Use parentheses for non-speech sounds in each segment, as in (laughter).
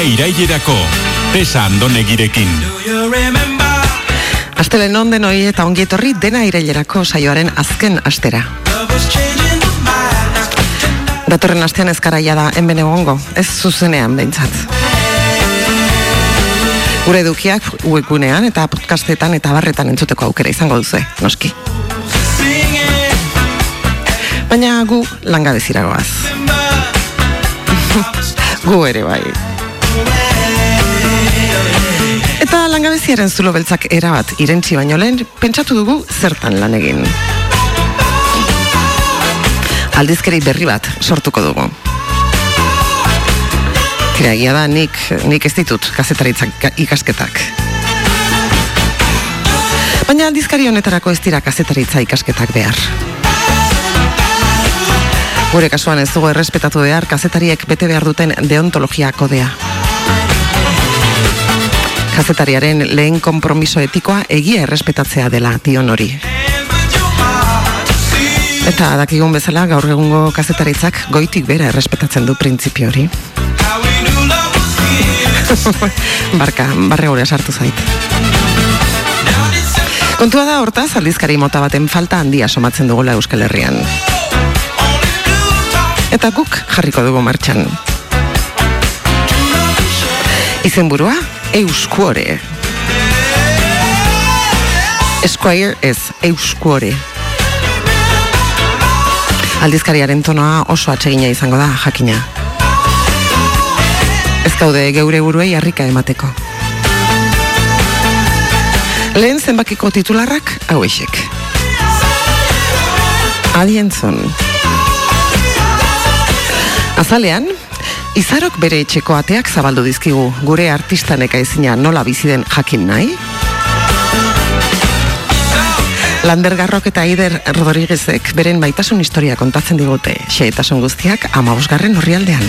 irailerako. Tesa andonegirekin. Astelen onden hoi eta ongi etorri dena irailerako saioaren azken astera. Datorren astean ezkaraia da enben egongo, ez zuzenean behintzat. Gure edukiak webgunean eta podcastetan eta barretan entzuteko aukera izango duzu, noski. Baina gu langabeziragoaz. (laughs) gu ere bai. Eta langabeziaren zulo beltzak erabat irentzi baino lehen, pentsatu dugu zertan lan egin. Aldizkeri berri bat sortuko dugu. Kreagia da, nik, nik ez ditut kazetaritzak ikasketak. Baina aldizkari honetarako ez dira kazetaritza ikasketak behar. Gure kasuan ez dugu errespetatu behar kazetariek bete behar duten deontologia kodea. Kazetariaren lehen konpromiso etikoa egia errespetatzea dela dion hori. Eta dakigun bezala gaur egungo kazetaritzak goitik bera errespetatzen du printzipio hori. (laughs) Barka, barre gure sartu zait. Kontua da hortaz aldizkari mota baten falta handia somatzen dugula Euskal Herrian. Eta guk jarriko dugu martxan. Izenburua, Euskuore. Esquire ez, Euskuore. Aldizkariaren tonoa oso atsegina izango da, jakina. Ez gaude geure buruei harrika emateko. Lehen zenbakiko titularrak hauexek. Alientzon. Azalean, Izarok bere etxeko ateak zabaldu dizkigu gure artistaneka ezina nola bizi den jakin nahi? Lander Garrok eta Aider Rodriguezek beren baitasun historia kontatzen digute, xeetasun guztiak amabosgarren horrialdean.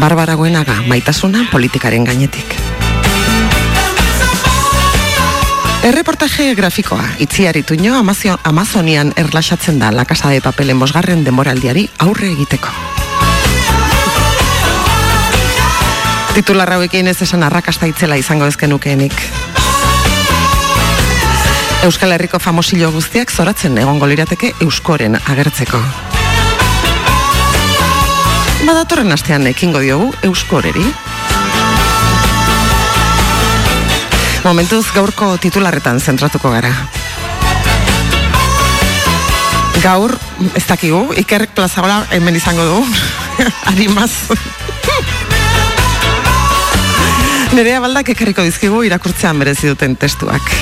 Barbara Guenaga, maitasuna politikaren gainetik. Erreportaje grafikoa, itziari tuño Amazio, Amazonian erlaxatzen da la casa de papelen bosgarren demoraldiari aurre egiteko. Titularra hauekin ez esan arrakasta itzela izango ezkenukeenik. Euskal Herriko famosillo guztiak zoratzen egongo lirateke Euskoren agertzeko. Badatorren astean ekingo diogu Euskoreri. Momentuz gaurko titularretan zentratuko gara. Gaur, ez dakigu, ikerrek plazagola hemen izango du. (laughs) Arimaz. Nerea baldak ekarriko dizkigu irakurtzean merezi duten testuak.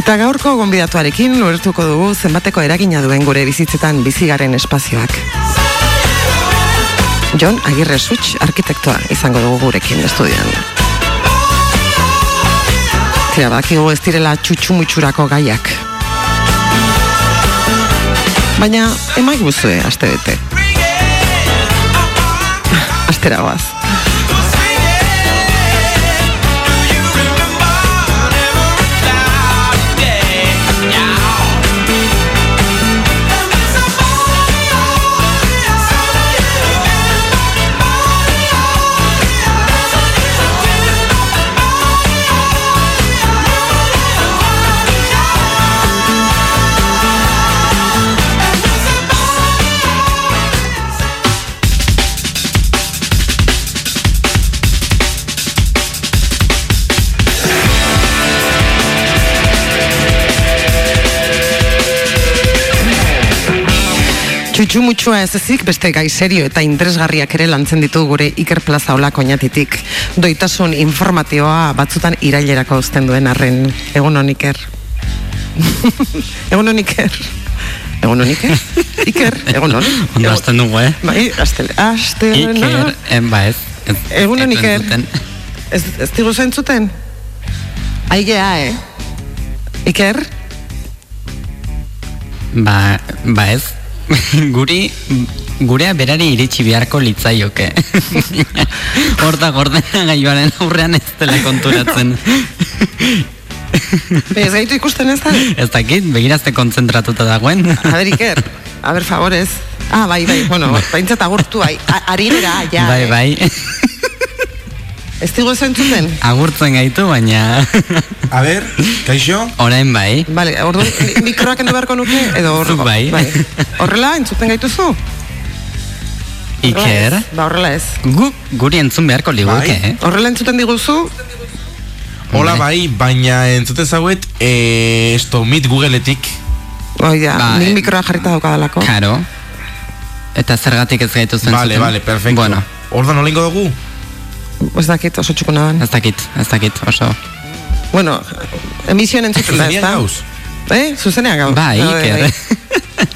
Eta gaurko gonbidatuarekin lurtuko dugu zenbateko eragina duen gure bizitzetan bizigaren espazioak. Jon Agirre Such arkitektoa izango dugu gurekin estudian. Tira, bakigu ez direla txutxumutxurako gaiak. Baina, emaik buzue, aste bete. Astera Txutxu mutxua ez ezik, beste gai serio eta interesgarriak ere lantzen ditu gure Iker Plaza Ola koñatitik. Doitasun informatioa batzutan irailerako uzten duen arren. Egun hon. (laughs) Egun hon Iker. Egun hon Iker. Iker, egun hon. Ondo azten dugu, eh? Bai, astele, astele, Iker, en, ba ez. Egun hon Iker. Ez, ez digu zentzuten? Aigea, eh? Iker? Ba, ba ez. (laughs) Guri, gurea berari iritsi beharko litzaioke. (laughs) Horta gordena gaioaren aurrean ez dela konturatzen. (laughs) Ez gaitu ikusten ez da? ez dakit, begirazte kontzentratuta dagoen. A ber, Iker, a ber, favorez. Ah, bai, bai, bueno, baintzat agurtu, bai, arinera, ja. bai, eh. Bai. Ez digu ez entzuten? Agurtzen gaitu, baina A ber, kaixo? orain bai. Vale, ordu, mikroak endu beharko nuke, edo hor, Zuk bai. Horrela, entzuten gaituzu? Iker? Ba, horrela ez. gu, guri entzun beharko liguke, Bai. eh? Horrela entzuten diguzu, Hola bai, baina entzute zauet, eh, esto, mit Googleetik. oi da, Ba, nik mikroa jarrita daukadalako. Karo. Eta zergatik ez gaitu zen Vale, vale, perfecto. Bueno, Ordan olengo dugu? Ez dakit, oso txukuna dan. ez dakit, ez dakit, oso. Bueno, emisioen entzuten da, ez Zuzenean da? gauz? Eh, zuzenean gauz. Bai, Iker.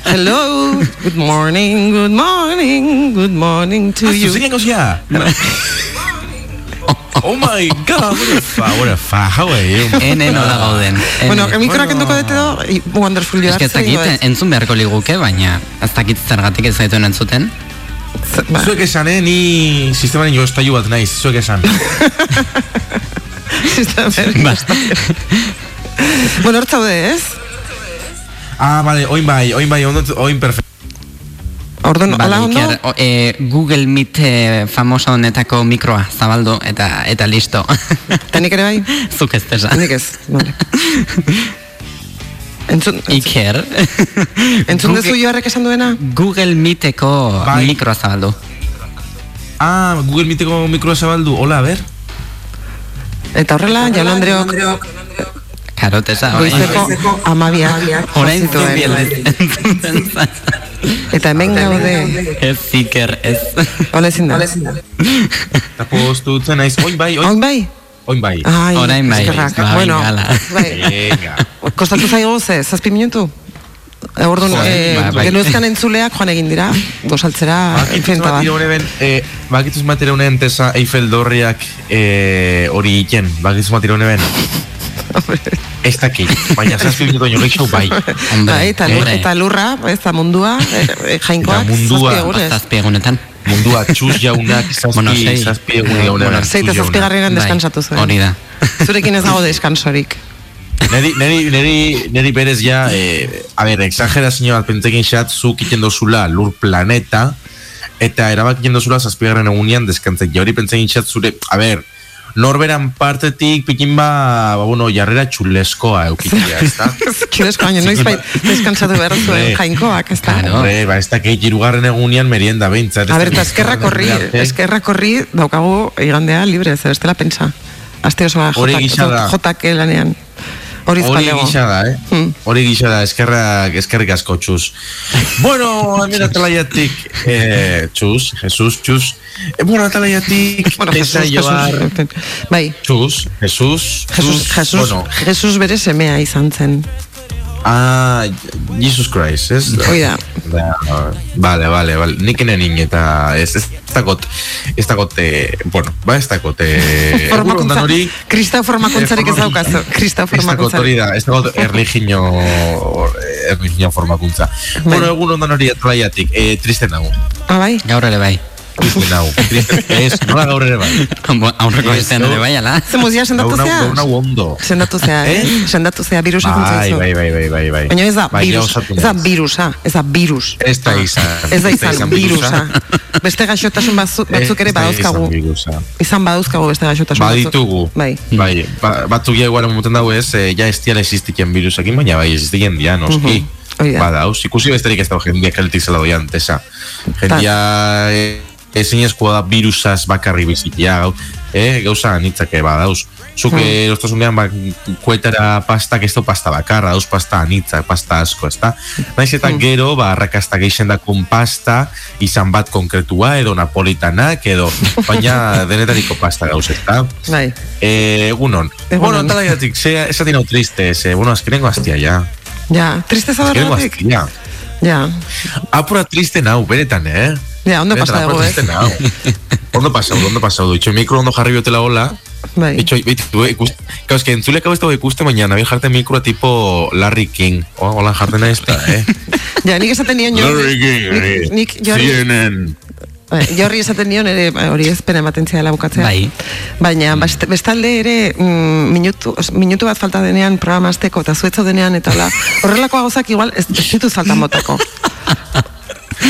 Hello, good morning, good morning, good morning to Ah, you. zuzenean gauz ja? Oh my god, what a fa, what a fa, how are you? Ene nola gauden. Bueno, mikroak Bueno. enduko dute do, i- wonderful Ez que ez dakit, entzun beharko liguke, baina ez dakit zergatik ez gaituen entzuten. Ba, Zuek esan, eh, ni sistemaren jostailu bat naiz, zuek esan. (laughs) Ba, bueno, hor zaude, ez? Ah, vale, oin bai, oin bai, ondo, oin perfecto. Orduan, ala ondo? O, eh, Google Meet eh, famoso honetako mikroa zabaldu eta eta listo. Eta nik ere bai? (laughs) Zuk ez tesa. Nik ez, vale. (laughs) Entzun, entzun, Iker. (laughs) entzun dezu Google, joarrek esan duena? Google Meeteko Bai. mikroa zabaldu. Ah, Google Meeteko mikroa zabaldu, hola, a ber. Eta horrela, jaun Andreok Karo, tesa, goizeko amabiak zituen. zuen Eta hemen gaude, Ez Iker, ez. hola ezin da. Eta postu dutzen naiz, oin bai, oin, Oin bai? Oin bai. Ai, Orain bai, eskerrak. bai, bueno, gala. bai. Venga. Kostatu zaigu ze, zazpi minutu? E, Orduan, Joder, eh, ba, bai. genuzkan entzuleak joan egin dira, gosaltzera, enfrenta bat. Bakituz matire honen, eh, bakituz matire honen tesa Eiffel dorriak eh, hori iken, bakituz matire honen (laughs) Ez dakit, baina zazpi minutu baino gehiago bai. Bai, eta, lur, hombre. eta lurra, ez da mundua, eh, (laughs) eh, jainkoak, mundua, zazpi egunetan. Mundua txuz jaunak zazpi, Bueno, sei. zazpi egun jaunak. Bueno, Zei eta txuz zazpi garrenan Bai, deskansatu zuen. Hori da. Zurekin ez dago deskansorik. Neri, neri, neri, neri berez ja, eh, a ber, exagerazio bat pentsekin xat, zuk iten dozula lur planeta, eta erabakien dozula zazpigarren egunean deskantzek. Ja hori pentsekin xat zure, a ber, norberan partetik pikin ba, ba bueno, jarrera txuleskoa eukitia, (laughs) ez da? Kidesko baino, noiz bai deskantzatu behar zuen jainkoak, ez da? Claro. Hombre, ba, ez da kei irugarren egunean merienda behintzat. A ber, eta eskerrak horri, eskerrak horri daukagu igandea libre, zer bestela pentsa. Aste osoa jotak, jotak lanean. Hori gisa da, eh? Hmm. Hori gisa da, eskerrak, eskerrik asko txuz. bueno, hemen atalaiatik, eh, txuz, Jesus, txuz. Eh, bueno, atalaiatik, (laughs) Bueno, Jesus, joar, Jesus, bai, txuz, Jesus, Jesus, Jesus, bueno, Jesus bere semea izan zen. Ah, Jesus Christ, ez? Hoi da. Da, vale, vale, vale. Nik enen eta ez, ez dakot, ez dakot, eh, bueno, ba ez dakot, eh, ondan (laughs) Formakuntza, hori, kristau formakuntzarik ez daukazu. Kristau Ez dakot hori da, ez dakot erligio, erligio formakuntza. Bueno, egun ondan hori atlaiatik, eh, triste nago, Ah, bai? Gaur ere bai. Nago, triste, (laughs) ez, nola gaur ere bai. Aurreko Ez, no. ere bai, ala? Zemuz ja Gaur sendatu zea? gaur nago ondo. Sendatu zea, (laughs) eh? Eh? Sendatu zea, virusa Bai, bai, bai, bai, bai, bai. Baina ez da Bai, virus, ez da virusa, ez da virus. Ez da izan. Ez da izan, virusa. Beste gaixotasun batzu- batzuk ere badauzkagu. izan badauzkagu beste gaixotasun batzuk. Baditugu. Bai. Bai, ba, batzuk ja igual moten dago ez, eh, ja ez diala existiken virusekin, baina bai existiken dia, noski. Mhm. Hori da. Badauz, ikusi besterik ez dago jendia kaletik zela doian, tesa. Jendia eh, ezin eskua da virusaz bakarri bizitia, gau, eh, gauza anitzake badauz. Zuk Hmm. mm. erostasunean ba, kuetara pastak ez du pasta bakarra, dauz pasta anitza, pasta asko, ez da? Naiz eta Hmm. gero, ba, arrakasta geixen da pasta, izan bat konkretua, edo napolitanak, edo, baina (laughs) denetariko pasta gauz, ez da? Bai. Eh, egunon. Egunon. Bueno, talaiatik, ze, esatin hau triste, ze, bueno, azkenengo aztia, ja. Ja, tristeza Azkenengo berratik. aztia. Ja, Apura triste nau, beretan, eh? Ja, ondo Beretan, pasa dugu, ez? nau. Ondo pasau, ondo pasau du. Itxo, mikro ondo jarri biotela hola. Bai. Itxo, beitu, ikuste, kauz, que entzulek hau ez dago ikuste, baina nabil jarten mikroa tipo Larry King. Oh, hola jarten ez da, eh? (laughs) Ja, nik esaten nion Larry King, nik, nik jorri, CNN. bai, jorri esaten nion ere eh, hori ez pena ematen ziala bukatzea. Bai. Baina best- bestalde ere mm, minutu, os, minutu bat falta denean programa azteko eta zuetzo denean eta la, (laughs) horrelako gauzak igual ez, ez dituz faltan botako. (laughs)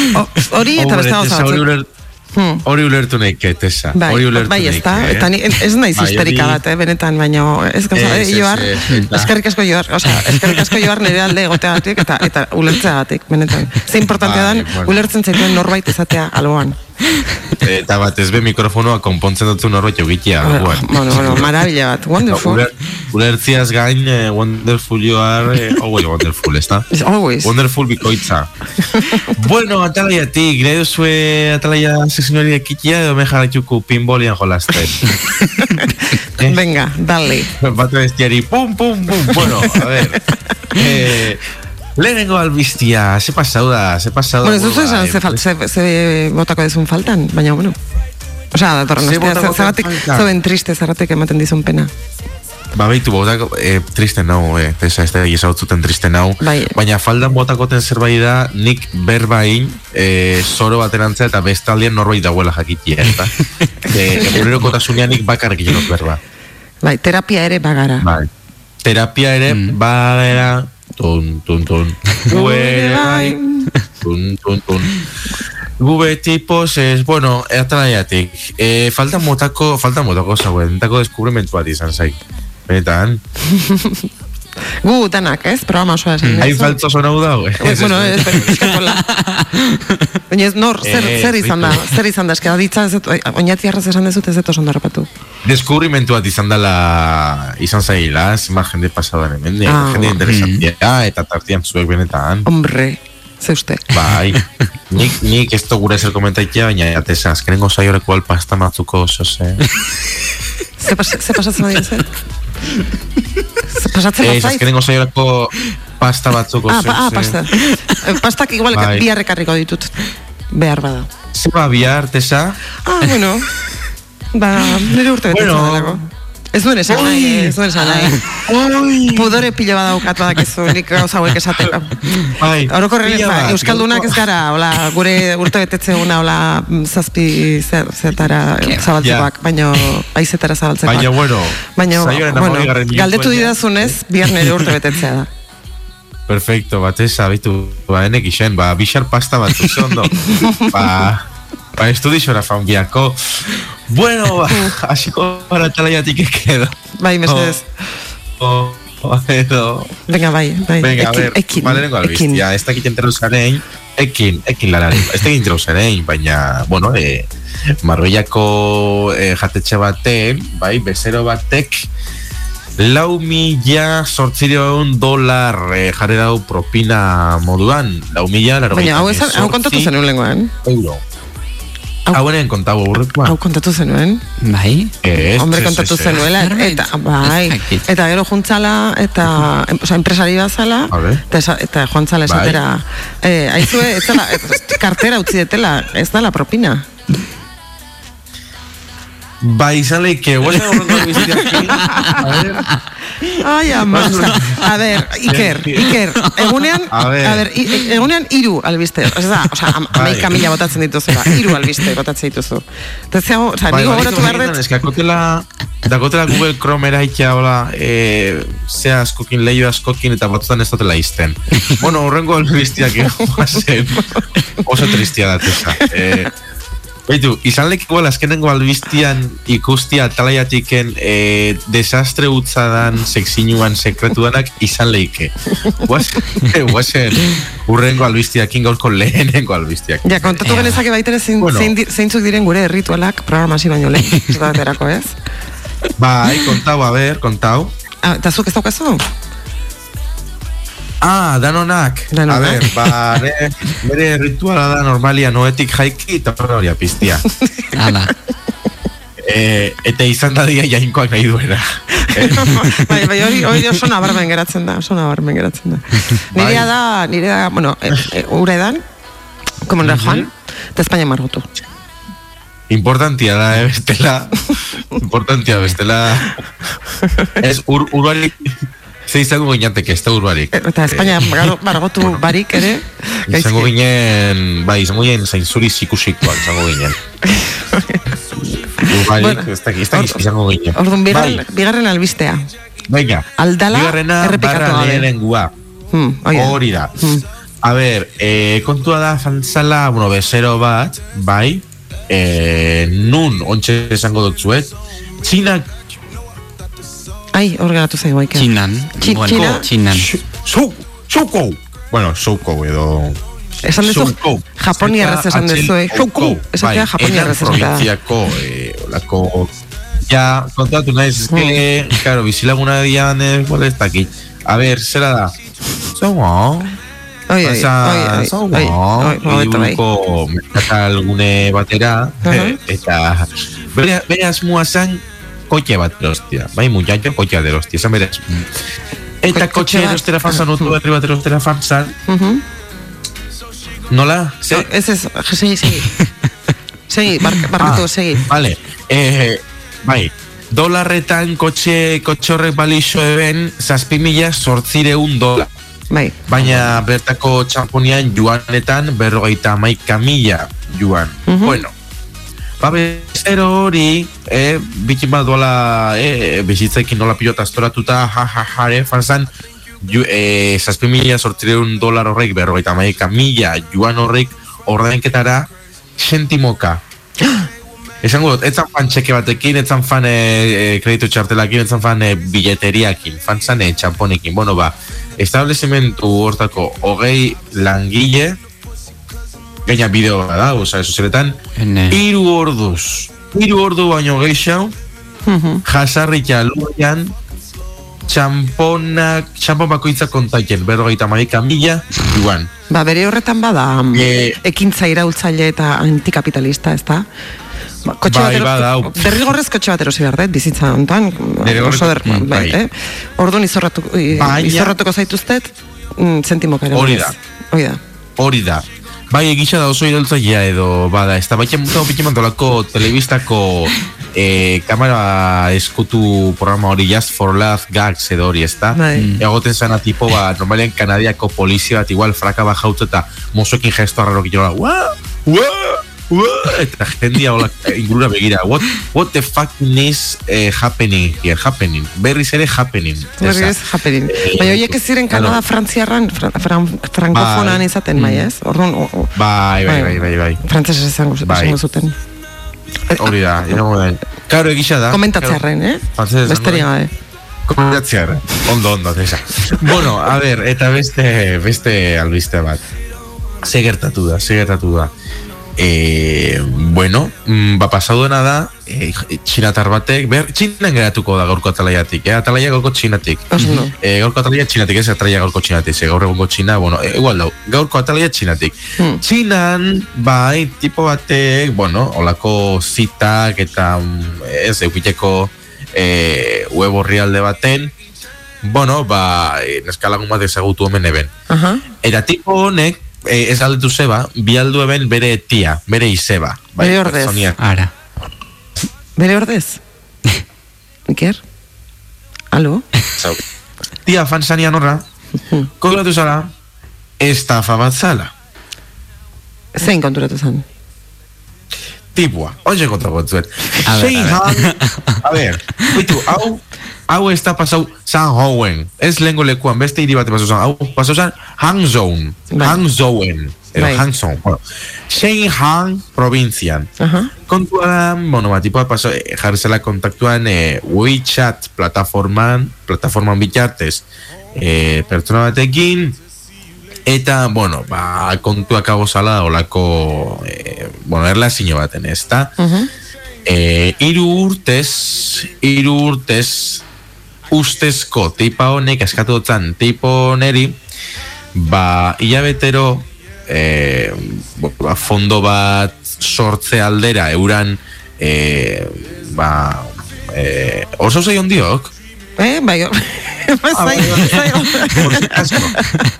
(gasps) Hori eta beste gauza batzuk. Hmm. hori ulertu nahi, Tesa. Bai, Hori ulertu bai, ez da, nahi, eta ni, ez naiz Bai, histerika bat, eh, benetan, baina ez gauza, eh, joar, eskerrik asko joar, osea, eskerrik asko joar nire alde egoteagatik eta eta ulertzeagatik, benetan. Ze importantea Bai, dan, ulertzen zaituen norbait izatea alboan. Eta bat ez be mikrofonoa konpontzen dutzu norbait egitea. Bueno, bueno, marabila bat, wonderful. Uler, ulertziaz gain, eh, wonderful you are, eh, always wonderful, ez da? Always. Wonderful bikoitza. (laughs) bueno, atalaiatik, nahi duzue atalaia sesinori ekitia edo me jarraituko pinbolian jolasten. Eh? (laughs) Venga, dale. Bate bestiari, pum, pum, pum. Bueno, a ver. (laughs) Eh, lehenengo albistia, ze pasau da, ze pasau da. Bueno, ez duzu esan ze, ze, ze botako dezun faltan, baina bueno. Osea, datorren Ze botako ze- zergatik, faltan? zeuden triste, zergatik ematen dizun pena. Ba, behitu, botak, eh, triste nau, eh, tesa, ez da, ezagutzuten triste nau. Bai. Baina faldan botakoten zerbait da, nik berbain, eh, zoro baterantza eta bestaldean norbait dauela jakitia, ez da? (laughs) eh, Egunerokotasunean nik bakarrik jenot berba. Bai, terapia ere bagara. Bai. Terapia ere, mm. badera, tun, tun, tun. Gu ere bai, tun, tun, tun. Gu beti poses, bueno, atalaiatik. E, falta motako, falta motako zauen, entako deskubrimentu bat izan zai. Benetan, (laughs) Gu danak, ez? Programa osoa esan. hain duzu. faltzo zona hau dago, eh? Ez, bueno, ez, eskapola. Baina ez, nor, zer, Eh, zer izan da, zer izan da, eska ditza, ez dut, oinati arraz esan dezut ez ondo harrapatu. Deskubrimentu bat izan dela, izan zaila, zima jende pasadan hemen, Ah, jende ba. interesantia, eta tartian zuek benetan. Hombre, ze uste. Bai, nik, nik ez du gure zer komentaitea, baina jateza, azkenengo zaioreko alpasta matzuko oso ze. Ze, pas, ze pasatzen ari zen? Ze pasatzen Ez, zait? azkenengo zaioreko pasta batzuko Ah, pa, ah, pasta. (laughs) Eh, Pastak igual Bai. bi harrekarriko ditut. Behar bada. Zeba bihar, tesa? Ah, bueno. (laughs) Ba, nire urte betetzen Bueno. Ez duen esan nahi, ez duen esan nahi. Pudore pilo badaukat badakizu, nik gauza hauek esateko. Bai, Orokorren ez ba, bat, Euskaldunak ez gara, hola, gure urte betetze una, hola, mm, zazpi zer, zertara zabaltzekoak, baino, aizetara zabaltzekoak. Baina, bueno, saioaren bueno, galdetu didazunez, bihar nire urte betetzea da. Perfecto, bat ez, abitu, ba, enek isen, ba, bixar pasta bat, ze ondo. (laughs) ba, ba, estudixora faungiako. Bueno, ba, hasiko para talaiatik ekedo. Bai, mesedez. O, o, edo, Venga, bai, bai. Venga, a ekin, ver, ekin, ba, lehenengo ekin. albistia, ez dakit enteru zarein, ekin, ekin lanari, ez dakit enteru zarein, baina, bueno, e, Marbellako e, jatetxe baten, bai, bezero batek, lau mila sortzireun dolar e, jarri dau propina moduan, lau mila, laro Baina, hau, esan, hau kontatu zenuen lenguan. Euro. Hau- Hau enen kontau aurrekoa. Hau kontatu zenuen. Bai? Ez, Hombre, ez, kontatu zenuela, Zerbait. eta, bai, eta gero juntzala, eta, oza, enpresari bazala, eta, eta joan zala Bai. esatera, eh, aizue, ez- kartera utzi detela, ez da la propina. Ba, izan leike, guazen horrengo albiztiakin. A ver, Ai, ama, a ber, Iker, Iker, egunean, A a ver. ber, i- egunean iru albiste, ez da, oza, am, Bai. amaika mila botatzen dituzula, iru albiste botatzen dituzu. Eta ez oza, Bai, nigo bai, horatu behar dut, Es que akotela, dakotela Google Chrome eraikia, hola, eh, ze askokin, leio askokin, eta batzutan ez dutela izten. bueno, horrengo albiztiak zen, oso tristia da, tesa. Eh, Beitu, izan lek igual azkenengo albiztian ikustia talaiatiken eh, desastre utzadan seksinuan sekretudanak izan leike. (laughs) Guazen, guazen, urrengo albiztiakin gaurko lehenengo albiztiak. ja, kontatu genezake baitere zein, Bueno. zeintzuk diren gure ritualak programa hasi baino lehen, (laughs) ez da baterako, ez? Bai, kontau, a ber, kontau. Ah, eta zuk ez daukazu? Ah, danonak. Danonak. A ver, ba, nere, nere rituala da normalia noetik jaiki eta hori apiztia. (laughs) Hala. e, eta izan da dia jainkoak nahi duena. (laughs) Bai, bai, hori, hori oso nabarmen geratzen da, oso nabarmen geratzen da. (laughs) Nirea Bai. da, nirea da, bueno, e, e, ure edan, komunera joan, eta Espainia margotu. Importantia da, eh, bestela. Importantia, bestela. Ez, ur, urbarik, ze izango ginateke, ez da urbarik. E, Eta Espainia mar- margotu barik ere, (laughs) Izango ginen, bai, izango ginen zainzuri zikusikoak izango ginen. (laughs) Urbarik, Bueno, ez dakit izango ginen. Orduan, bigarren, Bai, bigarren albistea. venga. Aldala Bigarrena, barra lehenengua. Hmm. Hori da. Hmm. A ber, e, kontua da fantzala, bueno, bezero bat, bai, e, nun, ontsa esango dutzuet, Txinak Ai, hor geratu zaigu aike. Txinan. Txi- Bueno, Txina? Txinan. Shou, Shouko! Bueno, Shouko edo... Esan duzu, Shouko. japoniarrez esan H- duzu, eh? Shouko! Esatea Bai, japoniarrez eran esatea. Provinciako, eh, olako... Ja, kontatu naiz, ez que, claro, bizilaguna dian, eh, bueno, ez dakit. A ber, zera da? Zongo, Oi, oi, oi, oi, zongo, oi, oi, momentu bai. hiriburuko merkatalgune batera, Aha. eta bere, bere asmoa zen kotxe bat erostia, bai, muñatxo kotxe bat erostia, esan bere asmoa. Eta Ko- kotxe bat? erostera fanzan, otu berri bat erostera fanzan, Mhm. nola? Ze? Ez ez, segi, segi. (laughs) Segi, bar, barkatu, segi. Vale, eh, bai, dolarretan kotxe, horrek balixo eben, zazpi mila sortzireun dolar. Bai. Baina bertako txamponian juanetan berrogeita maika mila juan. Mhm. Bueno, ba bezero hori, eh, bikin bat dola, eh, bizitzekin nola pilota astoratuta, ja, ja, jare, fanzan, ju, eh, zazpi mila sortzireun dolar horrek berrogeita maika mila juan horrek ordainketara sentimoka. (gasps) Esango dut, etzan fan txeke batekin, etzan fan e, e, kreditu txartelakin, etzan fan e, billeteriakin, fan zan e, txamponekin. Bueno, ba, establezimentu hortako hogei langile, gaina bideo da, oza, eso zeretan, Ene. iru orduz, iru ordu baino gehiago, Mhm. jasarrika lurian, txamponak, txampon bakoitza kontaken, berrogeita maika mila, juan. Ba, bere horretan bada mm, Eh, ekintza iraultzaile eta antikapitalista, ez da? Ba, kotxe Bai, bat ero- badau. derrigorrez kotxe bat erosi behar dut, bizitza honetan, oso der, mm, bai, bai. eh? Orduan izorratu, i- Baina- izorratuko zaituztet, mm, zentimoka. Hori da. Hori da. Hori da. Bai, egisa da oso iraultzailea edo bada, ez da baita mutu pikin mantolako telebistako eh, kamera eskutu programa hori Just for Love Gags edo hori, ez da? Bai. Egoten zena tipo, ba, normalean kanadiako polizia bat igual fraka bajaut eta mozoekin gesto arraro ginola, ua, ua, ua, eta jendia hola eh, ingurura begira, what, what the fuck is eh, happening here, happening, berriz ere happening. Berri Esa. ez japerin. Eh, Baina horiek ez ziren. Kanada frantziarran, fra, fran, frankofonan Bai. izaten, bai, ez? Orduan, o, o, Bai, bai, bai, bai, bai. Frantzesez esango, Bai. esango zuten. Hori da, irago da. Karo egisa da. Komentatzearren, eh? Da. gabe. Komentatzearren. Ondo, ondo, tesa. (laughs) bueno, a ver, eta beste, beste albiste bat. Ze gertatu da, ze gertatu da. E, bueno, mm, ba pasaduena da, e, txinatar batek, ber, txinan geratuko da gaurko atalaiatik, eh? atalaia gaurko txinatik. Oso ondo. E, gaurko atalaia txinatik, ez atalaia gaurko txinatik, ze gaur egungo txina, bueno, e, igual dau, gaurko atalaia txinatik. Hmm. Txinan, bai, tipo batek, bueno, olako zitak eta mm, ez, eukiteko e, web orrialde baten, bueno, ba, e, neskalagun bat ezagutu hemen eben. Aha. Eta tipo honek, e, ez galdetu zeba, bialdu eben bere tia, bere izeba. Bai, Bere ordez. pertsonia. Ara. Bere ordez? (laughs) Iker? Alo? Zau. Tia, fan zanian horra, (laughs) koglatu zara, estafa bat zala. Zein konturatu zen? Tipua, oye kontra batzuet. A ver, Sei a han, (laughs) a ver, bitu, hau, hau ez da pasau San Houen, ez lengo lekuan, beste hiri bate pasau zan, hau pasau zan Hangzhou, Bai. Hangzhouen, edo Bai. Hangzhou, bueno, Shanghai provintzian. Aha. Kontua da, bueno, ba, tipua pasau, eh, jarri zela kontaktuan eh, WeChat plataforman, plataforman bitartez, eh, pertsona batekin, Eta, bueno, ba, kontuak hau zala olako, eh, bueno, erlazio baten, ez da? Mhm. Eh, iru urtez, iru urtez, ustezko tipa honek, eskatu dutzen tipo neri, ba, hilabetero, eh, bo- ba, fondo bat sortze aldera, euran, eh, ba, eh, oso zeion diok, Eh, bai, (laughs) Ah, bai, bai.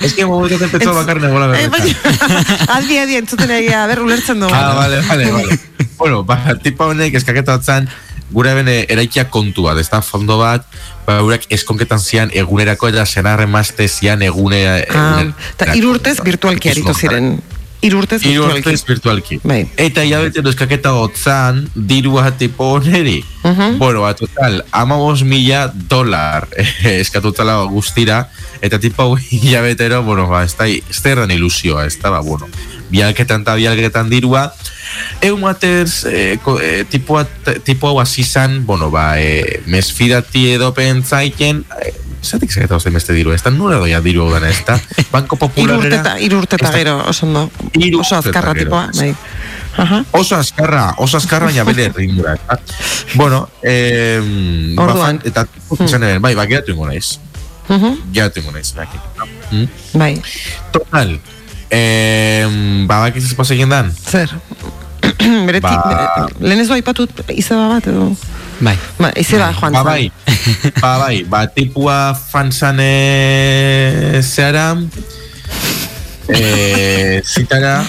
Es que momentu zen petzoa bakarne gola Eh, bai, berretan. (laughs) adi, adi, entzuten egia, ber, ulertzen dugu. Ah, vale, vale, vale. (laughs) bueno, ba, tipa honek eskaketa batzan, gure bene eraikia kontu bat, ez da fondo bat, ba, eurak eskonketan zian egunerako eta senarren mazte zian egune... Ah, eguner- eta hiru urtez virtualki aritu ziren. Hiru urtez Hiru virtualki. urtez virtualki. Bai. Eta hilabete eskaketa hotzan, dirua tipo oneri. Bueno, ba, total, amabos mila dolar (laughs) eh, eskatutala guztira, eta tipo hau hilabetero, bueno, ba, ez da, ez da ilusioa, ez da, ba, bueno, bialketan eta bialketan dirua, Eu maters, eh, ko, eh, tipua, tipo hau hasi zan, bueno, ba, eh, mesfidati edo pentsaiken, eh, zatik zeketa ozen beste diru, ez da nura doia diru hau dana, ez da, (laughs) Banko Popularera... Irurteta, gero, oso ondo. Oso azkarra tipoa, bai. Aha. Oso azkarra, oso azkarra baina bere ringura, eta. Bueno, eh, Orduan. ba, eta izan ere, bai, ba, geratu ingo naiz. Mhm, Geratu ingo naiz, baki. Mm? Bai, Total, eh, ba, baki zespo egin dan? zer. (clears throat) Bere, Ba- ba... lehen ez aipatut izeba bat edo... Bai. Ba, izeba joan Ba, zen. bai, ba, bai, ba, tipua fanzane zeara, (laughs) eh, zitara,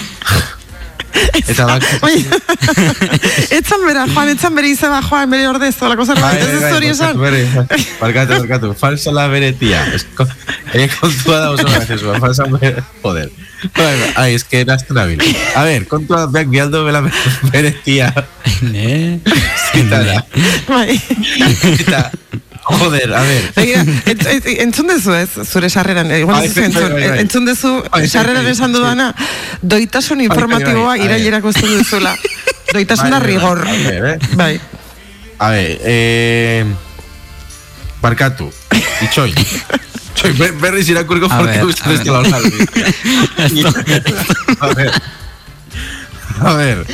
eta bak, (laughs) (laughs) Bai, etzan bera, Juan, etzan bere izeba, Juan, bere ordez, olako zerbait, ez ez hori esan. Bai, bere, barkatu, barkatu, falsa la bere tia. Ere kontua da oso graciosua, falsa bere, joder. Bai, bai, ai, es que eraztu nabil. A ver, kontua beak bialdo bela bere tia. Ne? Eta da, Bai. eta, joder, a ver. Ent- entzun dezu ez, zure sarreran, eh, igual Bai, ez duzu bai, entzun, bai, entzun dezu Bai, sarreran esan dudana, doitasun informatiboa irailerako ez duzula. (laughs) Doitasuna Bai, bai, rigor. bai, a ver, eh. Eh, barkatu, itxoi. (laughs) Itxoi, ber, berriz irakurko A porque ver, gusta a (laughs) esto ver. la A ver. A ver.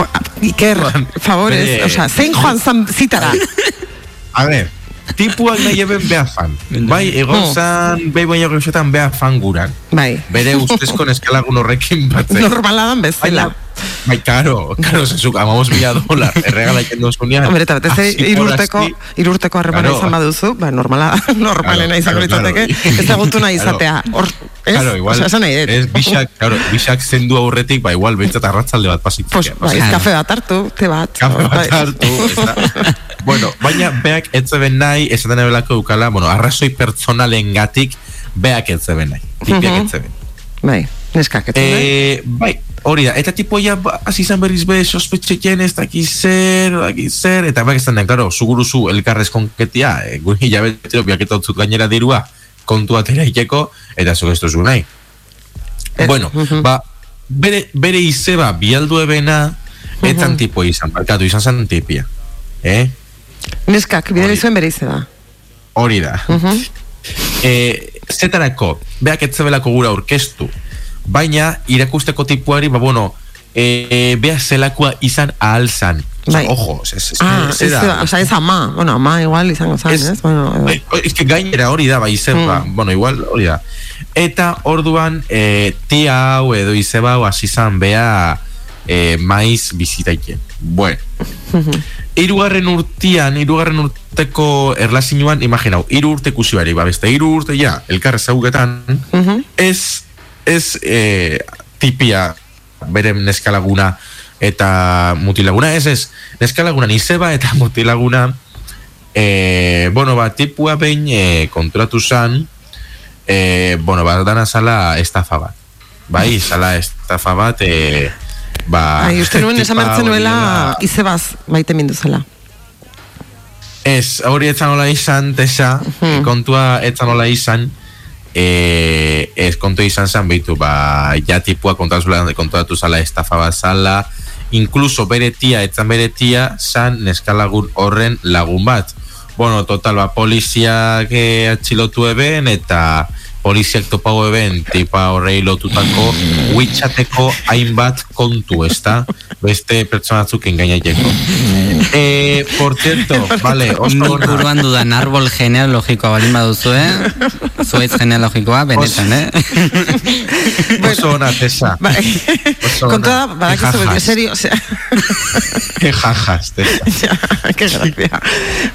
Bo- Iker, Juan, favores, bere- o sea, zein joan zan zitara. A ver, tipuak nahi eben beha fan. Bai, egon zan, behi baino gauzetan beha fan guran. Bai, Bere ustezko neskalagun horrekin batzen. normaladan bezala. Baina, bai, karo, karo, zezuk, amamos mila dolar, erregala iken dozunean. Hombre, eta batez ere irurteko, irurteko harremana Claro. izan baduzu, ba, normala, (laughs) normalena Claro, izango litzateke, claro. ezagutu nahi izatea. Hor, ez? Claro, igual, Osea, esan nahi dut. ez bisak, claro, bisak zendu aurretik, ba, igual, behintzat arratzalde bat pasitzen. Pues, bai, Claro. kafe bat hartu, te bat. Kafe bai. bat hartu, ez da. (laughs) bueno, baina beak etzeben nahi, esaten ebelako dukala, bueno, arrazoi pertsonalen gatik, beak etzeben nahi. Tipiak Mhm. etzeben. Bai, neskak, etu, bai. Eh, bai, hori da, eta tipo ya ba, hasi izan berriz be sospetxeken ez daki zer, daki zer, eta bak estan den, claro, zuguruzu elkarrez konketia, e, guri hilabetero biaketa utzut gainera dirua, kontu atera ikeko, eta zuk ez duzu nahi. Eh, bueno, mhm. ba, bere, bere izeba bialdu ebena, etzan Mhm. tipo izan, barkatu, izan zan tipia. Eh? Neskak, bidera Hori. izuen bere izeba. Hori da. Mhm. e, zetarako, beak etzebelako gura aurkeztu, baina irakusteko tipuari, ba, bueno, e, bea zelakoa izan ahal zan. Bai. ojo, ez, ez, Ah, ez, ez, o sea, ez ama, bueno, ama igual izango zan, Ez- ez? Bueno, Bai, es que gainera hori da, bai, izeba, Mm. bueno, igual hori da. Eta orduan, e, tia hau edo izeba hau hasi zan bea e, maiz bizitaike. Bueno, (laughs) Hirugarren urtian, hirugarren urteko erlazioan, imaginau, hiru urte ikusi ba, beste hiru urte ja, elkar ezaguketan, Mhm. ez, ez e, tipia bere neskalaguna eta mutilaguna, ez ez, neskalaguna nizeba eta (laughs) mutilaguna, e, bueno, ba, tipua behin e, konturatu zan, e, bueno, ba, dana zala estafa bat. Bai, (laughs) zala estafa bat, e, ba... Ai, uste nuen esan bertzen hori nuela izebaz maite mindu. Ez, hori etzan nola izan, tesa, Mhm. kontua etzan nola izan, e, ez kontu izan zan, behitu, ba, ja tipua kontatu, kontatu zala estafa bat zala, incluso bere tia, etzan bere tia, zan neskalagun horren lagun bat. Bueno, total, ba, poliziak eh, atxilotu eben, eta poliziak topago eben, tipa horrei lotutako, witchateko hainbat kontu, ezta? Beste pertsonatzuk engainaiteko. Eh, por cierto, vale, oso buruan dudan arbol genealogikoa balin baduzu, eh? Zuaitz genealogikoa, benetan, eh? Oso ona, Tessa. Bai, kontua da, badakizu, Jajas. en serio, osea, Que jajas, Tessa. (laughs) ja, que gracia.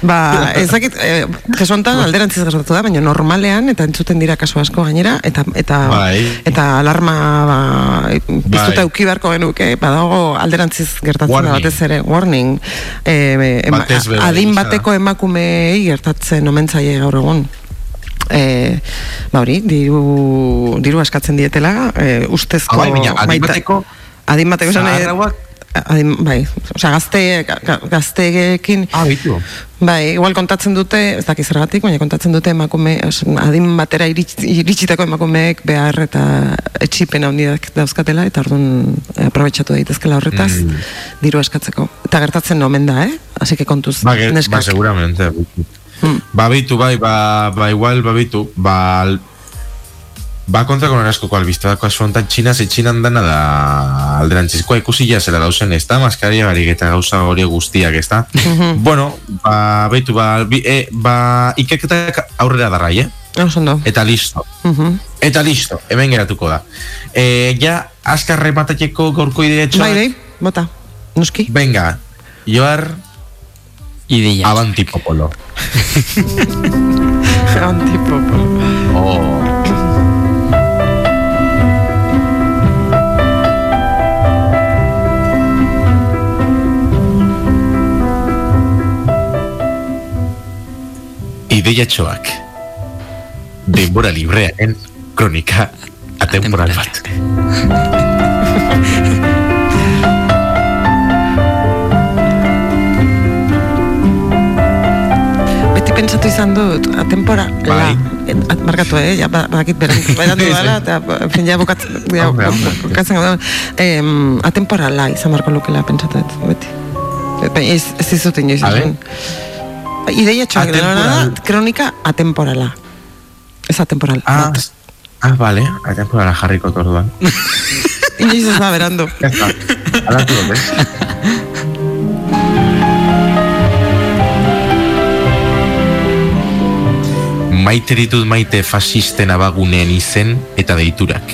Ba, ezakit, eh, kasu honetan alderantziz gertatu da, baina normalean, eta entzuten dira kasu asko gainera, eta eta Bai. eta alarma ba, piztuta Bai. beharko genuke, badago alderantziz gertatzen da Warning. batez ere, warning, eh, ema, adin da. bateko emakumeei gertatzen omentzaile gaur egun. E, ba hori, diru, diru askatzen dietela, e, ustezko Ah, bai, baina adin bateko nahi- Zaharrauak? Adin, bai, osea, gazte, ga- ga- gazteekin, Ah, bitu. bai, igual kontatzen dute, ez dakiz zergatik, baina kontatzen dute emakume, os, adin batera iritz, iritsitako emakumeek behar eta etxipen handiak dauzkatela, eta orduan eh, aprobetxatu daitezkela horretaz, Mm. diru eskatzeko. Eta gertatzen omen da, eh? Así que kontuz, Ba, ba, seguramente. Hmm. Ba, bitu, bai, ba, ba, igual, ba, bitu, ba, ba, kontra konon asko albiste dako asuntan, txina, ze txinan dana da alderantzizkoa ikusi ja zela dausen, ez da, maskaria barik eta gauza hori guztiak, ez da. bueno, ba, bitu, ba, bi, e, ba, ikerketak aurrera darrai, eh? Oso ondo. Eta listo. Mhm. Eta listo, hemen geratuko da. E, ja, azkar rematatieko gaurko idea Bai, bai, bota. Noski? Venga, joar Ideia. avanti popolo. Antipopo. Oh. Ideia txoak. Denbora librearen kronika atemporal bat. Beti pentsatu izan dut, atempora, Bai. markatu, eh, ja, ba- badakit beran, (laughs) berandu dela, eta, fin, ja, bukatzen, ja, bukatzen em, atemporala izan marko lukela pentsatu dut, beti. Eh, ez, ez izut inoiz A ver. esan. Ideia txoak, Atemporal. da, kronika atemporala. Ez atemporal. Ah, bat. ah, vale, atemporala jarriko torduan. (laughs) Inoiz ez da berandu. (laughs) Ya está. Alatu dut, eh? Maite ditut maite fasisten abaguneen izen eta deiturak.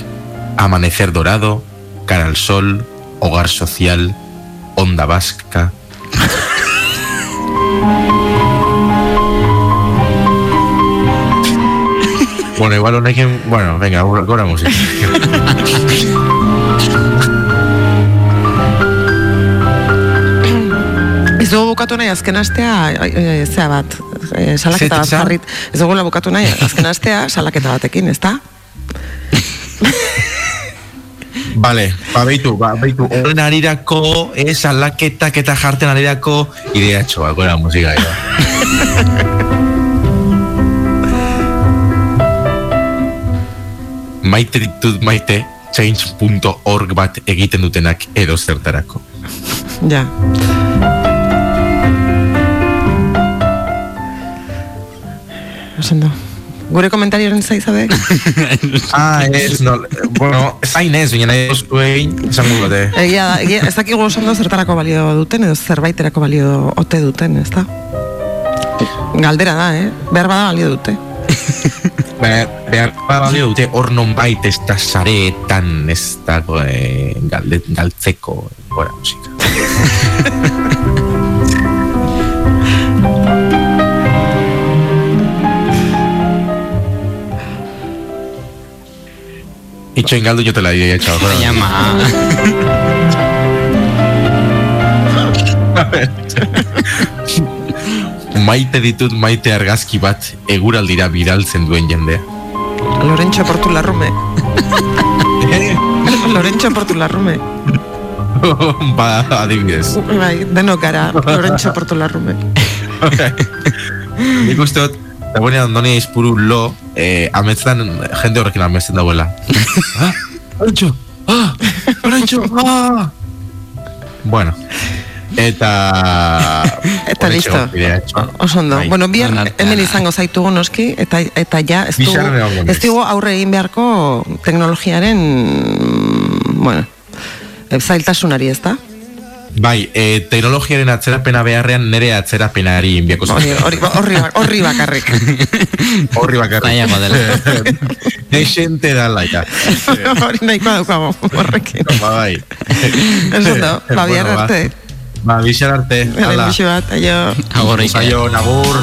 Amanecer dorado, cara al sol, hogar social, onda vasca. Bueno, igual honekin, bueno, venga, gora musika. Ez dugu bukatu nahi azken astea, e, zea bat, e, salaketa bat jarrit. Ez dugula bukatu nahi azken astea, salaketa batekin, ez da? Vale, ba, beitu, ba, beitu, horren arirako, ez, alaketak eta jarten arirako, idea txoa, gora musika, maite ditut maite, change.org bat egiten dutenak edo zertarako. Ja. Osondo. Gure komentarioren zaizabe? (laughs) ah, ez, no, bueno, zain ez, baina nahi duztuein, esango dute. Egia da, egia, ez dakigu osondo zertarako balio duten edo zerbaiterako balio ote duten, ez da? Galdera da, eh? Behar bada balio dute. (laughs) Behar, behar balio dute hor non bait ez da sareetan ez dago eh, galde, galtzeko gora musika. Itxoin (laughs) galdu jo te la idea, txau. Se llama. Maite ditut maite argazki bat eguraldira bidaltzen duen jendea. Lorentxo Portularrume. (laughs) (laughs) Lorentxo Portularrume. (laughs) ba, adibidez. Bai, denok gara, Lorentxo Portularrume. Nik uste dut, da buena andoni izpuru lo, eh, ametzen jende horrekin ametzen dauela. ah, Arantxo, ah, Arantxo, ah. Bueno, eta... Eta listo. bidea, txo. Oso ondo. Bai. Bueno, bihar hemen izango zaitugu noski, eta, eta ja, ez dugu, ez dugu aurre egin beharko teknologiaren, bueno, eh, zailtasunari, ez da? Bai, eh, teknologiaren atzerapena beharrean nere atzerapenari inbiako hori, horri, ba- horri bakarrik. (laughs) Horri bakarrik. Nahiago dela. Nexente da laika. hori nahikoa daukago, horrekin. ba, bai. Ez ondo, (laughs) ba, bihar Bueno, ba. arte. Ba, bixar arte. Bale, Hala. bixu bat, aio. Agorrik. Zaio, nagur.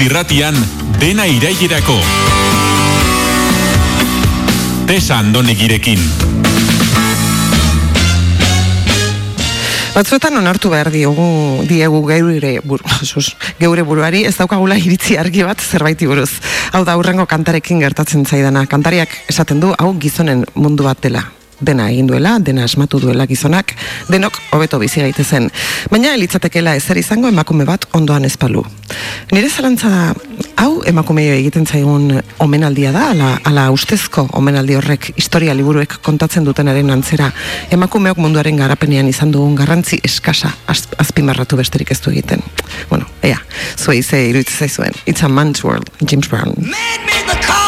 Irratian dena irailerako. Tesa Andonegirekin. Batzuetan onartu behar diogu diegu geure, bur, Jesus, geure buruari ez daukagula iritzi argi bat zerbaiti buruz. Hau da aurrengo kantarekin gertatzen zaidana. Kantariak esaten du hau gizonen mundu bat dela dena egin duela, dena asmatu duela gizonak, denok hobeto bizi gaitezen. Baina elitzatekela ezer izango emakume bat ondoan ezpalu. Nire zalantza da, hau emakumeio egiten zaigun omenaldia da, ala, ala ustezko omenaldi horrek historia liburuek kontatzen dutenaren antzera, emakumeok munduaren garapenean izan dugun garrantzi eskasa az, azpimarratu besterik ez du egiten. Bueno, ea, zuei ze iruditzen zaizuen. It's a man's world, James Brown. Made the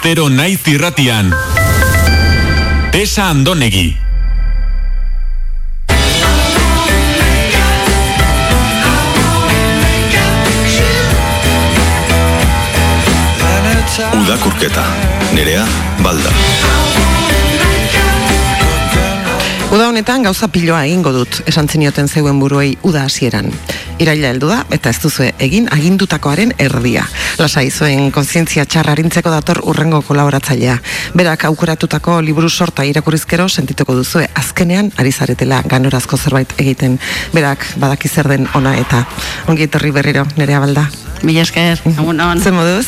Goizero naiz irratian. Tesa Andonegi. Udakurketa. Nerea, balda. Uda honetan gauza piloa egingo dut, esan zenioten zeuen buruei uda hasieran. Iraila heldu da, eta ez duzue egin agindutakoaren erdia. Lasai zuen kontzientzia txarrarintzeko dator urrengo kolaboratzailea. Berak aukeratutako liburu sorta irakurrizkero sentituko duzue azkenean ari zaretela ganorazko zerbait egiten. Berak badaki zer den ona eta ongi etorri berriro, nerea balda. Mila esker, egun on. Zer moduz?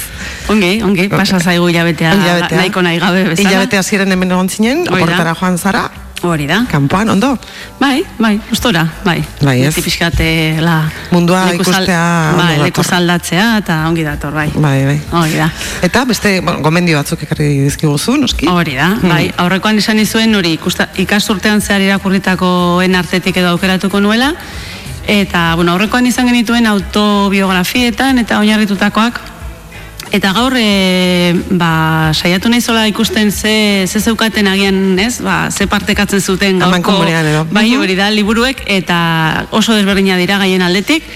Ongi, ongi, pasa zaigu hilabetea, Hilabetea. nahiko nahi gabe bezala. Hilabete hasieran hemen egon zinen, oportara joan zara, Hori da. kanpoan, ondo? Bai, bai, gustora, bai. Bai, ez? Beti pixkate la... Mundua ikustea Bai, leku zaldatzea eta ongi dator, bai. Bai, bai. Hori da. Eta beste bueno, gomendio batzuk ekarri dizkiguzu, noski? Hori da, Hmm. bai, aurrekoan izan izuen hori ikusta, ikasturtean zehar irakurritakoen artetik edo aukeratuko nuela, eta, bueno, aurrekoan izan genituen autobiografietan eta oinarritutakoak, Eta gaur, e, ba, saiatu nahi zola ikusten ze, ze zeukaten agian, ez, ba, ze partekatzen zuten gaurko, edo. bai, hori da, liburuek, eta oso desberdina dira gaien aldetik,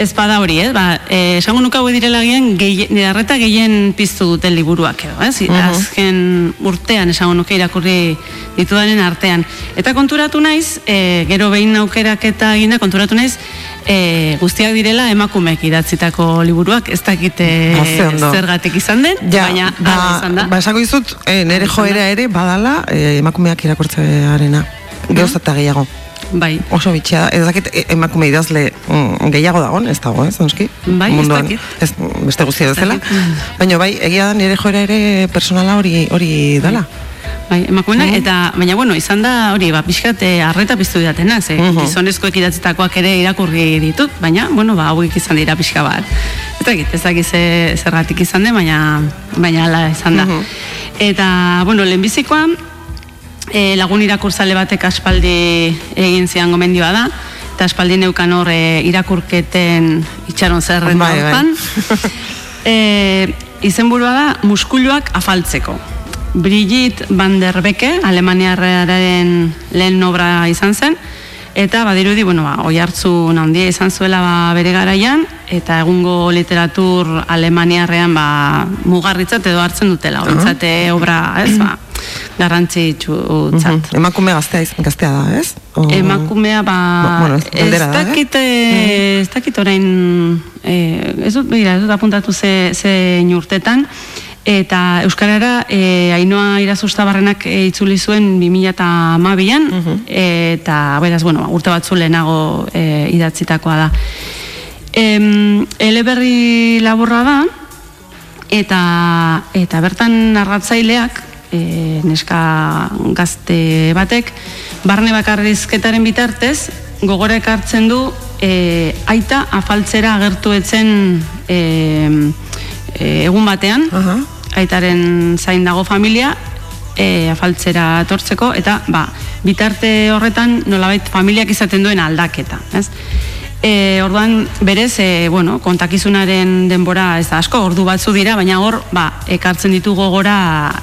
ez bada hori, ez, ba, e, esango nuke hauek direla nire arreta gehien piztu duten liburuak edo, ez, azken urtean esango nuke irakurri ditudanen artean. Eta konturatu naiz, e, gero behin aukerak eta eginda konturatu naiz, e, guztiak direla emakumeek idatzitako liburuak, ez dakite ondo. zergatik izan den, Ja, baina ba, izan da. ba, esango dizut, eh, nere joera ere badala eh, emakumeak irakurtzearena. Gauza eta gehiago. Bai, Oso bitxea da. Ez dakit e, emakume idazle mm, gehiago dagoen, ez dago, ez, noski? Bai, ez Munduan, dakit. Ez, beste guztia Ez bezala. Baina bai, egia da nire joera ere personala hori hori dala. bai, emakumenak, eta, baina, bueno, izan da, hori, ba, pixkat, eh, arreta piztu didatena, ze, Mhm. gizonezkoek idatzitakoak ere irakurri ditut, baina, bueno, ba, hauek izan dira pixka bat. Ez dakit, ez dakit ze, zergatik izan den, baina, baina ala izan da. Eta, bueno, lehenbizikoa, e, lagun irakurzale batek aspaldi egin zian gomendioa da, eta aspaldi neukan hor e, irakurketen itxaron zerren Bai, bai. e, (laughs) izenburua da muskuluak afaltzeko. Brigitte van der Beke, alemaniarraren lehen obra izan zen, eta badirudi, bueno, ba, oi hartzu handia izan zuela ba, bere garaian, eta egungo literatur alemaniarrean ba, mugarritzat edo hartzen dutela, horitzate obra, ez, ba, garrantzitsutzat. Mhm. Emakume gaztea, gaztea da, ez? O- Emakumea ba bueno, ez- da, eh? dakit eh, ez dakit orain eh, ez dut mira, ez dut apuntatu ze ze urtetan eta euskarara eh Ainoa Irazustabarrenak eh, itzuli zuen 2012an eta beraz bueno, urte batzu lehenago eh, idatzitakoa da. Em, eleberri laburra da, eta eta bertan narratzaileak e, neska gazte batek barne bakarrizketaren bitartez gogora ekartzen du e, aita afaltzera agertu etzen e, e, egun batean Aha. aitaren zain dago familia e, afaltzera etortzeko eta ba, bitarte horretan nolabait familiak izaten duen aldaketa, ez? E, orduan berez, e, bueno, kontakizunaren denbora ez da asko, ordu batzu dira, baina hor, ba, ekartzen ditu gogora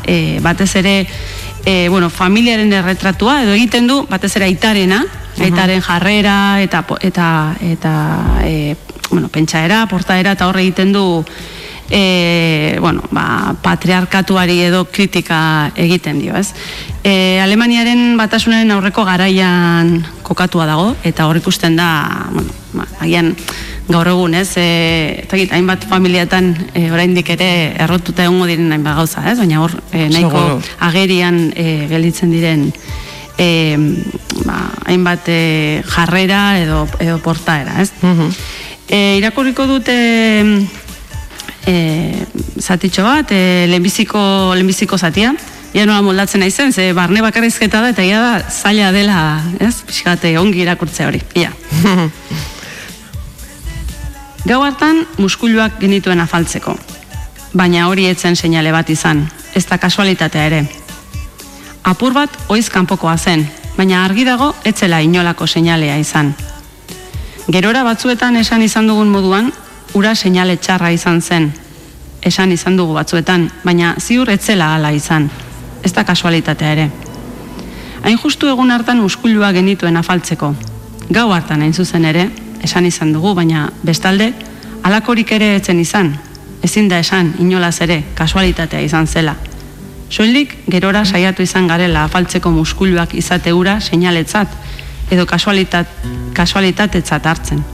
e, batez ere e, bueno, familiaren erretratua edo egiten du batez ere aitarena, aitaren jarrera eta eta eta e, bueno, pentsaera, portaera eta hor egiten du e, bueno, ba, patriarkatuari edo kritika egiten dio, ez? E, Alemaniaren batasunaren aurreko garaian kokatua dago, eta hor ikusten da, bueno, ba, agian gaur egun, ez? E, eta git, hainbat familiatan e, oraindik ere errotuta egongo diren hainbat gauza, ez? Baina hor e, nahiko agerian e, gelditzen diren e, ba, hainbat e, jarrera edo, edo portaera, ez? Mhm. E, irakurriko dute e, zatitxo bat, e, lehenbiziko, lehenbiziko zatia, ia nola moldatzen naizen, ze barne bakarrizketa da, eta ia da zaila dela, ez? Pixkate ongi irakurtzea hori, ia. (laughs) Gau hartan muskuluak genituen afaltzeko, baina hori etzen seinale bat izan, ez da kasualitatea ere. Apur bat oiz kanpokoa zen, baina argi dago etzela inolako seinalea izan. Gerora batzuetan esan izan dugun moduan, ura seinale txarra izan zen. Esan izan dugu batzuetan, baina ziur etzela hala izan. Ez da kasualitatea ere. Hain justu egun hartan muskulua genituen afaltzeko. Gau hartan hain zuzen ere, esan izan dugu, baina bestalde, alakorik ere etzen izan. Ezin da esan, inolaz ere, kasualitatea izan zela. Soilik, gerora saiatu izan garela afaltzeko muskuluak izate ura seinaletzat, edo kasualitat, kasualitatetzat hartzen.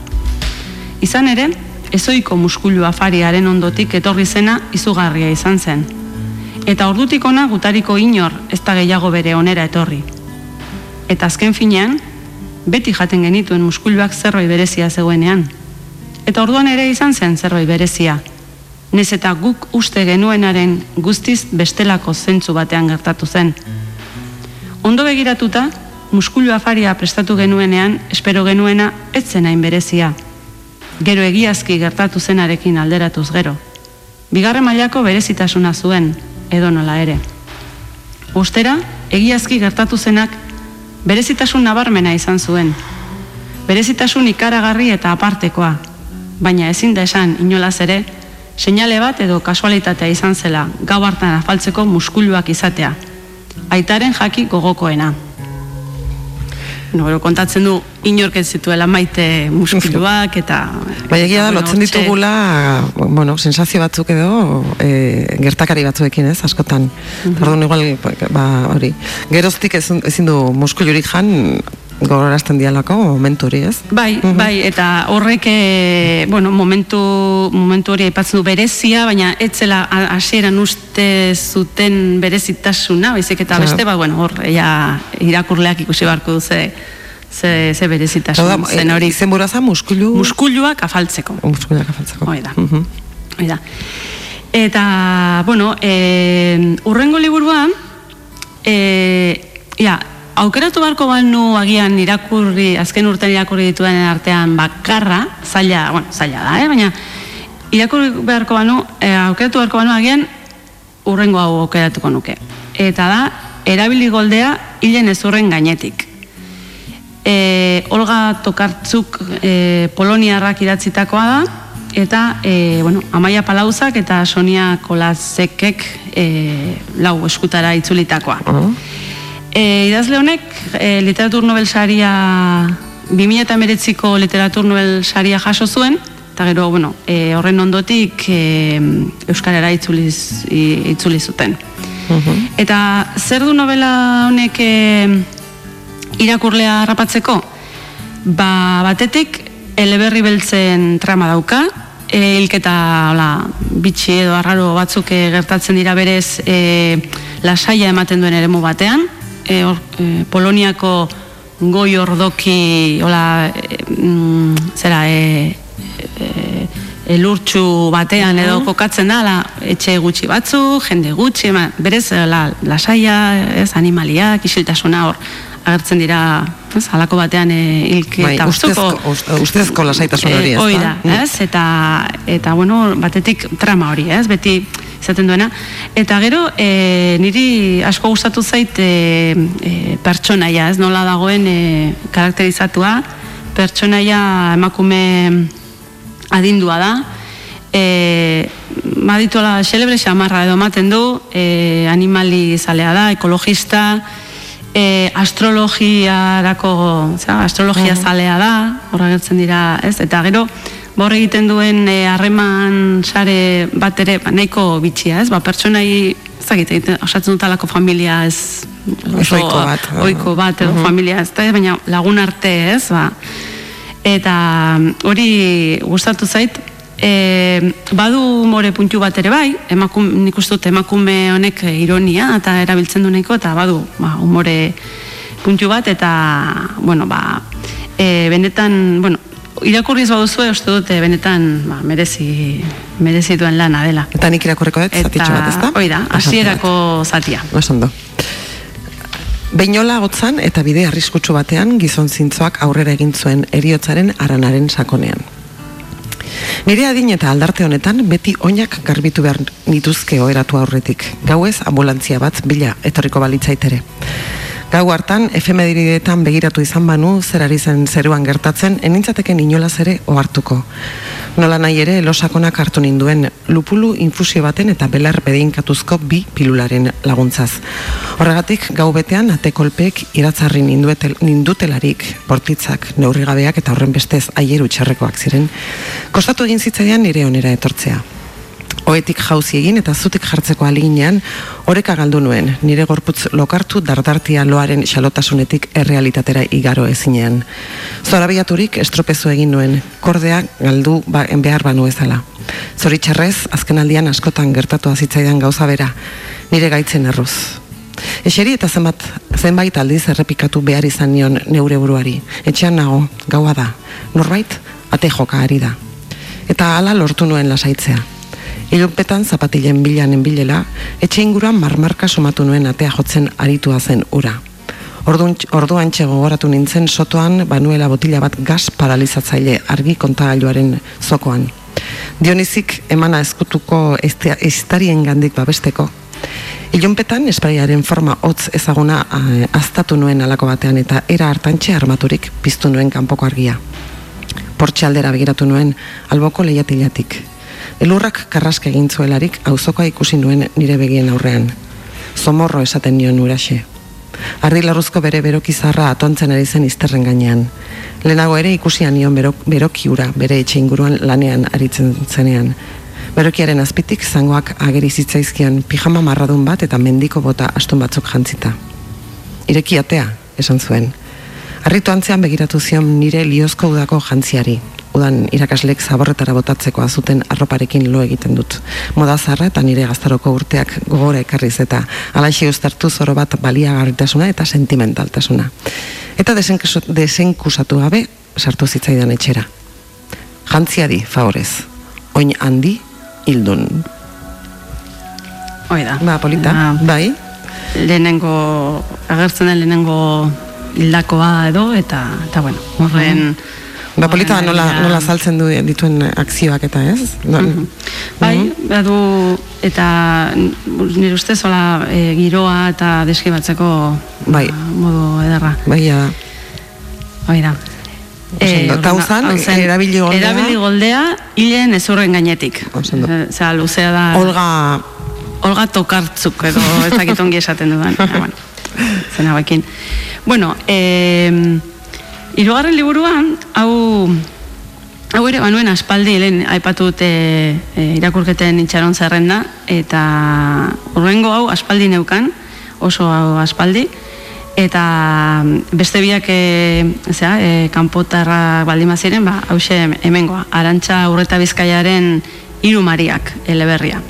Izan ere, ezoiko muskulu afariaren ondotik etorri zena izugarria izan zen. Eta ordutik ona gutariko inor ez da gehiago bere onera etorri. Eta azken finean, beti jaten genituen muskuluak zerbait berezia zegoenean. Eta orduan ere izan zen zerbait berezia. Nez eta guk uste genuenaren guztiz bestelako zentzu batean gertatu zen. Ondo begiratuta, muskulu afaria prestatu genuenean, espero genuena ez zen hain berezia. Gero egiazki gertatu zenarekin alderatuz gero. Bigarren mailako berezitasuna zuen, edo nola ere. Ustera, egiazki gertatu zenak berezitasun nabarmena izan zuen. Berezitasun ikaragarri eta apartekoa, baina ezin da esan inolaz ere, seinale bat edo kasualitatea izan zela gau hartan afaltzeko muskuluak izatea. Aitaren jaki gogokoena. No, gero kontatzen du inork ez zituela maite muskuluak eta... Bai, egia da, lotzen ditugula, bueno, sensazio batzuk edo, e, gertakari batzuekin, ez, askotan. Mhm. Orduan igual, ba, hori, geroztik ezin, ezin du muskulurik jan, gogorazten dialako momentu hori, ez? Bai, bai, eta horrek, e, bueno, momentu, momentu hori aipatzen du berezia, baina etzela hasieran uste zuten berezitasuna, baizik eta beste, ba, bueno, hor, ja, irakurleak ikusi beharko du ze, ze, berezitasun zen hori. Izen buraza muskulu... Muskuluak afaltzeko. Muskuluak afaltzeko. Hoi da. Mhm. Hoi da. Eta, bueno, e, urrengo liburua, e, ja, aukeratu beharko banu agian irakurri, azken urtean irakurri dituen artean bakarra, zaila, bueno, zaila da, eh? baina irakurri beharko banu, e, aukeratu beharko banu agian urrengo hau aukeratuko nuke. Eta da, erabili goldea hilen ezurren gainetik. E, Olga Tokartzuk e, Poloniarrak idatzitakoa da, eta e, bueno, Amaia Palauzak eta Sonia Kolazekek e, lau eskutara itzulitakoa. E, idazle honek e, literatur nobel saria 2008ko literatur nobel saria jaso zuen, eta gero, bueno, e, horren ondotik e, Euskarara itzuliz, itzuli zuten. Eta zer du novela honek e, irakurlea harrapatzeko? Ba, batetik, eleberri beltzen trama dauka, e, hilketa hola, bitxi edo arraro batzuk e, gertatzen dira berez e, lasaia ematen duen eremu batean, e, hor, e, Poloniako goi ordoki hola, e, mm, zera, e, e, elurtsu batean edo kokatzen da, la, etxe gutxi batzu, jende gutxi, ema, berez la, lasaia, ez, animaliak, isiltasuna hor, agertzen dira, ez, halako batean e, hilketa Bai, batzuko- ustezko, ust- ustezko lasaitasun hori, ez hori da? da, ez? Eta, eta bueno, batetik trama hori, ez? Beti izaten duena. Eta gero, e, niri asko gustatu zait e, e, pertsonaia, ez? Nola dagoen e, karakterizatua, pertsonaia emakume adindua da, e, badituela xelebre xamarra edo ematen du, e, animali zalea da, ekologista, e, astrologiarako, zera, astrologia zalea da, horra gertzen dira, ez? Eta gero, bor egiten duen e, harreman sare bat ere ba, nahiko bitxia, ez? Ba, pertsonai, ez dakit, egiten- osatzen dutalako familia ez Oso ohiko bat. ohiko bat edo familia ez da, baina lagun arte ez, ba. Eta mm, hori gustatu zait, e, badu more puntu bat ere bai, emakum, nik uste dut emakume honek ironia eta erabiltzen du nahiko, eta badu ba, umore puntu bat, eta, bueno, ba, e, benetan, bueno, irakurriz baduzue, uste dut, e, benetan, ba, merezi, merezi duen lana dela. Eta nik irakurriko dut, zatitxo bat, ez da? hoi da, hasierako zatia. Oso ondo. Beinola gotzan eta bide arriskutsu batean gizon zintzoak aurrera egin zuen eriotzaren aranaren sakonean. Nire adin eta aldarte honetan beti oinak garbitu behar nituzke oheratu aurretik. Gauez ambulantzia bat bila etorriko balitzaitere. Gau hartan, efemedideetan begiratu izan banu, zer ari zen zeruan gertatzen, enintzateken inolaz ere ohartuko. Nola nahi ere, losakonak hartu ninduen lupulu infusio baten eta belar bedeinkatuzko bi pilularen laguntzaz. Horregatik, gau betean, atekolpeek iratzarri ninduetel, nindutelarik, bortitzak, neurrigabeak eta horren bestez aieru txerrekoak ziren, kostatu egin zitzaidan nire onera etortzea. Oetik jauzi egin eta zutik jartzeko aliginean, oreka galdu nuen, nire gorputz lokartu dardartia loaren xalotasunetik errealitatera igaro ezinean. Zorabiaturik estropezu egin nuen, kordea galdu ba, behar banu ezala. Zoritxarrez, azken aldian askotan gertatu azitzaidan gauza bera, nire gaitzen erruz. Eseri eta zenbat, zenbait aldiz errepikatu behar izan nion neure buruari. Etxean nago, gaua da, norbait, ate joka ari da. Eta hala lortu nuen lasaitzea. Ilunpetan zapatilen bilanen bilela, etxe inguruan marmarka somatu nuen atea jotzen aritua zen ura. Orduan, orduan gogoratu nintzen sotoan banuela botila bat gas paralizatzaile argi kontagailuaren zokoan. Dionizik emana eskutuko estarien gandik babesteko. Ilunpetan espraiaren forma hotz ezaguna aztatu nuen alako batean eta era hartantxe armaturik piztu nuen kanpoko argia. Portxe aldera begiratu nuen alboko lehiatilatik. Elurrak karraska egin zuelarik auzokoa ikusi nuen nire begien aurrean. Zomorro esaten nion uraxe. Ardi larruzko bere berokizarra atontzen ari zen izterren gainean. Lehenago ere ikusian nion berok, beroki ura bere etxe inguruan lanean aritzen zenean. Berokiaren azpitik zangoak ageri zitzaizkion pijama marradun bat eta mendiko bota astun batzuk jantzita. Ireki atea, esan zuen. Arritu antzean begiratu zion nire liozko udako jantziari. Udan irakaslek zaborretara botatzeko azuten arroparekin lo egiten dut. Moda zarra eta nire gaztaroko urteak gogora ekarriz eta alaxi uztartu zoro bat baliagarritasuna eta sentimentaltasuna. Eta desenkusatu gabe sartu zitzaidan etxera. Jantziari, favorez. Oin handi, hildun. Hoi da. Ba, polita, Ah, bai. lehenengo, agertzen den lehenengo hildakoa edo, eta, eta bueno, horren... Ba, polita da horren nola, nola saltzen du dituen akzioak eta ez? No, Bai, badu, eta nire ustez hola e, giroa eta deskribatzeko Bai. ba, modu ederra. Bai, ja. Hoi da. Ondo. Eta zen, erabili goldea? Erabili goldea, hilen ezurren gainetik. Osea, luzea da... Olga, Olga tokartzuk edo ez dakit ongi esaten dudan. (laughs) Ah, bueno, zen hauekin. Bueno, eh, irugarren liburuan, hau Hau ere, banuen aspaldi, lehen aipatu dute e, irakurketen itxaron zerrenda, eta urrengo hau aspaldi neukan, oso hau aspaldi, eta beste biak e, zera, e, kanpotarra baldin baziren, ba, hause hemengoa, arantxa urreta bizkaiaren hiru mariak eleberria.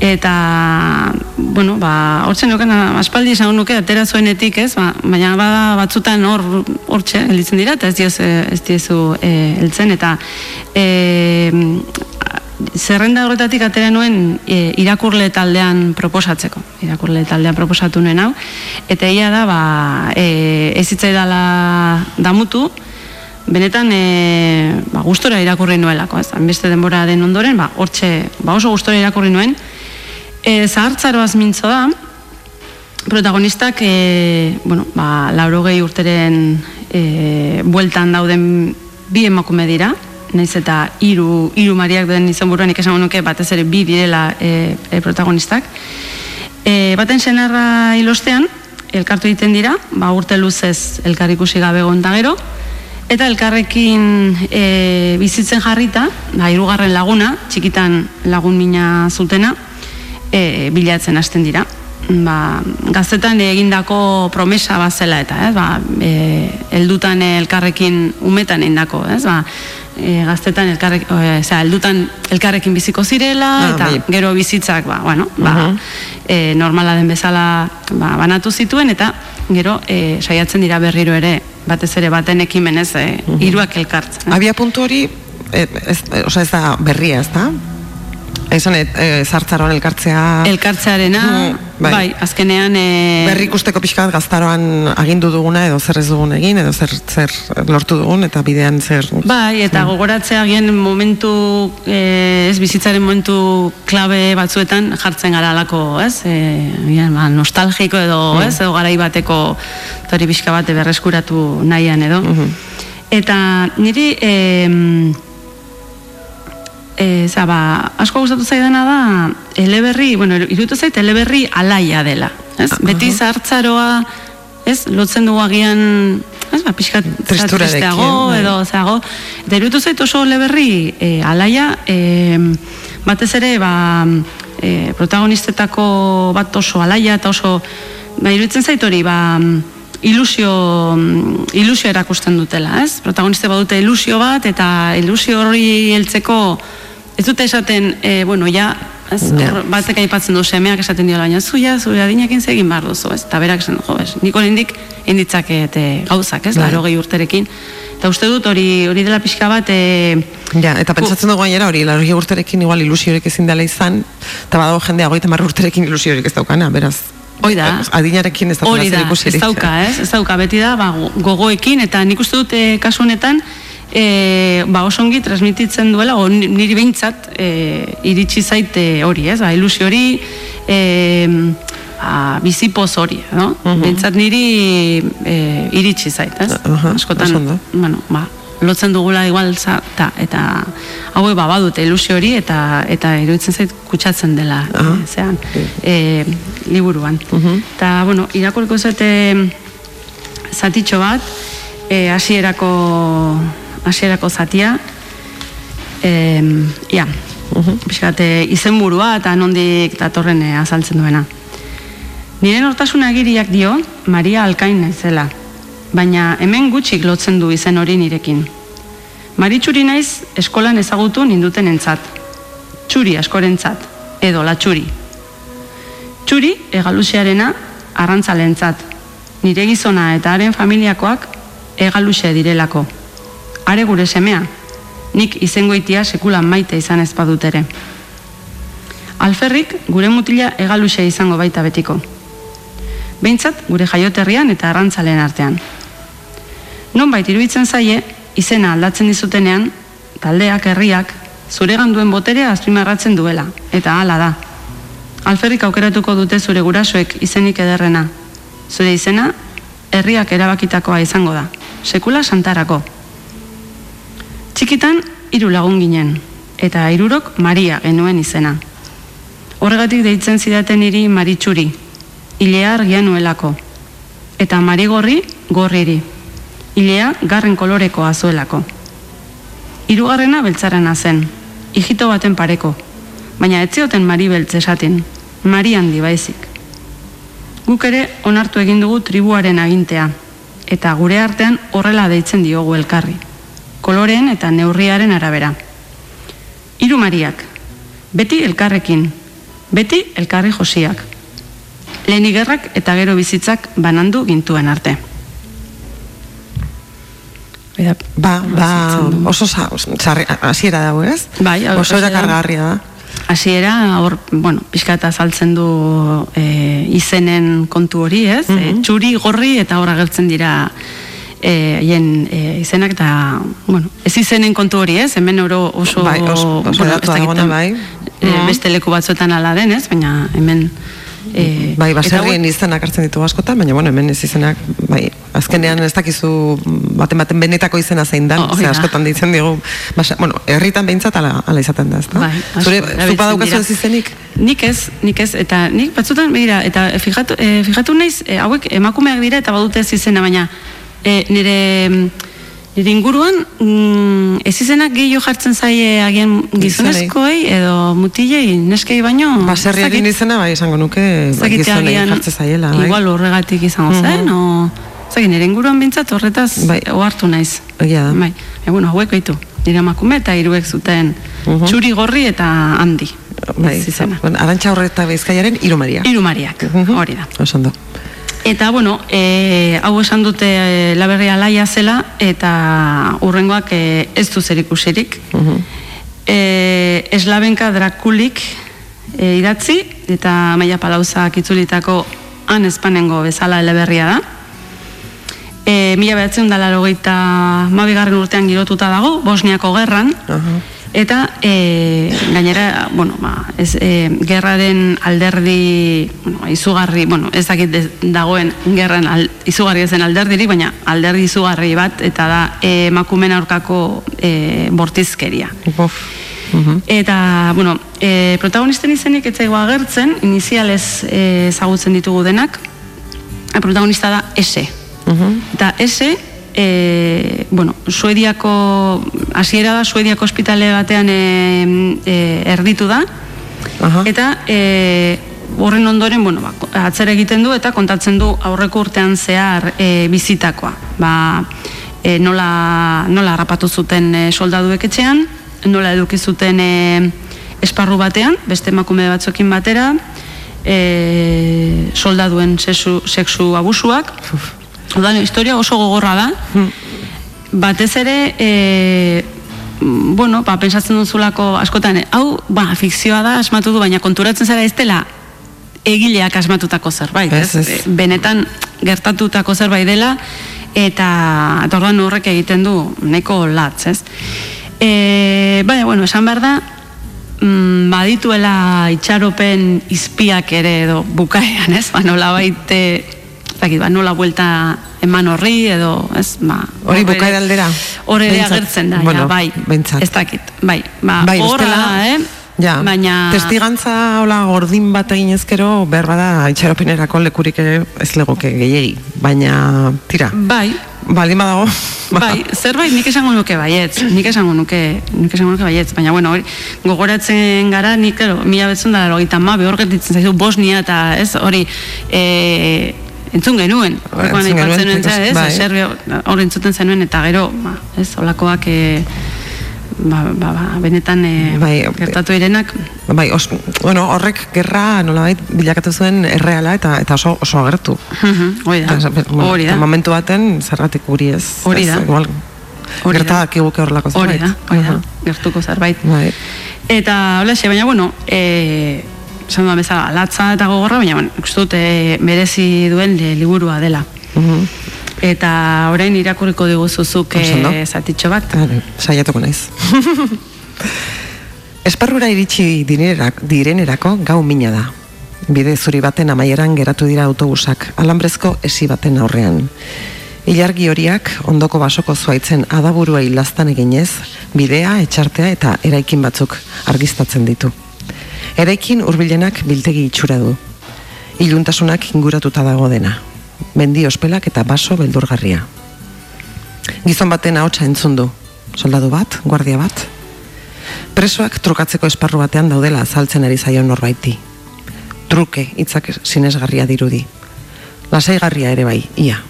Eta, bueno, ba, hortzen neukan aspaldi esan nuke, atera zuenetik, ez, ba, baina bada batzutan hor, hortxe, helditzen dira, eta ez dioz, ez diozu e, heltzen, eta e, zerrenda horretatik atera nuen e, irakurle taldean proposatzeko. Irakurle taldean proposatu nuen hau. Eta ia da, ba, e, ez hitzaidala damutu, benetan e, ba, gustora irakurri nuelako, ez? Beste denbora den ondoren, ba, hortxe, ba, oso gustora irakurri nuen. E, zahartzaroaz mintzo da, protagonistak, e, bueno, ba, laurogei urteren e, bueltan dauden bi emakume dira, naiz eta hiru hiru mariak den izan buruan ikesan nuke batez ere bi direla e, e, protagonistak. E, baten senarra hilostean, elkartu egiten dira, ba, urte luzez elkar ikusi gabe egon da gero, eta elkarrekin e, bizitzen jarrita, ba, hirugarren laguna, txikitan lagun mina zutena, e, bilatzen hasten dira. Ba, gaztetan egindako promesa bazela eta, ez, ba, e, eldutan elkarrekin umetan egindako, ez, ba, e, gaztetan elkarrek, e, zera, eldutan elkarrekin biziko zirela, Ah, eta bai. gero bizitzak, ba, bueno, ba, e, normala den bezala ba, banatu zituen, eta gero e, saiatzen dira berriro ere, batez ere baten ekimenez, e, hiruak elkartzen. abia puntu hori, e, ez, e, osea, ez da berria, ez da? Esan, e, e, zartzaroan elkartzea... Elkartzearena, Mm, bai. bai. azkenean... E, Berri ikusteko pixka bat gaztaroan agindu duguna edo zer ez dugun egin edo zer, zer lortu dugun eta bidean zer Bai, eta gogoratzea agian momentu, e, ez bizitzaren momentu klabe batzuetan jartzen gara alako, ez? E, agian, ba, nostalgiko edo, ez? Edo garai bateko tori pixka bate berreskuratu nahian edo. Eta niri, e, e, za, ba, asko gustatu zaidana da, eleberri, bueno, irutu zait eleberri alaia dela, ez? Beti zartzaroa, ez? Lotzen dugu agian, ez? Ba, pixkat Tristurarekin, tristeago bai. edo zeago. Eta irutu zait oso eleberri e, alaia, e, batez ere, ba, e, protagonistetako bat oso alaia eta oso, ba, iruditzen zait hori, ba, ilusio, ilusio erakusten dutela, ez? Protagoniste badute ilusio bat, eta ilusio horri heltzeko ez dute esaten, e, bueno, ja, ez, Ja. hor batek aipatzen du semeak esaten diola, baina zu ja, zure adinekin zegin behar duzu, ez? Eta berak esan jo, ez, nik oraindik inditzaket e, gauzak, ez? Bai. Larogei urterekin. Eta uste dut hori hori dela pixka bat, e, Ja, eta pentsatzen dugu gainera hori, largi urterekin igual ilusiorik ezin dela izan, eta badago jendea hogeita marra urterekin ilusiorik ez daukana, beraz. Hoi da. eh, Adinarekin ez daukana Hori da, ez dauka, ez? Ez dauka, beti da, ba, go- gogoekin, eta nik uste dut e, kasu honetan, e, ba, oso ongi transmititzen duela, o ni- niri behintzat e, iritsi zaite hori, ez? Ba, ilusio hori, e, ba, bizipoz hori, no? Behintzat niri e, iritsi zait, ez? Aha, Askotan, oso ondo. bueno, ba, lotzen dugula igual za, ta, eta hau ba badute ilusio hori eta eta iruditzen zait kutsatzen dela Aha. e, zean e, liburuan eta bueno irakurriko zate zatitxo bat e, hasierako hasierako zatia e, ja pixkat, e, izenburua eta nondik datorren e, azaltzen duena Nire nortasuna agiriak dio Maria Alkain naizela, baina hemen gutxik lotzen du izen hori nirekin. Maritxuri naiz eskolan ezagutu ninduten entzat. Txuri askorentzat, edo latxuri. Txuri egaluxearena arrantzalentzat. Nire gizona eta haren familiakoak egaluxe direlako. Are gure semea, nik izengoitia sekulan maite izan ez badut ere. Alferrik gure mutila egaluxe izango baita betiko. behintzat gure jaioterrian eta arrantzalen artean. Nonbait iruditzen zaie, izena aldatzen dizutenean, taldeak, herriak, zuregan duen boterea azpimarratzen duela, eta hala da. Alferrik aukeratuko dute zure gurasoek izenik ederrena. Zure izena, herriak erabakitakoa izango da, sekula santarako. Txikitan, hiru lagun ginen, eta hirurok Maria genuen izena. Horregatik deitzen zidaten hiri Maritxuri, ilea argia nuelako. Eta Marigorri, gorriri. Ilea garren kolorekoa zuelako. Hirugarrena beltzarena zen, hijito baten pareko, baina ez zioten Mari beltz esaten, Mari handi baizik. Guk ere onartu egin dugu tribuaren agintea, eta gure artean horrela deitzen diogu elkarri, koloreen eta neurriaren arabera. Hiru Mariak, beti elkarrekin, beti elkarri josiak. Lehen gerrak eta gero bizitzak banandu gintuen arte. Bai Ba, ba, oso hasiera dago, ez? Bai, oso hasiera. erakargarria da. Hasiera hor, bueno, pixka eta saltzen du e, izenen kontu hori, ez? E, txuri, gorri eta hor agertzen dira haien e, izenak eta, bueno, ez izenen kontu hori, ez? Hemen oro oso... Bai, oso- oso dakit, dagoena, bai. E, beste leku batzuetan ala den, ez? Baina hemen... E, Bai, eta baserrien hauek- izenak hartzen ditugu askotan, baina bueno, hemen ez izenak, bai, azkenean ez dakizu baten baten benetako izena zein dan, Oh, ze da. askotan ditzen digu, basa, bueno, herritan behintzat ala, ala izaten da, ezta? Bai, Zure, erabiltzen zu badaukazu dira. ez izenik? Nik ez, nik ez, eta nik batzutan, begira, eta fijatu, e, fijatu naiz, e, hauek emakumeak dira eta badute ez izena, baina e, nire, nire inguruan mm, ez izenak gehiago jartzen zaie agian gizonezkoei edo mutilei, neskei baino, Baserriaren izena, bai, esango nuke, Zakit gizonei agian, jartze zaiela, bai. igual horregatik izango Mhm. zen, o... Zagin, nire inguruan bintzat horretaz Bai. ohartu naiz. Egia da. Bai, e, bueno, hauek baitu. Nire emakume eta hiruek zuten txuri gorri eta handi. Bai, izena. Arantxa horreta bizkaiaren hiru Maria. Hiru mariak, Mhm. hori da. Oso ondo. Eta, bueno, e, hau esan dute e, laberria laia zela, eta urrengoak e, ez du zer ikusirik. e, eslabenka drakulik e, idatzi, eta maia palauzak itzulitako han espanengo bezala eleberria da. E, mila behatzen da laro mabigarren urtean girotuta dago, Bosniako gerran, eta e, gainera, bueno, ba, ez, e, gerraren alderdi, bueno, izugarri, bueno, ez dakit ez dagoen gerran al, izugarri ezen alderdirik, baina alderdi izugarri bat, eta da e, emakumeen aurkako e, bortizkeria. Bof. Mhm. Eta, bueno, e, protagonisten izenik etzaigo agertzen, inizialez ezagutzen ditugu denak, protagonista da S. Eta S, e, bueno, Suediako, hasiera da, Suediako ospitale batean e, e, erditu da, Aha. eta e, horren ondoren, bueno, ba, atzera egiten du eta kontatzen du aurreko urtean zehar e, bizitakoa. Ba, e, nola, nola harrapatu zuten e, soldaduek etxean, nola eduki zuten e, esparru batean, beste emakume batzuekin batera, e, soldaduen sexu, sexu abusuak. Ordan, historia oso gogorra da. Batez ere, e, bueno, ba, pensatzen duzulako askotan, hau, ba, fikzioa da, asmatu du, baina konturatzen zara ez dela egileak asmatutako zerbait, Ez, ez. E, Benetan gertatutako zerbait dela, eta, eta orduan horrek egiten du neko latz, ez? E, baina, bueno, esan behar da, mm, badituela itxaropen izpiak ere edo bukaean, ez? Ba, nola baite, ez dakit, ba, nola buelta eman horri edo, ez? Ba, Hori hor bukaera aldera? Hor ere agertzen da, Bueno, ja, bai. behintzat. Ez dakit, bai. Ba, Bai, horra da, eh? Ja, Baina... testigantza hola gordin bat egin ezkero, behar bada itxaropenerako lekurik ez legoke gehiegi, baina tira, Bai, baldin badago, (laughs) ba, Bai, zerbait nik esango nuke baietz, nik esango nuke, nik esango nuke baietz, baina bueno, hori, gogoratzen gara, nik, claro, mila betzen da, logita ma, behor getitzen zaizu Bosnia eta, ez, hori, e, entzun genuen, Orduan entzun genuen, nuen, ez, bai. Serbia, hori entzuten zenuen, eta gero, ba, ez, olakoak, e, ba, ba, ba, benetan e, Bai, gertatu irenak, bai, os, bueno, horrek gerra nolabait bilakatu zuen erreala eta eta oso oso agertu. Mhm, hori da, bueno, hori da, momentu baten zergatik guri ez. Hori ez, da. Igual, Hori da. horrelako hori zerbait. da, hori da, gertuko zerbait. Bai. Eta, hola, baina, bueno, e, esan duan bezala, latza eta gogorra, baina, bueno, uste dut, e, merezi duen e, liburua dela. Mhm. Eta orain irakurriko diguzuzuk e, zatitxo bat. Saiatuko naiz. (laughs) Esparrura iritsi direnerak, direnerako gau mina da. Bide zuri baten amaieran geratu dira autobusak, alambrezko esi baten aurrean. Ilargi horiak ondoko basoko zuaitzen adaburua ilaztan eginez, bidea, etxartea eta eraikin batzuk argiztatzen ditu. Eraikin hurbilenak biltegi itxura du. Iluntasunak inguratuta dago dena. Mendi ospelak eta baso beldurgarria. Gizon baten ahotsa entzun du. Soldadu bat, guardia bat. Presoak trukatzeko esparru batean daudela azaltzen ari zaion norbaiti. Truke hitzak sinesgarria dirudi. Lasaigarria ere bai, ia.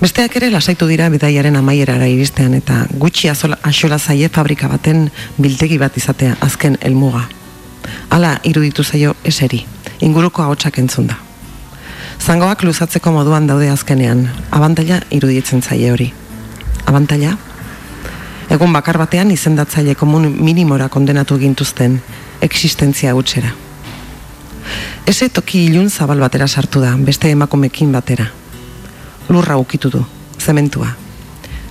Besteak ere lasaitu dira bidaiaren amaierara iristean eta gutxi azola, axola zaie fabrika baten biltegi bat izatea azken helmuga. Hala iruditu zaio eseri, inguruko ahotsak entzun da. Zangoak luzatzeko moduan daude azkenean, abantaila iruditzen zaie hori. Abantaila? Egun bakar batean izendatzaile komun minimora kondenatu gintuzten, existentzia gutxera. Ese toki ilun zabal batera sartu da, beste emakumekin batera. Lurra ukitu du, zementua.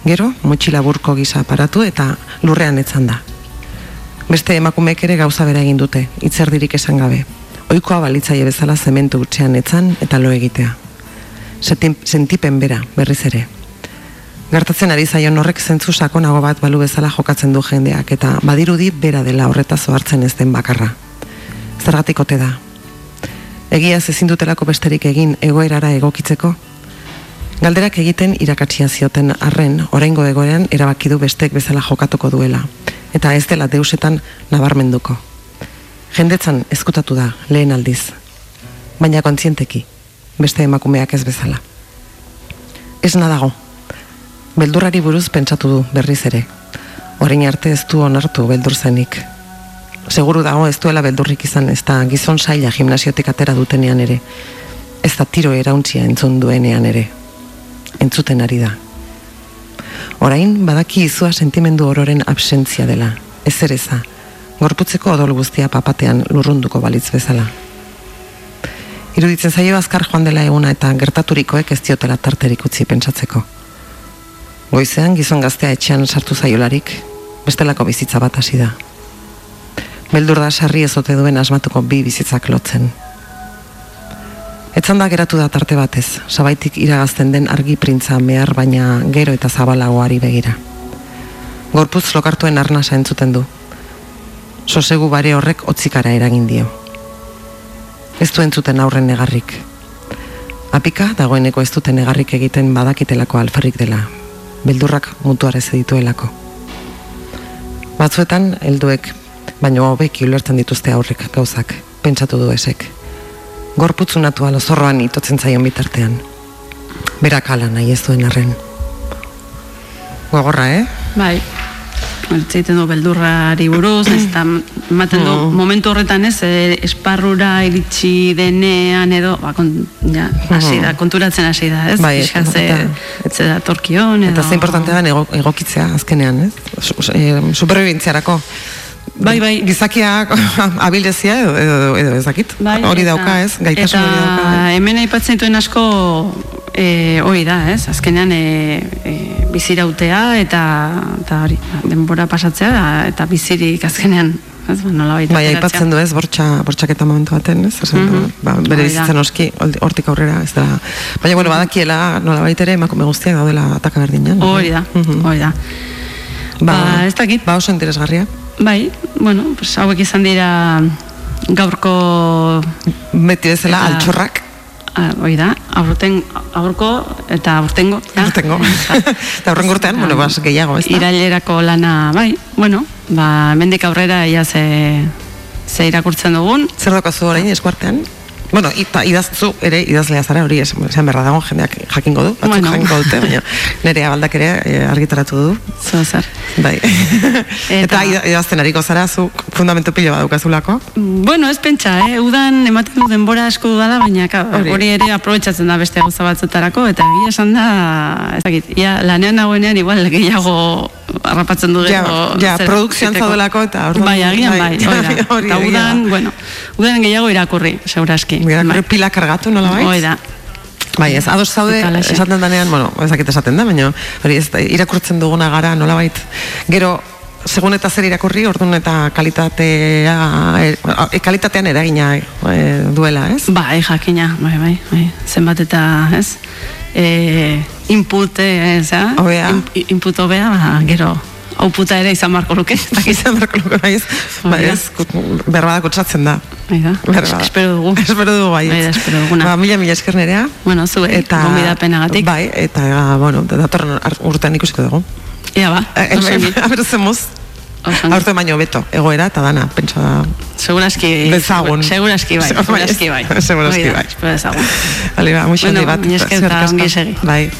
Gero, motxila burko gisa aparatu eta lurrean etzan da. Beste emakumeek ere gauza bera egin dute, itzerdirik esan gabe. Oikoa balitzaile bezala zementu utxean etzan eta lo egitea. Sentipen bera, berriz ere. Gertatzen ari zaion horrek zentzu sakonago bat balu bezala jokatzen du jendeak eta badirudi bera dela horretaz hartzen ez den bakarra. Zergatik ote da. Egiaz ezin dutelako besterik egin egoerara egokitzeko? Galderak egiten irakatsia zioten arren, oraingo egoeran erabaki du bestek bezala jokatuko duela, eta ez dela deusetan nabarmenduko. Jendetzan ezkutatu da, lehen aldiz, baina kontzienteki, beste emakumeak ez bezala. Ez nadago, beldurrari buruz pentsatu du berriz ere. Orain arte ez du onartu beldur zenik. Seguru dago ez duela beldurrik izan, ez da gizon saila gimnasiotik atera dutenean ere. Ez da tiro erauntzia entzun duenean ere. Entzuten ari da. Orain badaki izua sentimendu ororen absentzia dela. Ez eza, gorputzeko odol guztia papatean lurrunduko balitz bezala. Iruditzen zaio azkar joan dela eguna eta gertaturikoek ez diotela tarterik utzi pentsatzeko. Goizean gizon gaztea etxean sartu zaiolarik, bestelako bizitza bat hasi da. Beldur da sarri ezote duen asmatuko bi bizitzak lotzen. Etzan da geratu da tarte batez, sabaitik iragazten den argi printza mehar baina gero eta zabalagoari begira. Gorputz lokartuen arnasa entzuten du. Sosegu bare horrek otzikara eragin dio. Ez du entzuten aurren negarrik. Apika dagoeneko ez duten negarrik egiten badakitelako alferrik dela. Beldurrak mutuarez dituelako. Batzuetan, helduek, baino hobeki ulertzen dituzte aurrek gauzak, pentsatu du esek. Gorputzunatua lozorroan itotzen zaion bitartean. Berak ala nahi ez duen arren. Gogorra, eh? Bai, Itzaiten du beldurrari buruz, ez eta ematen du Mm. momentu horretan ez, e, esparrura iritsi denean edo, ba, kon, ja, hasi da, konturatzen hasi da, ez? Bai, Pixka ze, eta- ze da torkion, edo... Eta ze importantea da ego, egokitzea azkenean, ez? Eh, superbibintziarako. Bai, bai. Gizakiak (laughs) abildezia edo, edo, edo ez dakit. Bai, hori eta- dauka, ez? Gaitasun hori dauka. Eta bai. hemen aipatzen dituen asko e, hori da, ez? Azkenean e, e, bizirautea eta, eta hori, denbora pasatzea eta bizirik azkenean, ez? Ba, nola baita Bai, aipatzen du ez, bortxa, bortxaketa momentu baten, ez? Esan du, Mhm. ba, bere bizitzen oski, hortik aurrera, ez da. Baina, bueno, badakiela, nola ere, emakume guztiak daudela ataka berdinan. Hori da, Mhm. hori da. Ba, Ba, ez dakit. Ba, oso interesgarria. Bai, bueno, pues hauek izan dira gaurko Beti bezala, Eta- altxorrak. Ah, hoi da, aurten, aurko eta aurtengo. ja. Aurtengo. (laughs) Eta aurrengo urtean, bueno, bas, gehiago, ez da? Irailerako lana, bai, bueno, ba, mendik aurrera ia ze, ze irakurtzen dugun. Zer daukazu orain eskuartean? Bueno, eta idazzu ere idazlea zara hori es, esan berra dago jendeak jakingo du, batzuk Bueno. jakingo dute, baina (laughs) nire abaldak ere eh, argitaratu du. Zo zer. Bai. (laughs) Eta, ida- idazten ariko zara, zu fundamentu pilo bat daukazulako. Bueno, ez pentsa, eh? udan ematen du denbora asko dudala, baina Hori. ere aprobetsatzen da beste gauza batzutarako, eta egia esan da, ez dakit, ia lanean nagoenean igual gehiago harrapatzen du Ja, gero. ja, zera, produkzioan zaudelako eta orduan- Bai, agian bai, bai, (laughs) hori da. Eta udan, da. bueno, udan gehiago irakurri, seguraski. Mira, Bai. pila kargatu nola bai? Hoi da. Bai, ez, ados zaude, esaten danean, bueno, ezakit esaten da, baina hori ez, irakurtzen duguna gara nolabait. Gero, segun eta zer irakurri, orduan eta kalitatea, e, e, kalitatean eragina e, duela, ez? Bai, jakina, bai, bai, bai. Zenbat eta, ez? E, input, ez, eh? Hobea. In, input hobea, ba, gero, outputa ere izan barko luke. ez (laughs) dakit. Izan beharko luke, bai, ez? Bai, da. ez, kut- berbada kutsatzen da. Bai da, Berbada. espero dugu. (laughs) Espero dugu, bai. Bai da, espero duguna. Ba, mila, mila esker nerea. Bueno, zuei, eta gonbidapenagatik. Bai, eta, bueno, datorren urtean ikusiko dugu. Ia ba, Eh, oso ongi. A ber, zemuz. Oso ongi. Aurte baino beto, egoera eta dana, pentsa da. Seguraski, Bezagun. seguraski bai, (laughs) Bai, seguraski bai. da, bai. espero dezagun. Bale, ba, muixo Bueno, bat. mila esker eskerrik eta asko. ongi segi. Bai.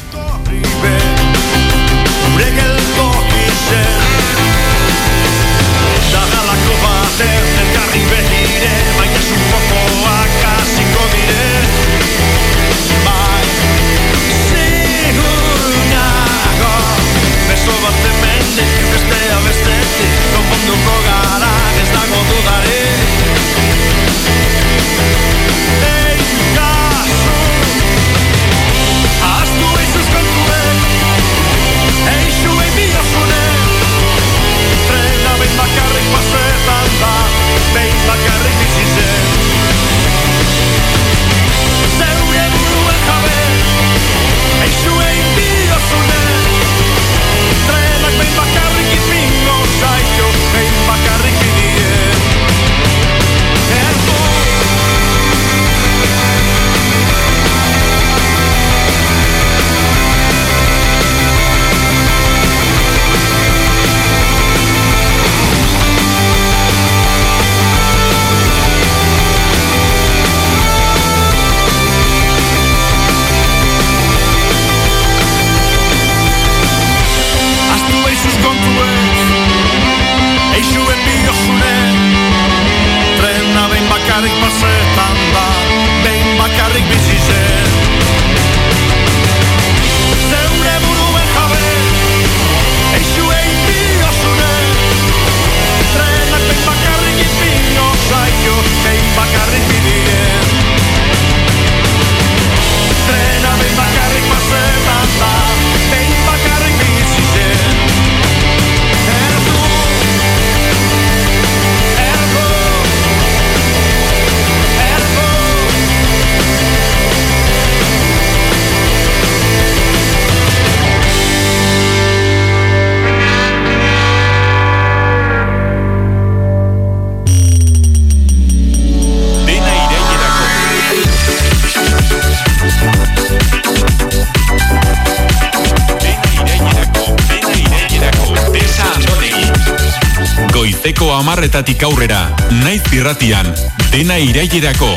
Amarretatik aurrera, naiz irratian, dena irailerako.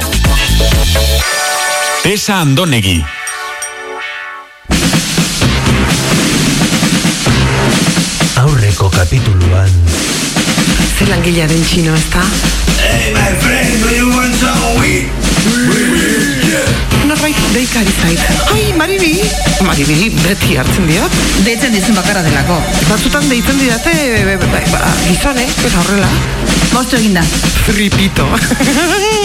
Tesa Andonegi. Aurreko kapituluan Zer langilearen txino, ez da? Hey my friend, Norbait deikari zait. Ai, Maribi! Maribiri beti hartzen diot. Deitzen dizun bakarra delako. Batzutan deitzen didate, ba, gizonek, eta horrela. Moztu eginda. Fripito.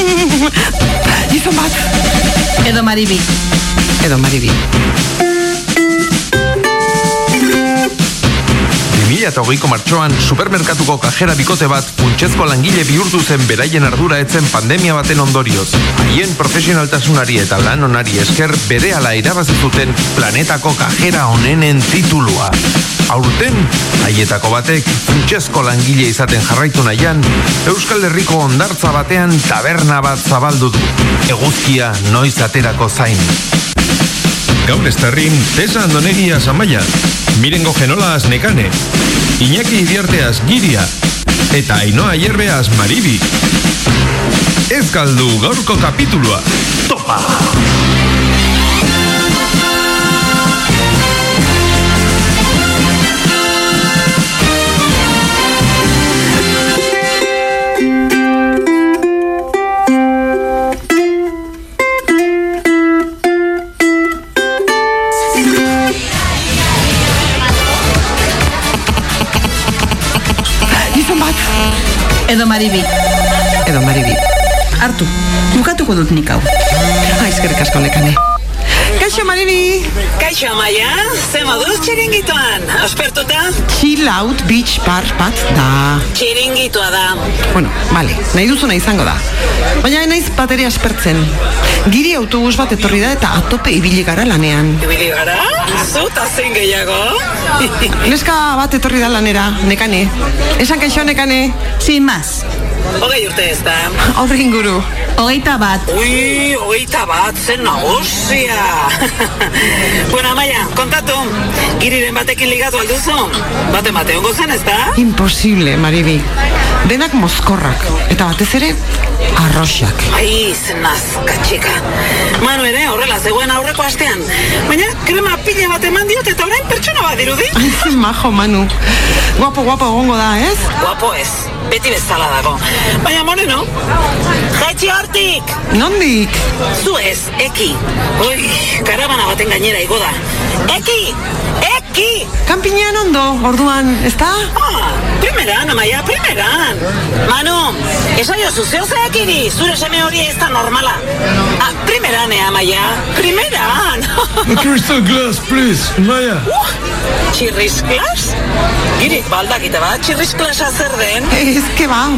(laughs) Gizon bat. Edo maribi. Edo Maribi. 2008ko martxoan supermerkatuko kajera bikote bat funtsezko langile bihurtu zen beraien ardura etzen pandemia baten ondorioz. Haien profesionaltasunari eta lan onari esker berehala irabazi zuten planetako kajera onenen titulua. Aurten, haietako batek funtsezko langile izaten jarraitu nahian, Euskal Herriko ondartza batean taberna bat zabaldu du. Eguzkia noiz aterako zain. Gaur estarrin, Tesa Andonegia Zamaia, Mirengo Genolas Nekane, Iñaki Idiarteaz Giria, eta Ainoa Hierbeaz Maribi. Ez galdu gaurko kapitulua. Topa! Edo Maribi. Edo Maribi. Hartu, bukatuko dut nik hau. Eskerrik asko nekane. Kaixo Maribi! Kaixo, Amaia, ze moduz txiringituan? Aspertuta? Chill out beach bar bat da. Txiringitua da. Bueno, vale, nahi duzuna izango da. Baina naiz bateria aspertzen. Giri autobus bat etorri da eta atope ibili gara lanean. Ibili gara? Zuta zein gehiago? Neska bat etorri da lanera, nekane. Esan kaixo nekane. Sin más. Hogei urte ez da. Horre inguru. Hogeita bat. Ui, hogeita bat, zen nagusia. (laughs) bueno, Amaia, kontatu, giriren batekin ligatu alduzu? Bate bate ongo zen, ez da? Imposible, Maribi. Denak mozkorrak. Eta batez ere, arroxak. Ai, zen nazka, txika. Manu ere, horrela zegoen aurreko astean. Baina, krema pila bat eman diot eta orain pertsona bat dirudi. (laughs) Ai, ze majo, Manu. Guapo, guapo egongo da, ez? Guapo ez, beti bezala dago. Baina, moreno, jaitxi hortik! Nondik? Zu ez, eki. Ui, karabana baten gainera igo da. Eki! Eki! Kampinean ondo, orduan, ez da? Ah, primeran, amaia, primeran. Manu, esaio zuzeo zekiri, zure seme hori ez da normala. Ah, primeran, eh, amaia, primeran. Crystal glass, please, Maya. uh, txirriz? Girik baldakite bat, txirriz klasa zer den? Ez que ba.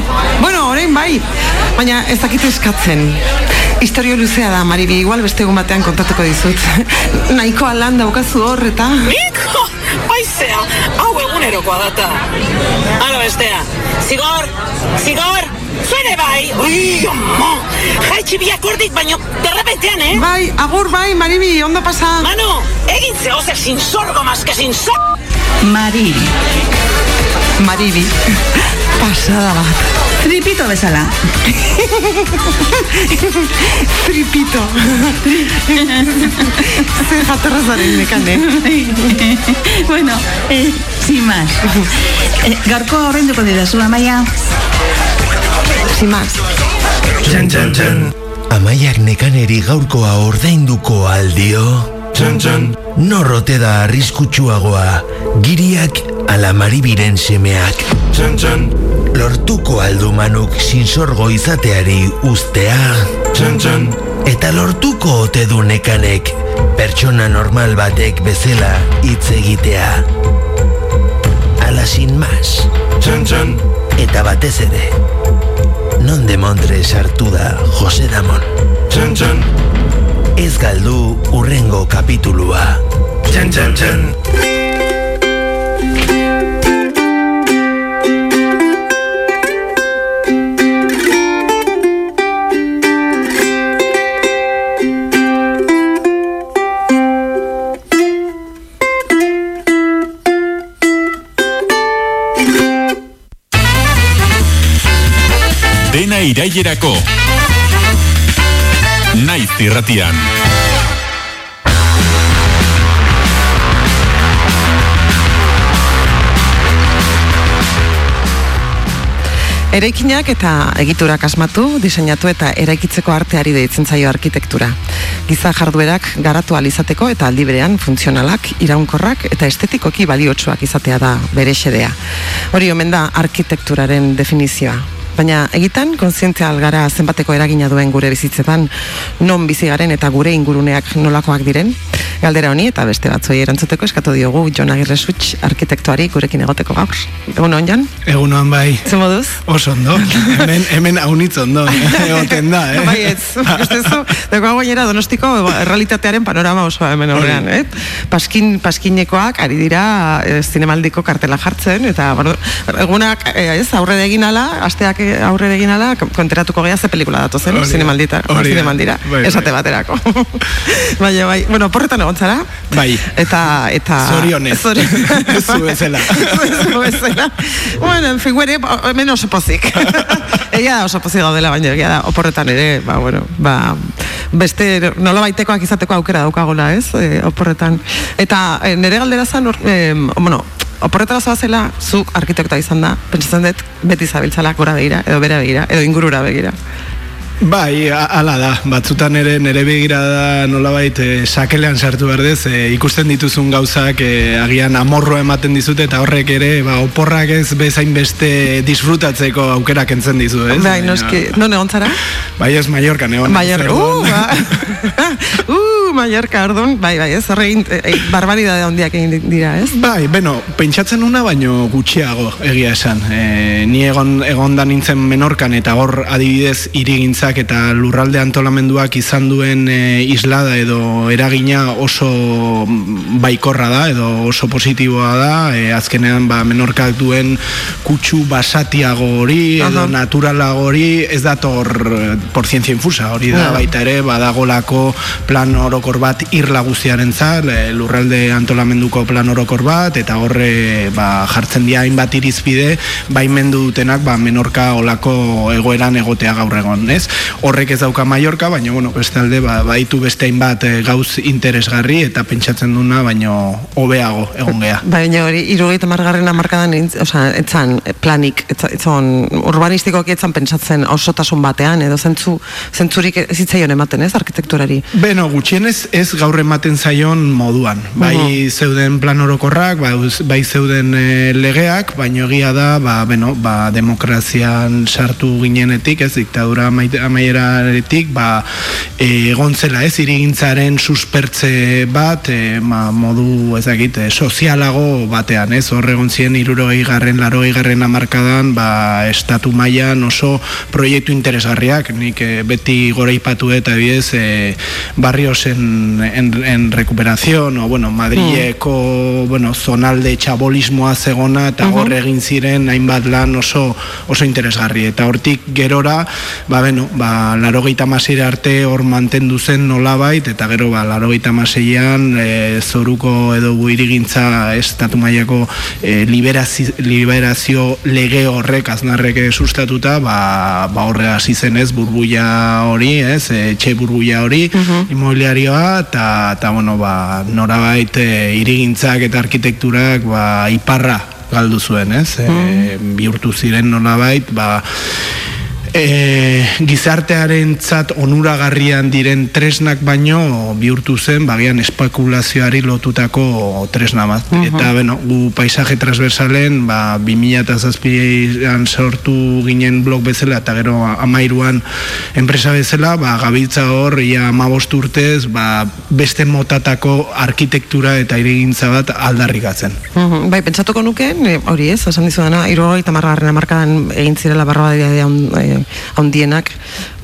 Bueno, orain bai. Baina ez dakit eskatzen. Historio luzea da, Maribi, igual beste egun batean kontatuko dizut. (laughs) Nahikoa lan daukazu hor eta... Nik? Aizea, hau egunerokoa data. Hala bestea, zigor, zigor, zuere bai. Ui, omo, jaitxi biak ordik, baino, derrepentean, eh? Bai, agur bai, Maribi, ondo pasa. Manu, egin zehoze sin sorgo más que sin sor... Maribi. Maribi, pasada bat. Tripito bezala. (laughs) Tripito. (laughs) Ze jatorrazaren nekane. (laughs) bueno, eh, sin más. Eh, gaurko horrenduko didazu, Amaia. Sin más. Txan, txan, txan. Amaiak nekaneri gaurkoa ordainduko aldio? Txan, txan. Norrote da arriskutsuagoa, giriak ala maribiren semeak. Txan, txan. Lortuko aldu manuk sinsorgo izateari ustea? Txan, txan. Eta lortuko ote du nekanek pertsona normal batek bezala hitz egitea? Ala sin mas. Txan, txan. Eta batez ere, non de Montre sartu da Jose Damon. Txan, txan. Ez galdu urrengo kapitulua. Txan, txan, txan. Irailerako. Naiz irratian. Eraikinak eta egiturak asmatu, diseinatu eta eraikitzeko arteari deitzen zaio arkitektura. Giza jarduerak garatu ahal izateko eta aldi berean funtzionalak, iraunkorrak eta estetikoki baliotsuak izatea da bere xedea. Hori omen da arkitekturaren definizioa. Baina egitan, kontzientzia algara zenbateko eragina duen gure bizitzetan, non bizi garen eta gure inguruneak nolakoak diren, galdera honi eta beste batzuei erantzuteko eskatu diogu Jon Agirre Such arkitektuari gurekin egoteko gaur. Egun on, Jon? Egunoan bai. Ze moduz? Oso ondo. Hemen, hemen haunitz ondo. (laughs) Egoten da, eh? Bai, ez. Uste zu, dago gainera donostiko errealitatearen panorama osoa hemen horrean, eh? Paskin, paskinekoak ari dira eh, zinemaldiko kartela jartzen, eta bueno, egunak, eh, ez, aurre egin ala, asteak aurre egin ala, konteratuko gea ze pelikula datozen, Hori da. zinemaldita, zinemaldira, Bai, bai. esate baterako. (laughs) Baina, bai, bueno, porretan zara, Bai. eta, eta... Zorionez. Zori- (laughs) Zu bezala. Zu bezala. Bueno, en fin, guere, hemen oso pozik. (laughs) Egia da oso pozik gaudela, baina egia da, oporretan ere, ba, bueno, ba, beste nola baitekoak izateko aukera daukagola, ez, e, oporretan. Eta e, nire galdera zan, or, e, bueno, oporretara zoazela, zu arkitekta izan da, pentsatzen dut, beti zabiltzala gora begira, edo bera begira, edo ingurura begira. Bai, a- hala da, batzutan ere nere begirada nolabait e, sakelean sartu berdez, e, ikusten dituzun gauzak e, agian amorroa ematen dizute eta horrek ere, ba, oporrak ez bezain beste disfrutatzeko aukera kentzen dizu, ez? Bai, noski, non egon zara? Bai, ez Mallorca, neon. Mallorca, uh, ba. (laughs) (laughs) uh, Mallorca, ordon, bai, bai, ez, horre egin, e, barbaridade handiak egin dira, ez? Bai, beno, pentsatzen una baino gutxiago egia esan. E, ni egon, egon da nintzen menorkan eta hor adibidez irigintzak eta lurralde antolamenduak izan duen e, islada edo eragina oso baikorra da edo oso positiboa da. E, azkenean ba, menorkak duen kutsu basatiago hori edo Aha. naturalago hori ez dator eh, por ciencia infusa hori da baita ere badagolako plan orokor bat irla guztiaren lurralde antolamenduko plan orokor bat eta horre ba, jartzen dira hainbat irizpide baimendu dutenak ba, menorka olako egoeran egotea gaur egon, ez? Horrek ez dauka Mallorca, baina bueno, bestalde ba, baitu beste hainbat eh, gauz interesgarri eta pentsatzen duna baino hobeago egon gea. (laughs) Baina hori, irugaita margarren amarkadan, osea, etzan eh, planik, etza- etzon urbanistikoki etzan pentsatzen osotasun batean, edo zentzu, zentzurik zitzaion ematen, ez, arkitekturari. Beno, gutxienez ez gaur ematen zaion moduan. Bai zeuden plan orokorrak, bai, bai zeuden eh, legeak, baino egia da, ba, beno, ba, demokrazian sartu ginenetik, ez diktadura amai- amaieraretik, ba, eh, egon zela ez, irigintzaren suspertze bat, e, ma, modu ezagit, e, sozialago batean, ez, hor egon ziren irurogei garren, larogei garren amarkadan, ba, estatu mailan oso proiektu interesgarriak, nik eh, beti goreipatu eta bidez, e, barrios en, en, en recuperación, o bueno, Madrileko, bueno, zonalde txabolismoa zegona, eta Mhm. hor egin ziren hainbat lan oso oso interesgarri eta hortik gerora ba beno ba 96 arte hor mantendu zen nolabait eta gero ba 96an e, zoruko edo guirigintza estatu mailako e, liberazio, liberazio lege horrek aznarrek eh, sustatuta ba ba horre hasi zen ez burbuia hori ez e, etxe burbuia hori inmobiliarioa eta eta bueno ba norabait e, irigintzak eta arkitekturak ba iparra galdu zuen, ez? E, bihurtu ziren nolabait, ba, e, gizartearen tzat onuragarrian diren tresnak baino bihurtu zen bagian espekulazioari lotutako tresna bat. Eta, beno, gu paisaje transversalen, ba, 2007an sortu ginen blog bezala, eta gero amairuan enpresa bezala, ba, gabiltza hor, ia amabost urtez, ba, beste motatako arkitektura eta irigintza bat aldarrikatzen. Mhm, Bai, pentsatuko nuke, eh, hori ez, esan dizu dena, irugaita margarren amarkadan egin zirela barra eh, handienak,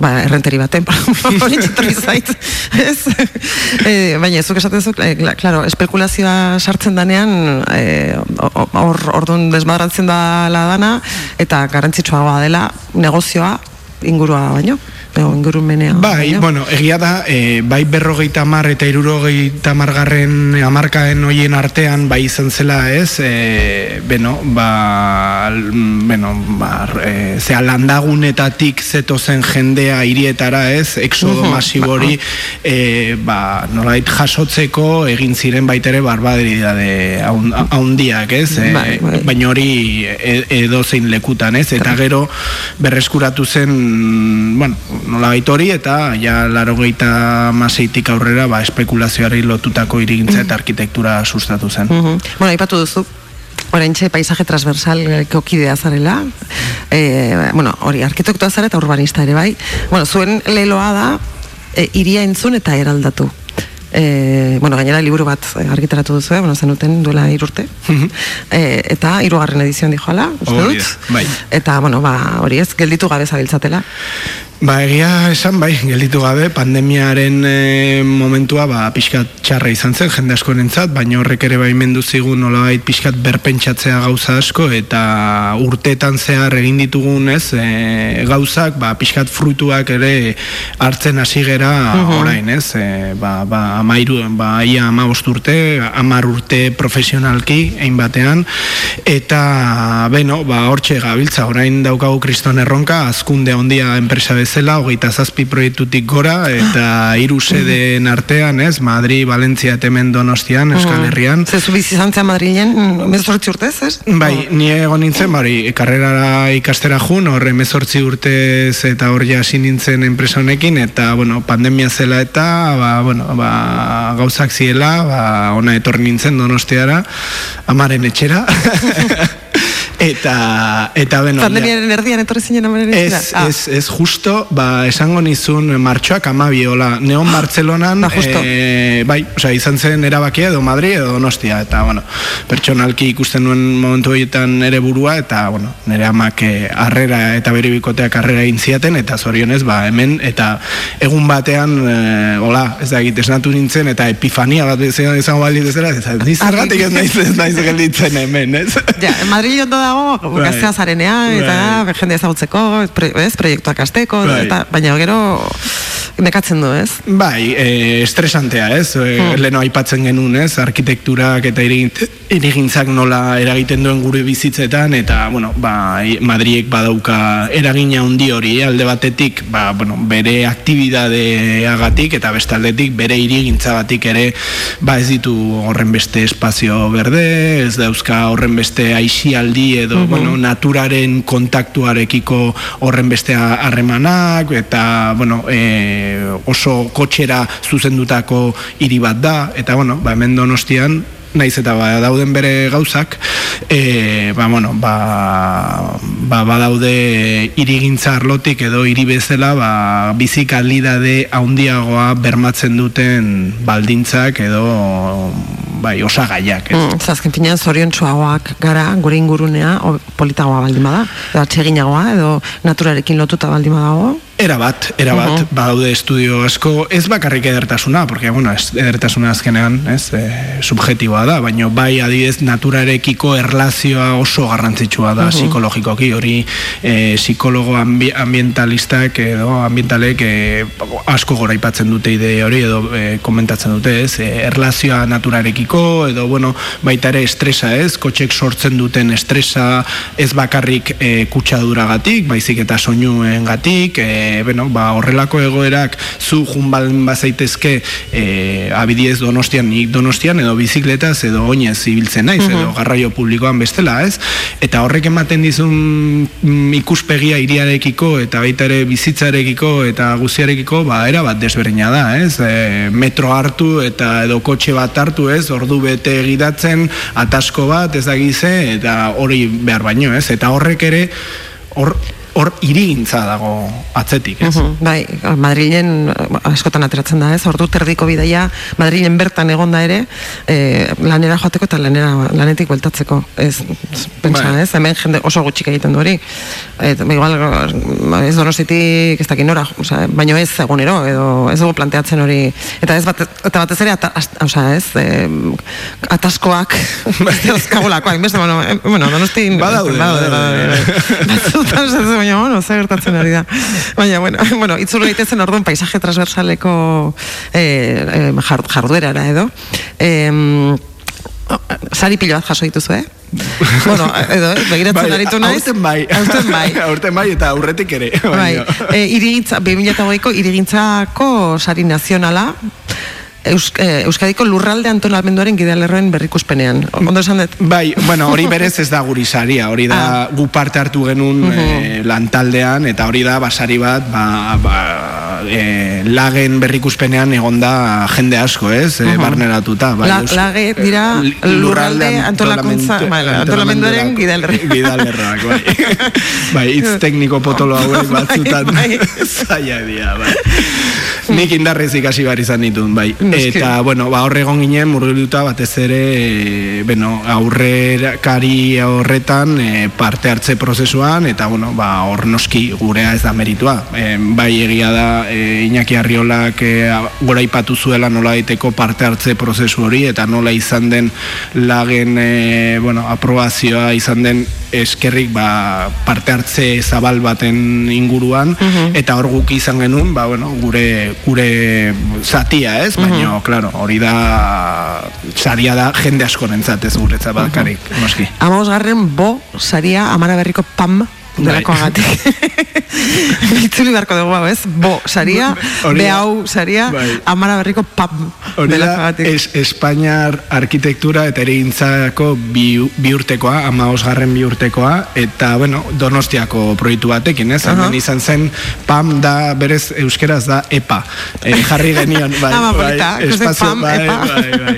ba, errenteri baten, (laughs) hori txetorri zait, ez? e, baina, zuk esaten zuk, e, claro, espekulazioa sartzen danean, e, hor orduan desmadratzen da la dana, eta garrantzitsuagoa dela negozioa ingurua baino, edo ingurumenea. Bai, baino. bueno, egia da, e, bai berrogeita mar eta irurogeita margarren amarkaen hoien artean, bai izan zela ez, e, beno, ba, beno, ba, e, zea landagunetatik zetozen jendea hirietara ez, exodo Mhm, masibori, e, ba, nolait jasotzeko egin ziren baitere barbaridade haun- haundiak ez, e, Bai, bai. baina hori e, edo zein lekutan ez, eta gero berreskuratu zen, bueno, nola hori eta ja larogeita maseitik aurrera ba, espekulazioari lotutako irigintza eta arkitektura sustatu zen. Mhm. Bueno, aipatu duzu, oraintxe paisaje transversal kokidea zarela, e, bueno, hori, arkitektoa zara eta urbanista ere bai, bueno, zuen leloa da, e, iria entzun eta eraldatu. E, bueno, gainera liburu bat argitaratu duzu, eh? bueno, zenuten duela irurte. e, eta hirugarren edizioan dijoala, uste dut. bai. Eta, bueno, ba, hori ez, gelditu gabe zabiltzatela. Ba, egia esan bai, gelditu gabe, pandemiaren e, momentua ba, pixkat txarra izan zen, jende askorentzat, baina horrek ere baimendu zigun nolabait pixkat berpentsatzea gauza asko, eta urteetan zehar egin ditugun ez, e, gauzak, ba, pixkat fruituak ere hartzen hasi gera Mhm. orain, ez, e, ba, ba, amairu, ba, ia amabost urte, amar urte profesionalki, ein batean, eta, beno, ba, hortxe gabiltza, orain daukagu kriston erronka, azkunde ondia enpresa bezala, hogeita zazpi proiektutik gora, eta (gasps) hiru sedeen artean, ez, Madri, Valentzia, eta hemen Donostian, Euskal Herrian. Zezu bizi izan zen Madrilen, mm, mezortzi urtez, ez? Bai, ni egon nintzen, bari, karrera ikastera jun, horre mezortzi urtez eta hor hasi nintzen enpresa honekin, eta, bueno, pandemia zela eta, ba, bueno, ba, gauzak ziela, ba, ona etorri nintzen donostiara, amaren etxera. (laughs) eta, eta, bueno, ja- Pandemiaren erdian etorri zinen amaren Ez, Ah. ez, ez justo, ba, esango nizun martxoak amabi, hola, neon Bartzelonan, Ba, justo. eh, bai, osea, izan zen erabakia edo Madri edo Donostia, eta, bueno, pertsonalki ikusten nuen momentu horietan ere burua, eta, bueno, nire amak eh, harrera eta bere bikoteak harrera egin ziaten, eta zorionez, ba, hemen, eta egun batean, eh, hola, ez da, egit, esnatu nintzen, eta epifania bat izango baldin ezera, ez da, ni zergatik ez naiz, ez naiz gelditzen hemen, ez? Ja, Madrid ondo dago, Bai. gaztea zarenean, eta jende ezagutzeko, ez, proiektuak asteko, Bai. eta, baina gero nekatzen du, ez? Bai, e, estresantea, ez? E, Hmm. Leno aipatzen genuen, ez? Arkitekturak eta irigint- irigintzak nola eragiten duen gure bizitzetan, eta, bueno, ba, Madriek badauka eragina handi hori, eh? alde batetik, ba, bueno, bere aktibidadeagatik, eta bestaldetik bere irigintzagatik ere, ba, ez ditu horren beste espazio berde, ez dauzka horren beste aixialdi edo, Mhm. bueno, naturaren kontaktuarekiko horren beste harremanak eta bueno, e, oso kotxera zuzendutako hiri bat da eta bueno, ba, hemen donostian naiz eta ba, dauden bere gauzak e, ba, bueno, ba, ba, badaude irigintza arlotik edo hiri bezala ba, bizi kalidade haundiagoa bermatzen duten baldintzak edo bai, osagaiak ez? Mm, zazken finean zorion gara gure ingurunea politagoa baldin bada, edo atseginagoa, edo naturarekin lotuta baldin badago. Era bat, era bat, Mhm. badaude estudio asko, ez bakarrik edertasuna, porque, bueno, edertasuna azkenean, ez, e, subjetiboa da, baina bai adibidez naturarekiko erlazioa oso garrantzitsua da Mhm. psikologikoki, hori e, psikologo ambi, ambientalistak edo ambientalek e, asko goraipatzen dute ide hori edo e, komentatzen dute, ez, e, erlazioa naturarekiko edo, bueno, baita ere estresa, ez, kotxek sortzen duten estresa ez bakarrik e, kutsaduragatik, baizik eta soinuengatik, e, bueno, ba, horrelako egoerak zu jun baldin bazaitezke e, abidiez donostian, nik donostian edo bizikletaz edo oinez ibiltzen naiz, edo garraio publikoan bestela, ez? Eta horrek ematen dizun mm, ikuspegia iriarekiko eta baita ere bizitzarekiko eta guztiarekiko, ba, era bat desberdina da, ez? E, metro hartu eta edo kotxe bat hartu, ez? Ordu bete gidatzen, atasko bat, ez da gize, eta hori behar baino, ez? Eta horrek ere, hor, hor irigintza dago atzetik, ez? Mhm, Bai, Madrilen eh, askotan ateratzen da, ez? Ordu terdiko bidaia Madrilen bertan egonda ere, eh, lanera joateko eta lanera lanetik bueltatzeko. Ez, pentsa, Bai. ez? Hemen jende oso gutxik egiten du hori. Et, igual ez donostitik ez dakin nora, osea, baino ez egunero edo ez dugu planteatzen hori. Eta ez bat, eta batez ere ata, osea, ez? Eh, ataskoak dauzkagulako, hainbeste, bueno, eh, bueno, donosti Badaude, badaude, badaude. Batzutan esaten dut, baina, bueno, zer gertatzen ari da. (laughs) Baina, bueno, (laughs) bueno itzul gaitezen orduan paisaje transversaleko eh, eh, jar, jarduerara edo. Eh, sari pilo bat jaso dituzu, eh? (laughs) bueno, edo, eh, begiratzen aritu naiz. Aurten bai. Aurten bai. Aurten bai eta aurretik ere. Bai, baina. e, irigintza, 2008ko irigintzako sari nazionala, Eus, eh, Euskadiko lurralde antolamenduaren gidalerroen berrikuspenean. Ondo esan dut? Bai, bueno, hori berez ez da guri saria, hori da Ah. gu parte hartu genuen eh, lantaldean, eta hori da basari bat, ba, ba, eh, lagen berrikuspenean egonda jende asko, ez, eh, Mhm. barneratuta. Bai, La, lage dira lurralde antolakuntza, bai, antolamenduaren gidalerro. gidalerroak, bai. (laughs) bai, hitz tekniko potolo hauek batzutan (laughs) zaila dira, bai. Nik indarrez ikasi behar izan ditun, bai. Eta, bueno, ba, horre egon ginen murgilduta batez ere, e, bueno, aurrekari horretan e, parte hartze prozesuan, eta, bueno, ba, hor noski gurea ez da meritua. E, bai egia da, e, Iñaki Arriolak e, gora ipatu zuela nola daiteko parte hartze prozesu hori, eta nola izan den lagen, e, bueno, aprobazioa izan den eskerrik ba, parte hartze zabal baten inguruan, eta hor guk izan genuen, ba, bueno, gure, gure zatia, ez? Baina, claro, hori da saria da jende askorentzat ez guretzat bakarrik, noski. Amabos garren bo saria amara berriko pam delakoagatik. (laughs) Itzuli beharko dugu hau, ez? Bo, saria, behau, saria, Bai. amara berriko pam, delakoagatik. es, Espainiar arkitektura eta erigintzako bi, bi urtekoa, ama osgarren bi urtekoa, eta, bueno, donostiako proiektu batekin, ez? Hemen izan zen, PAM da, berez, euskeraz da EPA. E, jarri genion, bai, Ama bai, ze espazio, PAM, bai, EPA. bai, bai.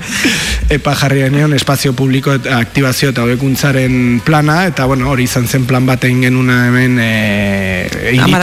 EPA jarri genion, espazio publiko eta aktibazio eta hobekuntzaren plana, eta, bueno, hori izan zen plan baten genuna hemen, e,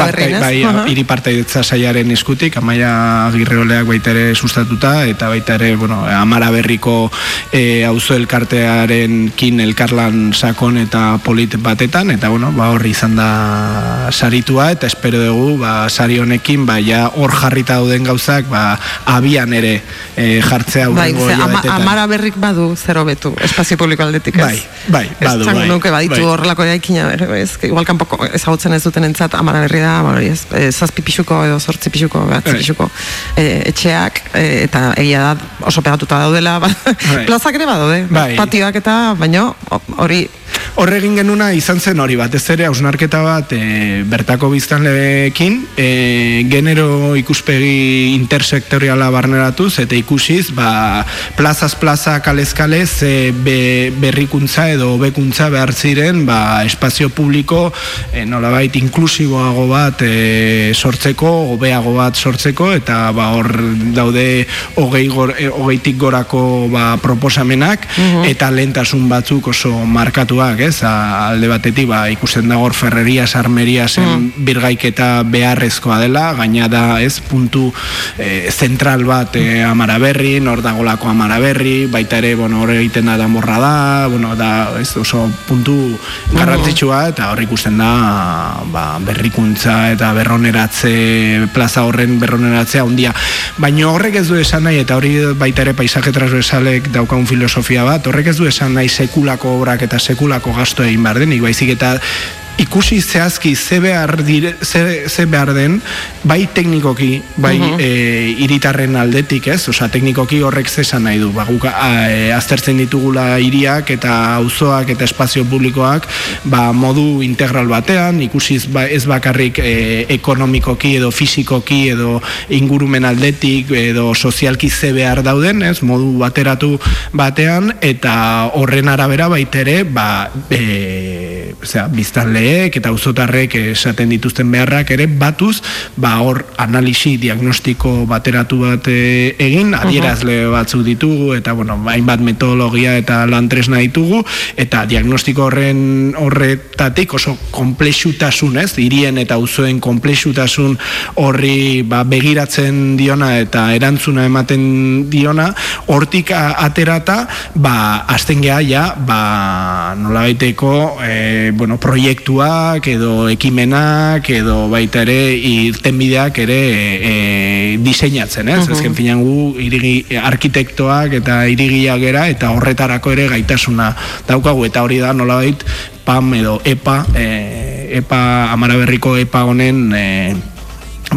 berrin, ez? bai, hiri partaidetza saiaren eskutik, amaia agirreoleak baita ere sustatuta, eta baita ere, bueno, amara berriko e, auzo elkartearen kin elkarlan sakon eta polit batetan, eta bueno, ba horri izan da saritua, eta espero dugu, ba, sari honekin, ba, ja hor jarrita dauden gauzak, ba, abian ere e, jartzea Bai, ze, ama, amara berrik badu zer hobetu, espazio publiko aldetik, ez? Bai, bai, badu, bai, nuke baditu bai. horrelako ez, que igual kanpoko ezagutzen ez duten entzat, amara berri da, bueno, ez, e, zazpi pixuko edo zortzi pixuko, behatzi Bai. pixuko e, etxeak, e, eta egia da oso pegatuta daudela, ba, (laughs) Bai. plazak ere badaude, Bai. patioak eta, baino, hori, Horre egin genuna izan zen hori batez ere hausnarketa bat e, bertako biztanleekin e, genero ikuspegi intersektoriala barneratuz eta ikusiz ba, plazaz plaza kalez kalez e, be, berrikuntza edo hobekuntza behar ziren ba, espazio publiko e, nolabait inklusiboago bat e, sortzeko, hobeago bat sortzeko eta ba, hor daude hogei gor, e, hogeitik gorako ba, proposamenak eta lehentasun batzuk oso markatuak, ez? A- Alde batetik ba, ikusten da hor ferreria, sarmeria zen birgaiketa beharrezkoa dela, gaina da, ez, puntu e, zentral bat e, amara berri, nor dagolako amara berri, baita ere, bueno, hor egiten da damorra da, bueno, da, ez, oso puntu garrantzitsua, eta hor ikusten da, ba, berrikuntza eta berroneratze, plaza horren berroneratzea handia. Baina horrek ez du esan nahi, eta hori baita ere paisaje transversalek daukaun filosofia bat, horrek ez du esan nahi sekulako obrak eta sekulako gasto egin behar denik, baizik eta ikusi zehazki ze behar, dire, ze, ze behar den, bai teknikoki, bai Mhm. e, iritarren aldetik, ez? Osea, teknikoki horrek zesan nahi du. Ba, guk e, aztertzen ditugula hiriak eta auzoak eta espazio publikoak ba, modu integral batean, ikusiz ba, ez bakarrik e, ekonomikoki edo fisikoki edo ingurumen aldetik edo sozialki ze behar dauden, ez? Modu bateratu batean eta horren arabera baitere ba, e, osea, biztanleek eta auzotarrek esaten dituzten beharrak ere batuz, ba hor analisi diagnostiko bateratu bat e, egin, adierazle batzuk ditugu eta bueno, hainbat metodologia eta lan tresna ditugu eta diagnostiko horren horretatik oso komplexutasun, ez? Hirien eta auzoen komplexutasun horri ba, begiratzen diona eta erantzuna ematen diona, hortik aterata, ba gea ja, ba nolabaiteko e, bueno, proiektuak edo ekimenak edo baita ere irtenbideak ere e, diseinatzen, ez? Mhm. Ezken finan gu irigi, arkitektoak eta irigiak gera eta horretarako ere gaitasuna daukagu eta hori da nolabait PAM edo EPA, e, EPA Amara Berriko EPA honen e,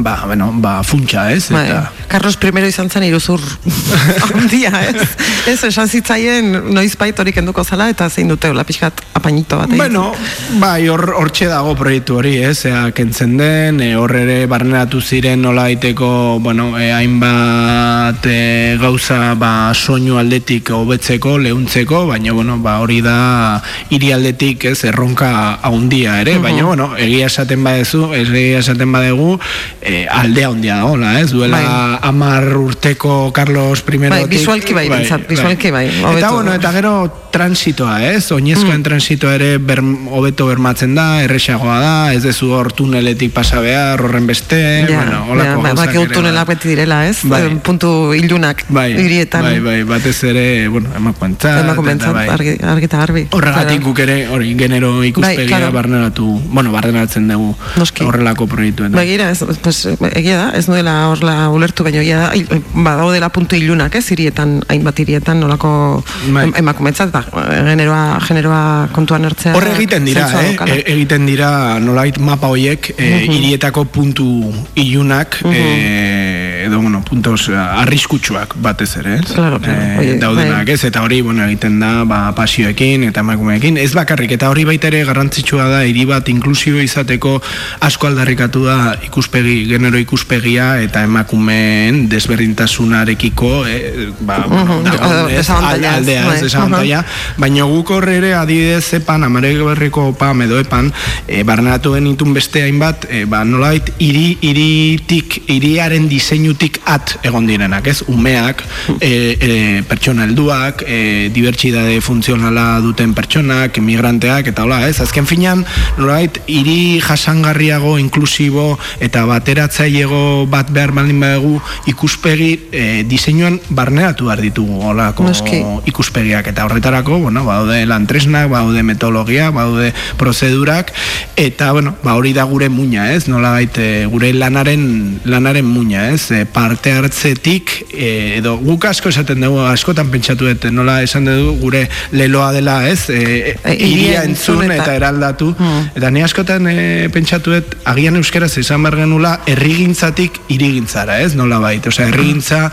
ba, bueno, ba, funtsa, ez? Bai, Eta, Carlos I izan zen iruzur (laughs) handia, ez? Ez, esan zitzaien noizbait hori kenduko zala eta zein dute hola pixkat apainito bat. Bueno, bai, hor hortxe dago proiektu hori, ez? Ea, kentzen den, e, hor ere barneratu ziren nola daiteko, bueno, e, hainbat e, gauza ba, soinu aldetik hobetzeko, leuntzeko, baina, bueno, ba, hori da hiri aldetik, ez, erronka haundia ere, baina, bueno, egia esaten badezu, egia esaten badegu, e, aldea handia dagoela, ez? Duela Bai. amar urteko Carlos I Bai, bisualki bai, behintzat, bisualki bai, Eta, hobeto. bueno, eta gero transitoa, ez? Oinezkoen transitoa ere ber, hobeto bermatzen da, erresagoa da, ez dezu hor tuneletik pasa behar, horren beste, Ja, bueno, ja, holako ba- gauzak bakigu ere tunelak beti direla, ez? Bai. Puntu ilunak Bai, hirietan. bai, bai, batez ere, bueno, emakuentzat, Emakumeentzat, eta bai. argi, argi eta garbi. Horregatik guk ere, hori, genero ikuspegia claro. barneratu, bueno, barneratzen dugu horrelako proiektuen. Begira, ez, pues, egia da, ez nuela horla ulertu, baina egia da, badaudela puntu ilunak, ez, hirietan, hainbat hirietan, nolako Bai. em, emakumetzat, da, generoa, generoa kontuan hartzea. Horre egiten dira, eh? E- egiten dira nolait mapa hoiek e, Mhm. hirietako puntu ilunak e, edo, bueno, puntos eh, arriskutsuak batez ere, ez? Claro, claro. Oie, daudenak, bai. ez? Eta hori, bueno, egiten da, ba, pasioekin eta emakumeekin. Ez bakarrik, eta hori baita ere garrantzitsua da, hiri bat inklusio izateko asko aldarrikatu da ikuspegi, genero ikuspegia eta emakumeen desberdintasunarekiko, eh, ba, bueno, ez? aldea, ez, desabantaila, baina guk hor ere adibidez epan, amarek berriko pam edo epan, e, barneratu genitun beste hainbat, e, ba, nolait, iri, iritik, iriaren diseinutik at egon direnak, ez? Umeak, e, e, pertsona helduak, e, dibertsidade funtzionala duten pertsonak, migranteak, eta hola, ez? Azken finean, nolait, iri jasangarriago, inklusibo, eta bateratzailego bat behar baldin badugu ikuspegi e, diseinuan barneratu behar ditugu holako Noski. ikuspegiak eta horretarako, bueno, baude lantresnak, baude metodologia, baude prozedurak eta bueno, ba hori da gure muina, ez? Nola baite gure lanaren lanaren muina, ez? E, parte hartzetik e, edo guk asko esaten dugu askotan pentsatu dut nola esan dugu gure leloa dela, ez? E, E, iria entzun eta, eta- eraldatu Mm. eta ni askotan e, pentsatu dut agian euskaraz izan behar genula herrigintzatik irigintzara, ez? Nola bait, osea, herrigintza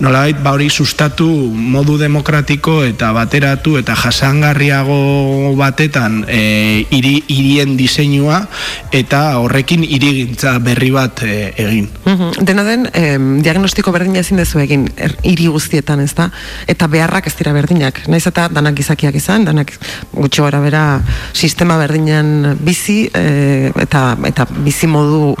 nola bait, ba hori sustatu modu demokratiko eta bateratu eta jasangarriago batetan e, iri, irien diseinua eta horrekin irigintza berri bat e, egin. Mhm. Dena den, em, diagnostiko berdina ezin dezu egin er, hiri guztietan, ez da? Eta beharrak ez dira berdinak. Naiz eta danak gizakiak izan, danak gutxi gora bera sistema berdinean bizi e, eta, eta bizi modu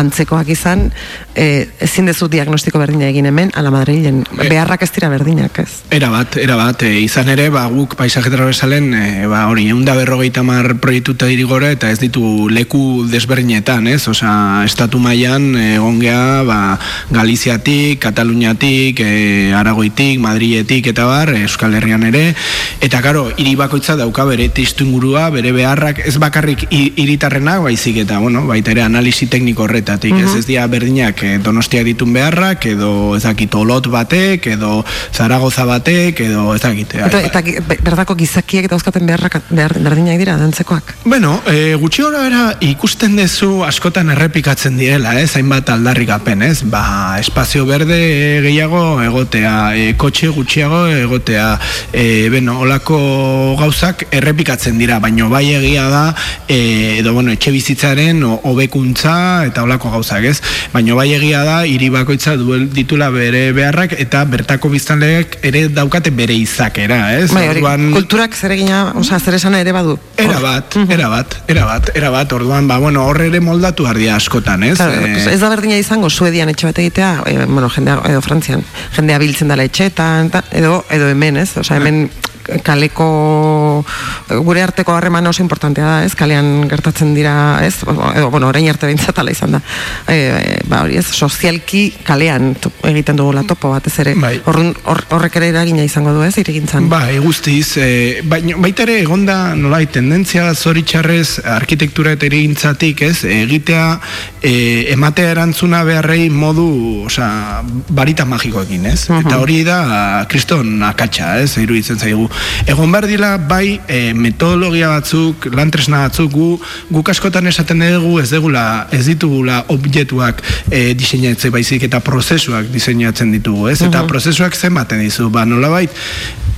antzekoak izan, e, ezin dezu diagnostiko berdina egin hemen, ala Madrilen. Beharrak ez dira berdinak, ez? Era bat, era bat, e, izan ere, ba, guk paisaje trabezalen, e, ba, hori, egun da berrogeita mar proiektu eta dirigora, eta ez ditu leku desberdinetan, ez? Osa, estatu mailan egon gea, ba, Galiziatik, Kataluniatik, e, Aragoitik, Madriletik, eta bar, Euskal Herrian ere, eta karo, hiri bakoitza dauka bere testu ingurua, bere beharrak, ez bakarrik hi- hiritarrenak, baizik eta, bueno, baita ere analisi tekniko horretatik, ez Mhm. ez dira berdinak e, donostiak ditun beharrak, edo ez dakit olot batek, edo Zaragoza batek, edo ez dakit. Eta, eta gi- be- berdako gizakiek dauzkaten beharrak behar, berdinak dira, dantzekoak. Bueno, e, gutxi gora bera ikusten dezu askotan errepikatzen direla, ez, hainbat aldarrikapen, ez, ba, espazio berde gehiago egotea, e, kotxe gutxiago egotea, e, beno, olako gauzak errepikatzen dira, baino bai egia da, e, edo, bueno, etxe bizitzaren hobekuntza eta olako gauzak, ez, baino bai egia da, hiri bakoitza duel ditula bere beharrak eta bertako biztanleek ere daukate bere izakera, ez, Bai, Orduan- kulturak zer egina, osea, zer esana ere badu. Era bat, era bat, era bat, era bat, orduan, ba, bueno, horre ere moldatu ardia askotan, ez? Claro, Eh, pues ez da berdina izango Suedian etxe bat egitea, e, bueno, jendea, edo Frantzian, jendea biltzen dela etxeetan, ta, edo, edo hemen, ez? Osea, hemen kaleko gure arteko harreman oso importantea da, ez? Kalean gertatzen dira, ez? Edo, bueno, orain arte behintzat ala izan da. E, ba, hori ez, sozialki kalean egiten dugula topo batez ere. Horrun, hor, horrek ere eragina izango du, ez? Irigintzan. Bai, guztiz, e, baina, baita ere egonda nolai tendentzia zoritxarrez arkitektura eta erigintzatik, ez, egitea e, ematea erantzuna beharrei modu, osea, barita magikoekin, ez? Eta hori da kriston akatsa, ez, iruditzen zaigu. Egon behar dila, bai, e, metodologia batzuk, lantresna batzuk, gu, guk askotan esaten dugu ez degula, ez ditugula objektuak e, diseinatzen baizik eta prozesuak diseinatzen ditugu, ez? Eta Mhm. prozesuak zenbaten dizu, ba, nolabait,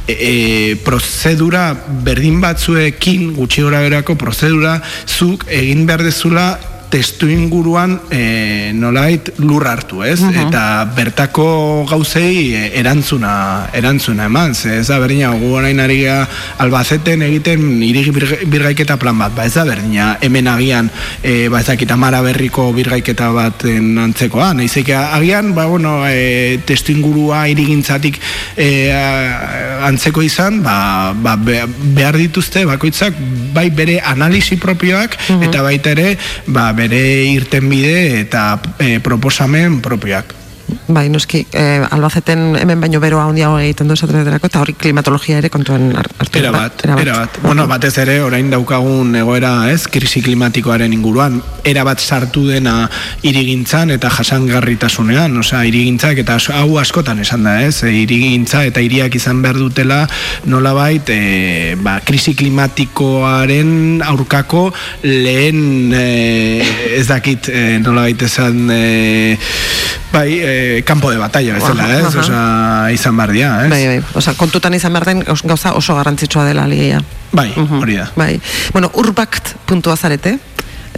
e, prozedura berdin batzuekin gutxi gora berako prozedura zuk egin behar dezula testu inguruan e, nolait lur hartu, ez? Mhm. Eta bertako gauzei e, erantzuna erantzuna eman, ze ez da berdina gu orain ari albazeten egiten irigi birga- birgaiketa plan bat, ba ez da berdina hemen agian e, ba ez dakit amara berriko birgaiketa baten antzekoa, naizik agian ba bueno, e, testu ingurua irigintzatik e, antzeko izan, ba, ba be- behar dituzte bakoitzak bai bere analisi propioak eta baita ere ba, bere irtenbide eta e, proposamen propioak. Bai, noski, eh, albazeten hemen baino beroa handiago egiten du esaterako, eta hori klimatologia ere kontuan har- hartu. Era bat, era bat. Bueno, batez ere, orain daukagun egoera, ez, krisi klimatikoaren inguruan, era bat sartu dena irigintzan eta jasangarritasunean, osea, irigintzak eta hau askotan esan da, ez, e, irigintza eta hiriak izan behar dutela nolabait, e, ba, krisi klimatikoaren aurkako lehen, e, ez dakit, e, nolabait esan, e, Bai, eh, campo de batalla bezala, ez? aha. Osa, izan behar dira, ez? Bai, bai. Osa, kontutan izan behar den gauz- gauza oso garrantzitsua dela ligeia. Bai, hori da. Bai. Bueno, urbakt puntua zarete,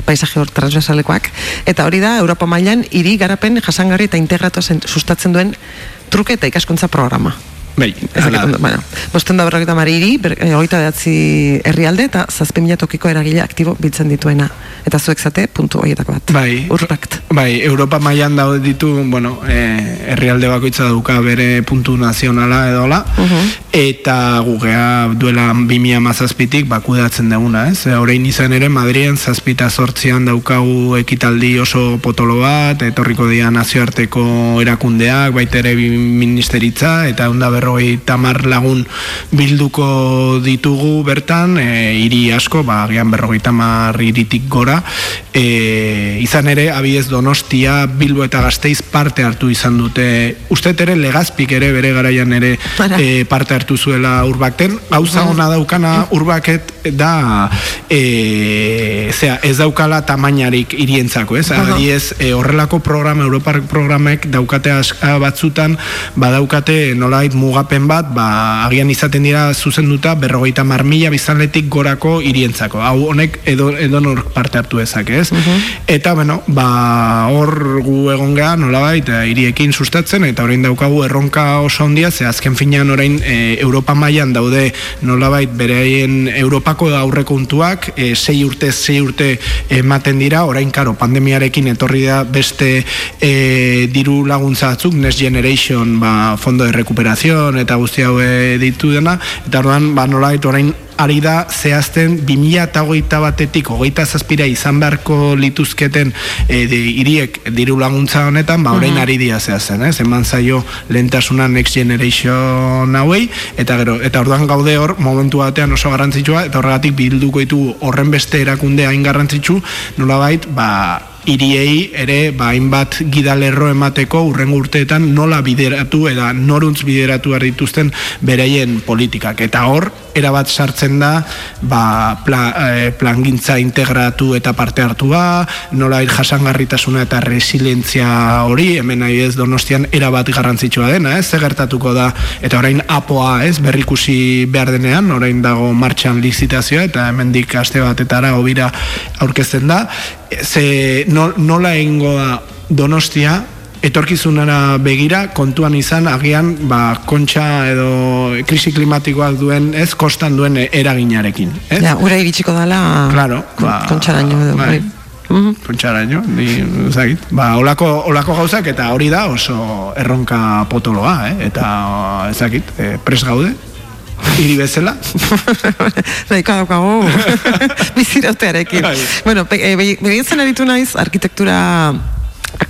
paisaje hor transversalekoak, eta hori da Europa mailan hiri garapen jasangarri eta integratu sustatzen duen truke eta ikaskuntza programa. Bai, bueno, bosten da berrogeita mari hiri, ber- eh, hogeita behatzi herrialde eta zazpi mila tokiko eragile aktibo biltzen dituena. Eta zuek zate, puntu horietako bat. Bai, Urbakt. bai, Europa mailan daude ditu, bueno, eh, herrialde bakoitza dauka bere puntu nazionala edola, eta gugea duela 2000 mazazpitik bakudatzen duguna, ez? E, Orain izan ere Madrien zazpita sortzian daukagu ekitaldi oso potolo bat, etorriko dira nazioarteko erakundeak, baita ere bi ministeritza, eta onda berroi tamar lagun bilduko ditugu bertan, e, hiri asko, ba, gian berrogei tamar iritik gora, e, izan ere, abidez Donostia, Bilbo eta Gasteiz parte hartu izan dute, uste ere legazpik ere bere garaian ere e, parte hartu zuela urbakten, gauza ona daukana urbaket da e, zera, ez daukala tamainarik irientzako, ez? Adibidez, e, horrelako programa, Europar programek daukate aska batzutan, badaukate nolait mugapen bat, ba, agian izaten dira zuzenduta berrogeita mar mila bizanletik gorako irientzako. Hau honek edo, nor parte hartu ezak, ez? Eta, bueno, ba, hor gu egon geha, nolabait, eh, hiriekin sustatzen, eta orain daukagu erronka oso handia, ze azken finean orain e, Europa mailan daude nolabait bereien Europako aurrekontuak e, sei urte, sei urte ematen dira, orain karo pandemiarekin etorri da beste e, diru laguntza batzuk, Next Generation ba, fondo de recuperación eta guzti hau e, ditu dena, eta orduan ba, nolabait orain ari da zehazten 2008 batetik hogeita zazpira izan beharko lituzketen e, de, iriek diru laguntza honetan, ba, orain ari dira zehazten, ez? Eman zaio lehentasuna Next Generation hauei, eta gero, eta orduan gaude hor, momentu batean oso garrantzitsua, eta horregatik bilduko ditu horren beste erakunde hain garrantzitsu, nolabait, ba, iriei ere ba, hainbat gidalerro emateko urrengo urteetan nola bideratu eta noruntz bideratu dituzten beraien politikak. Eta hor, erabat sartzen da ba, pla, eh, plangintza integratu eta parte hartua, nola jasangarritasuna eta resilientzia hori, hemen nahi ez donostian erabat garrantzitsua dena, ez, gertatuko da, eta orain apoa, ez, berrikusi behar denean, orain dago martxan lizitazioa, eta hemendik aste batetara hobira aurkezten da, ze no, nola egingo da donostia, etorkizunara begira kontuan izan agian ba, kontxa edo krisi klimatikoak duen ez kostan duen eraginarekin ez? Ja, ura iritsiko dela Claro, ba, kontxaraino edo. bai. bai. kontxaraino, ni ezagit. Ba, olako, olako gauzak eta hori da oso erronka potoloa, eh? eta ezagit, eh, pres gaude, hiri bezala. (laughs) Nahiko daukagu (laughs) bizirautearekin. Bai. bueno, be- eh, be- begiratzen aritu naiz arkitektura ar-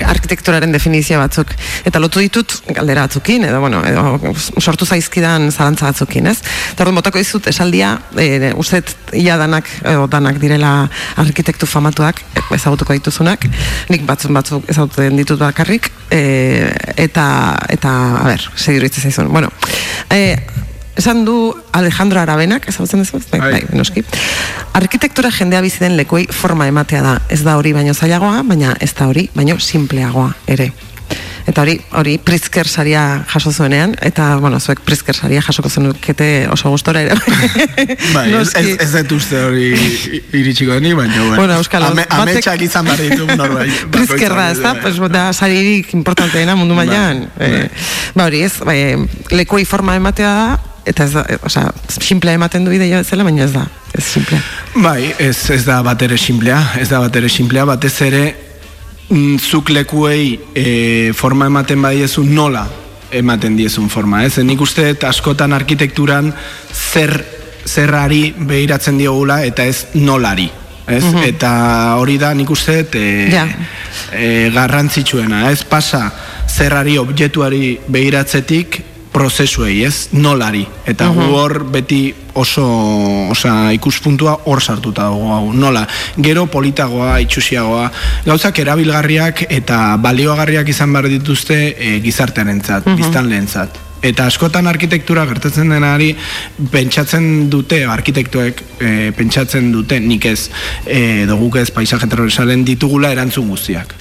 arkitekturaren definizio batzuk eta lotu ditut galdera batzukin edo bueno edo sortu zaizkidan zalantza batzukin, ez? Eta orduan botako dizut esaldia, eh uste ia danak edo danak direla arkitektu famatuak ezagutuko dituzunak. Nik batzuk batzuk ezagutzen ditut bakarrik eh, eta eta a ber, segiruitze zaizun. Bueno, eh Esan du Alejandro Arabenak, ezagutzen duzu? Bai, Bai. bai, noski. Arkitektura jendea bizi den lekuei forma ematea da. Ez da hori baino zailagoa, baina ez da hori baino simpleagoa ere. Eta hori, hori Pritzker saria jaso zuenean, eta, bueno, zuek Pritzker saria jasoko zenukete oso gustora ere. Bai, ez, Noski. ez, ez dut uste hori iritsiko denik, baina bueno. Bueno, Euskal, Ame, batek- ametsak izan behar ditu norbait. (laughs) Pritzker da, ez da? bakoitzak, Pues, da, saririk importanteena mundu Bai, mailan. Eh, ba hori ez, bai, lekuei forma ematea da, eta ez da, eh, osea, simplea ematen du ideia bezala, baina ez da, ez simplea. Bai, ez, ez da bat ere simplea, ez da bat ere simplea, batez ere mm, zuk lekuei e, forma ematen badiezu nola ematen diezun forma, ez? Nik uste askotan arkitekturan zer zerrari behiratzen diogula eta ez nolari. Ez? Mhm. Eta hori da nik uste e, Ja. e, garrantzitsuena, ez pasa zerrari objektuari behiratzetik prozesuei, ez? Nolari. Eta gu hor beti oso, osea, ikuspuntua hor sartuta dugu hau. Nola? Gero politagoa, itxusiagoa, gauzak erabilgarriak eta balioagarriak izan behar dituzte e, gizartearentzat, Mhm. biztanleentzat. Eta askotan arkitektura gertatzen denari pentsatzen dute arkitektuek e, pentsatzen dute nik ez e, edo guk ez paisaje transversalen ditugula erantzun guztiak.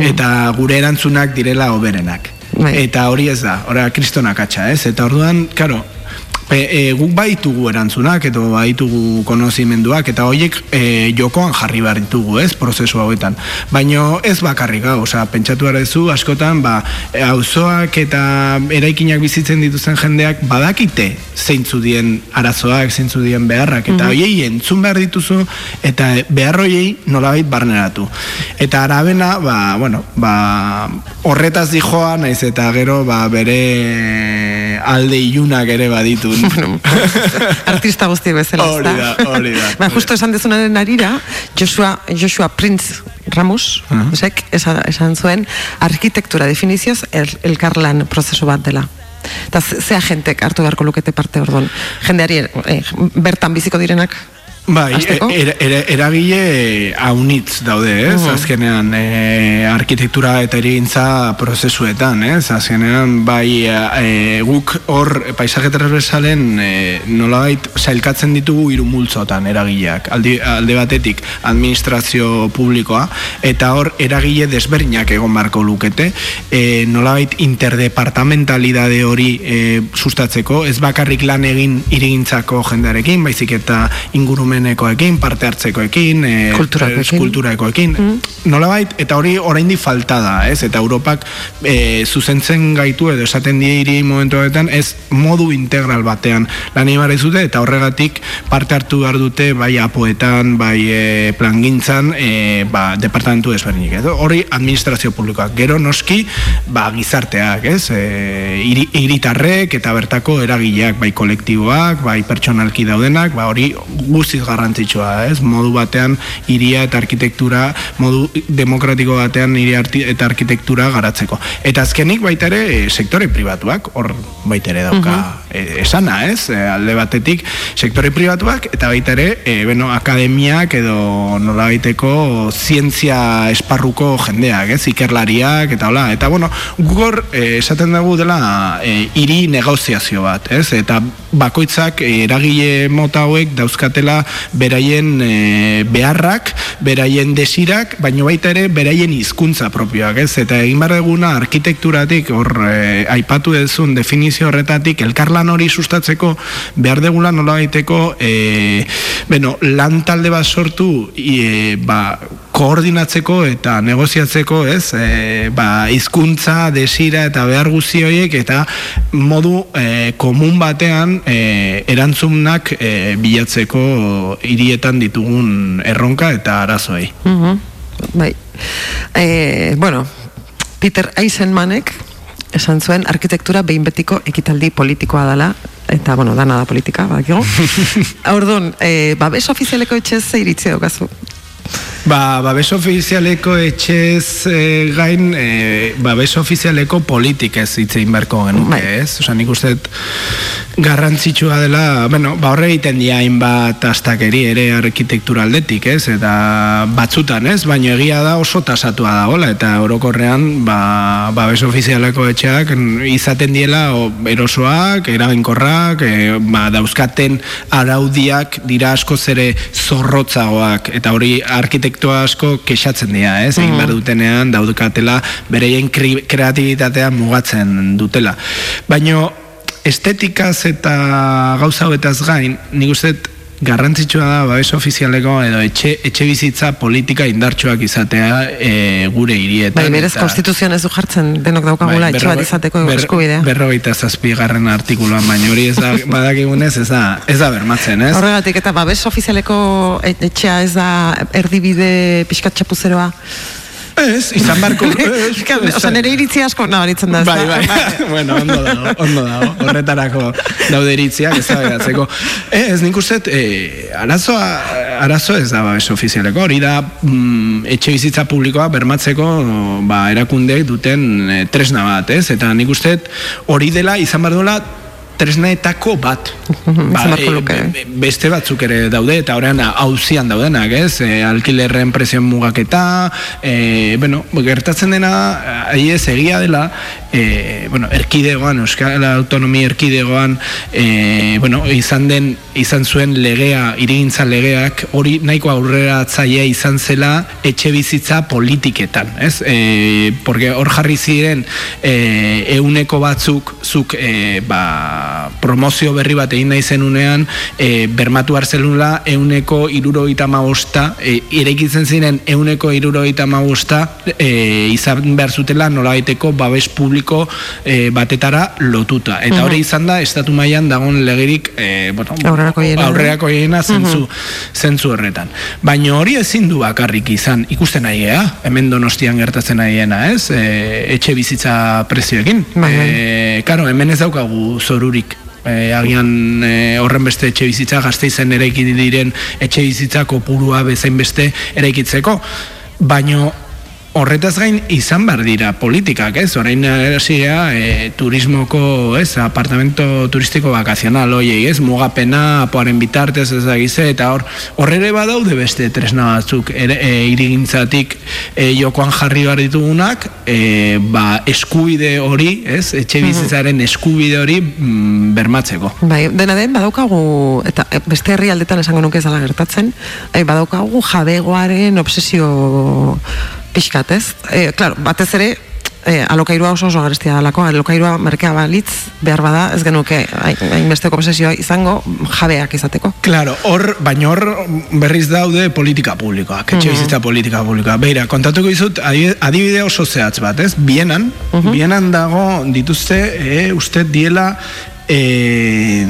eta gure erantzunak direla oberenak. Eta hori ez da, ora kristonak atxa, ez? Eta orduan, karo, E, e, guk baitugu erantzunak edo baitugu konozimenduak eta horiek e, jokoan jarri behar ditugu, ez, prozesu hauetan. Baino ez bakarrik hau, osea, pentsatu zu askotan, ba, auzoak eta eraikinak bizitzen dituzten jendeak badakite zeintzu dien arazoak, zeintzu dien beharrak, eta Mhm. horiei entzun behar dituzu, eta behar horiei nolabait barneratu. Eta arabena, ba, bueno, ba, horretaz dijoa, naiz eta gero, ba, bere alde ilunak ere baditu. (laughs) (laughs) Artista guzti bezala, Hori da, hori da. Ba, justo esan dezunaren arira, Joshua, Joshua Prince Ramos, uh esan, esan zuen, arkitektura definizioz el, elkarlan prozesu bat dela. Eta ze ze agentek hartu beharko lukete parte orduan. Jendeari eh, bertan biziko direnak Bai, e- era- era- eragile haunitz daude, ez? Mhm. Azkenean, e, arkitektura eta erigintza prozesuetan, ez? Azkenean, bai, e, guk hor paisaje transversalen e, nolabait sailkatzen ditugu hiru multzotan eragileak. Aldi, alde batetik administrazio publikoa, eta hor eragile desberdinak egon barko lukete, e, nolabait interdepartamentalidade hori e, sustatzeko, ez bakarrik lan egin irigintzako jendearekin, baizik eta ingurumenekoekin, parte hartzekoekin, e, Kulturakoekin. kulturakoekin. Nolabait, eta hori oraindik falta da, ez? Eta Europak e, zuzentzen gaitu edo esaten die hiri momentuetan ez modu integral batean lan egin behar dizute, eta horregatik parte hartu behar dute bai apoetan, bai e, plangintzan, e, ba, departamentu desberdinik. Edo hori administrazio publikoak. Gero noski, ba, gizarteak, ez? E, hiritarrek eta bertako eragileak, bai kolektiboak, bai pertsonalki daudenak, ba, hori guztiz garrantzitsua, ez? Modu batean hiria eta arkitektura, modu demokratiko batean hiri eta arkitektura garatzeko. Eta azkenik baita ere e, sektore pribatuak, hor baita ere dauka e, esana, ez? E, alde batetik sektore pribatuak eta baita ere, e, beno, akademiak edo nola baiteko zientzia esparruko jendeak, ez? Ikerlariak eta hola. Eta bueno, gugor e, esaten dugu dela hiri negoziazio bat, ez? Eta bakoitzak eragile mota hauek dauzkatela beraien e, beharrak, beraien desirak, baino baita ere beraien hizkuntza propioak, ez? Eta egin behar duguna arkitekturatik hor e, aipatu dezun definizio horretatik elkarlan hori sustatzeko behar degula nola baiteko e, bueno, lan talde bat sortu e, ba, koordinatzeko eta negoziatzeko, ez? E, ba, hizkuntza, desira eta behar guzti horiek eta modu e, komun batean e, erantzunak e, bilatzeko hirietan ditugun erronka eta arazoei. Mhm. Bai. E, bueno, Peter Eisenmanek esan zuen arkitektura behin betiko ekitaldi politikoa dela eta bueno, dana da politika, badakigu. (laughs) Orduan, e, babes ofizialeko etxez ze iritzi daukazu? Ba, babes ofizialeko etxez e, gain, e, babes ofizialeko politikez hitz egin beharko genuke, ez? Osa, nik uste garrantzitsua dela, bueno, ba horre egiten dia hainbat astakeri ere arkitektura aldetik, ez? Eta batzutan, ez? Baina egia da oso tasatua dagoela, eta orokorrean, ba, babes ofizialeko etxeak izaten diela o, erosoak, eraginkorrak, e, ba, dauzkaten araudiak dira askoz ere zorrotzagoak, eta hori arkitekto asko kexatzen dira, ez? Egin behar dutenean daudukatela bereien kreatibitatea mugatzen dutela. Baino estetikaz eta gauza hauetaz gain, nik uste garrantzitsua da babes ofizialeko edo etxe, etxe bizitza politika indartsuak izatea e, gure hirietan. Bai, berez konstituzioan ez du jartzen denok daukagula etxe bat izateko ber- eskubidea. Berrogeita zazpi garren artikuluan, baina hori ez da, (laughs) badakigunez ez da, ez da bermatzen, ez? Horregatik eta babes ofizialeko et- etxea ez da erdibide pixkat txapuzeroa. Ez, izan barko. (laughs) Osa, nire iritzi asko nabaritzen da. Bai, da? bai, bueno, ondo dago, ondo dago, horretarako daude iritziak ez da ez nik uste, eh, arazoa, arazo ez da babes ofizialeko, hori da mm, etxe bizitza publikoa bermatzeko ba, erakundeek duten eh, tresna bat, ez? Eta nik uste hori dela izan behar tresnaetako bat. izan beharko e, be- beste batzuk ere daude, eta horrean hauzian daudenak, ez? E, alkilerren presioen mugaketa, e, bueno, gertatzen dena, ahi ez egia dela, e, bueno, erkidegoan, Euskal Autonomia erkidegoan, e, bueno, izan den, izan zuen legea, irigintza legeak, hori nahiko aurrera atzaia izan zela etxe bizitza politiketan, ez? E, porque hor jarri ziren e, euneko batzuk, zuk, e, ba, promozio berri bat egin nahi zenunean, e, bermatu hartzelula euneko irurogeita magosta, e, irekitzen ziren euneko irurogeita magosta, e, izan behar zutela nolabaiteko babes publiko e, batetara lotuta. Eta hori izan da, estatu mailan dagoen legerik, e, bueno, Aurrerakoiena. aurrerakoiena zentzu, zentzu horretan. Baina hori ezin du bakarrik izan, ikusten nahi gea, hemen donostian gertatzen nahiena, ez? E, etxe bizitza prezioekin. E, karo, hemen ez daukagu zorurik. E, agian e, horren beste etxe bizitza gazteizen eraiki diren etxe bizitza kopurua bezain beste eraikitzeko. Baino Horretaz gain izan behar dira politikak, ez? Orain hasiera e, turismoko, ez? Apartamento turistiko bakazional hoiei, ez? Mugapena, apoaren bitartez ez da gize, eta hor horrere badaude beste tresna batzuk ere, e, irigintzatik e, jokoan jarri behar ditugunak, e, ba, eskubide hori, ez? Etxe bizitzaren eskubide hori mm, bermatzeko. Bai, dena den badaukagu eta beste herrialdetan esango nuke ez dela gertatzen, e, badaukagu jabegoaren obsesio pixkat, ez? E, claro, batez ere e, alokairua oso oso garestia dalako, alokairua merkea balitz behar bada, ez genuke hain- hainbesteko obsesioa izango jabeak izateko. Claro, hor, baina hor berriz daude politika publikoak, etxe Mhm. bizitza politika publikoa. Beira, kontatuko dizut adibide, oso zehatz bat, ez? Bienan, bienan dago dituzte, e, uste diela e,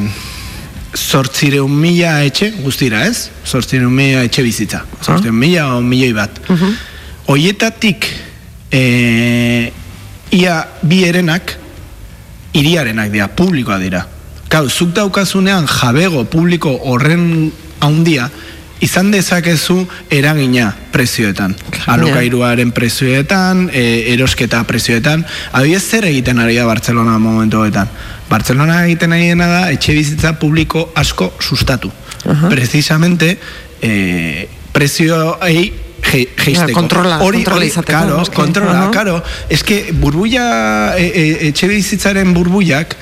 sortzireun mila etxe, guztira, ez? Sortzireun mila etxe bizitza. Sortzireun mila o milioi bat. Hoietatik e, ia bi erenak iriarenak dira, publikoa dira. Kau, zuk daukazunean jabego publiko horren haundia, izan dezakezu eragina prezioetan. Alokairuaren prezioetan, e, erosketa prezioetan. Adibidez zer egiten ari da Bartzelona momentu honetan. Bartzelona egiten ari dena da etxe bizitza publiko asko sustatu. Precisamente e, prezioei je- jeisteko. Kontrola- hori, kontrola izateko, Karo, noski. kontrola, Aha. karo. Ez que burbuia, e, e, etxe bizitzaren burbuiak,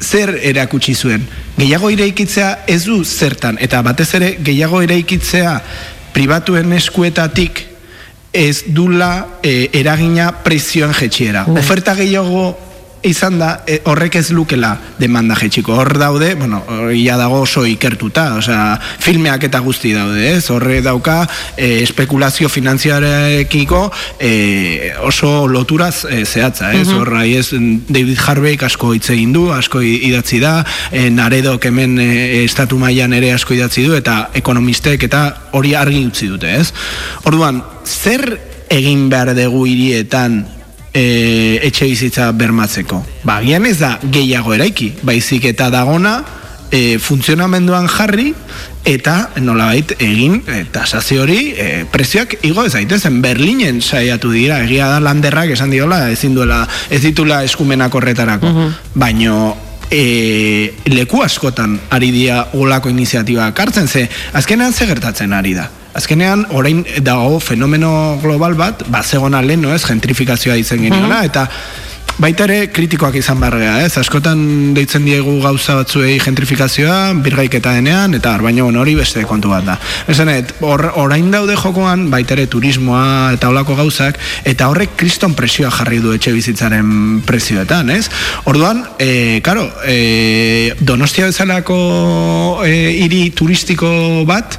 zer erakutsi zuen? Gehiago iraikitzea ez du zertan, eta batez ere gehiago iraikitzea pribatuen eskuetatik ez dula e, eragina prezioan jetxiera. Oferta gehiago izan da, e, horrek ez lukela demanda jetxiko. Hor daude, bueno, ia dago oso ikertuta, osea, filmeak eta guzti daude, ez? Horre dauka e, espekulazio finanziarekiko e, oso loturaz e, zehatza, ez? Mhm. Horra, ez, David Harvey asko hitz egin du, asko idatzi da, e, Naredok hemen e, estatu mailan ere asko idatzi du, eta ekonomistek eta hori argi utzi dute, ez? Orduan, zer egin behar dugu hirietan e, etxe bizitza bermatzeko? Ba, agian ez da gehiago eraiki, baizik eta dagona e, funtzionamenduan jarri eta nolabait egin e, tasazio hori e, prezioak igo ez daitezen. Berlinen saiatu dira egia da landerrak esan diola ezin duela ez ditula eskumenak horretarako. Baino e, leku askotan ari dira olako iniziatiba hartzen ze azkenean ze gertatzen ari da Azkenean, orain dago fenomeno global bat, ba, zegona lehen, no ez, gentrifikazioa izen geniola, eta baita ere kritikoak izan gara, ez? Askotan deitzen diegu gauza batzuei gentrifikazioa, birgaiketa denean, eta baina bueno, hori beste kontu bat da. Esanet, or, orain daude jokoan, baita ere turismoa eta olako gauzak, eta horrek kriston presioa jarri du etxe bizitzaren prezioetan, ez? Orduan, e, karo, e, Donostia bezalako e, hiri turistiko bat,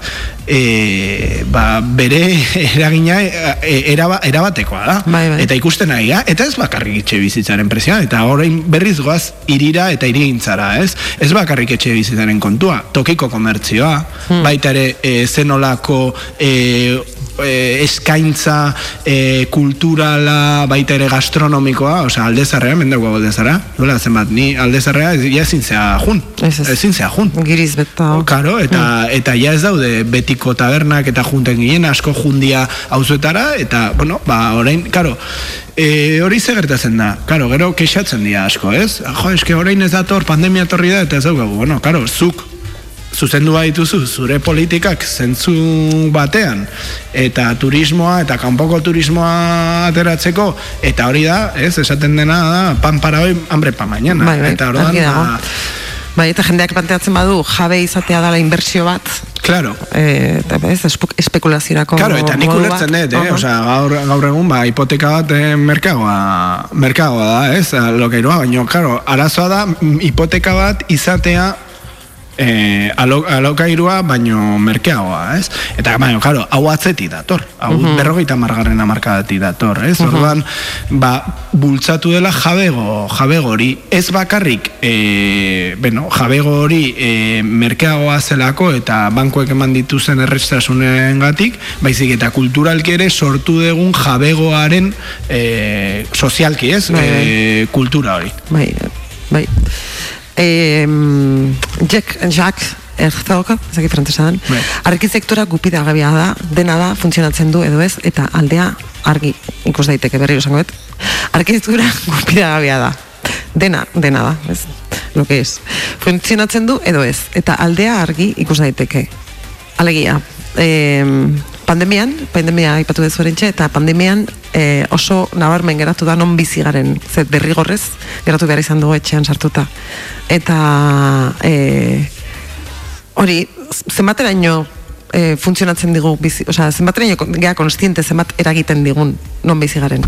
e, ba, bere (laughs) eragina e, eraba, erabatekoa da. Bai, bai. Eta ikusten ari ga, eta ez bakarrik etxe bizitzaren presioa, eta orain berriz goaz irira eta irigintzara, ez? Ez bakarrik etxe bizitzaren kontua, tokiko komertzioa, baita ere e, zenolako e, e, eskaintza e, kulturala baita ere gastronomikoa, osea, aldezarrea, mendeko aldezarra, duela zenbat, ni aldezarrea ez- ja ezin zea jun, ezin zea jun. Giriz beta. Karo, eta, eta ja ez daude betiko tabernak eta junten ginen, asko jundia auzuetara, eta, bueno, ba, orain, karo, e, hori ze gertatzen da, karo, gero kexatzen dira asko, ez? Jo, eske orain ez dator, pandemia etorri da, eta ez daukagu, bueno, karo, zuk zuzendu dituzu zure politikak zentzu batean eta turismoa eta kanpoko turismoa ateratzeko eta hori da, ez, esaten dena da pan para hoy, hambre pa mañana Bai, bai, eta orduan argi dago. ba, Bai, eta jendeak planteatzen badu jabe izatea dela inbertsio bat. Claro. Eh, eta ez, espe- espekulaziorako Claro, eta nik ulertzen dut, eh? Aha. Osea, gaur, gaur egun, ba, hipoteka bat eh, merkagoa, merkagoa da, ez? Alokairua, baina, claro, arazoa da, mm, hipoteka bat izatea eh, alo, alokairua, baino merkeagoa, ez? Eta, baina, claro, hau atzeti dator, hau Mhm. berrogeita margarren amarkadati dator, ez? Mhm. Orduan, ba, bultzatu dela jabego, jabego hori, ez bakarrik, e, bueno, jabego hori e, merkeagoa zelako eta bankuek eman dituzen errestasunen gatik, baizik eta kulturalki ere sortu dugun jabegoaren e, sozialki, ez? Bai, bai. E, kultura hori. Bai, bai. Eh, Jack, Jacques Herzog, ezaki frantzesan, Bai. arkitektura gupidagabea da, dena da, funtzionatzen du edo ez, eta aldea argi ikus daiteke berriro esango dut. Arkitektura (laughs) gupidagabea da. Dena, dena da, ez? Lo que es. Funtzionatzen du edo ez, eta aldea argi ikus daiteke. Alegia, eh, pandemian, pandemia aipatu dezu erentxe, eta pandemian eh, oso nabarmen geratu da non bizi garen, ze derrigorrez geratu behar izan dugu etxean sartuta. Eta eh, hori, zenbateraino eh, funtzionatzen digu bizi, osea, zenbateraino gea konstiente zenbat eragiten digun non bizi garen.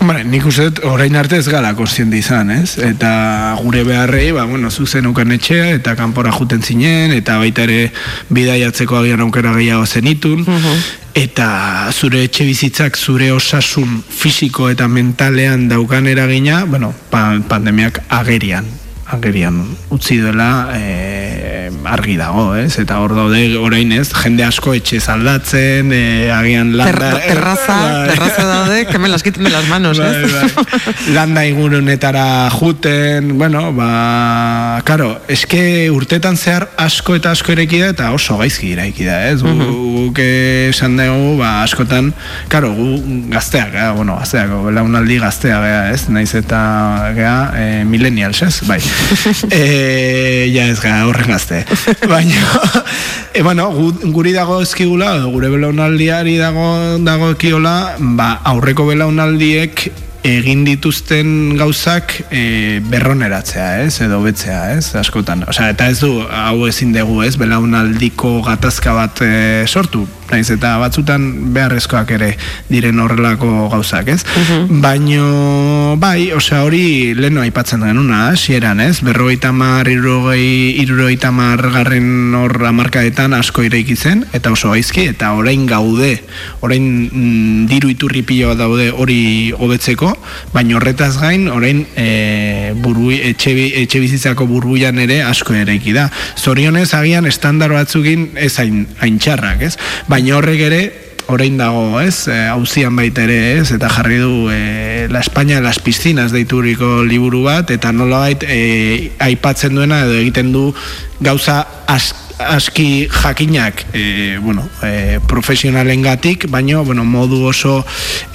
Hombre, nik uste orain arte ez gara konstiente izan, ez? Eta gure beharrei, ba, bueno, zuzen ukan etxea, eta kanpora juten zinen, eta baita ere bidaiatzeko agian aukera gehiago zenitun, eta zure etxe bizitzak zure osasun fisiko eta mentalean daukan eragina, bueno, pa, pandemiak agerian agerian utzi duela e, argi dago, ez? Eta hor daude orain ez, jende asko etxe aldatzen, e, agian landa... Ter, terraza, (laughs) Bai. terraza daude, que me las quiten de las manos, Bai, ez? bai. landa ingurunetara juten, bueno, ba, karo, eske urtetan zehar asko eta asko eraiki da eta oso gaizki eraiki da, ez? Gu- Guk esan dugu, ba, askotan, karo, gu gazteak, eh? bueno, gazteak, belaunaldi gaztea, gea, ez? Naiz eta, gea, e, millennials, ez? Bai. (laughs) e, ja ez gara horren gazte. (laughs) Baina, e, bueno, gu, guri dago ezkigula, gure belaunaldiari dago, dago ekiola, ba, aurreko belaunaldiek egin dituzten gauzak e, berroneratzea, ez? Edo betzea, ez? Askotan. Osea, eta ez du, hau ezin dugu, ez? Belaunaldiko gatazka bat e, sortu. Naiz eta batzutan beharrezkoak ere diren horrelako gauzak, ez? Baino, bai, osea, hori leno aipatzen genuna, hasieran, ez? Berrogeita mar, irurogei, irurogeita mar garren hor amarkadetan asko ireiki zen, eta oso gaizki, eta orain gaude, orain mm, diru iturri pilo bat daude hori hobetzeko, baina horretaz gain, orain e, burbu, etxe, etxe bizitzako burbuian ere asko eraiki da. Zorionez, agian estandar batzukin ez hain, hain txarrak, ez? Baina horrek ere, orain dago, ez, e, hauzian baita ere, ez, eta jarri du e, La España las piscinas deituriko liburu bat, eta nolabait e, aipatzen duena edo egiten du gauza as, aski jakinak e, bueno, e, profesionalengatik, baino bueno, modu oso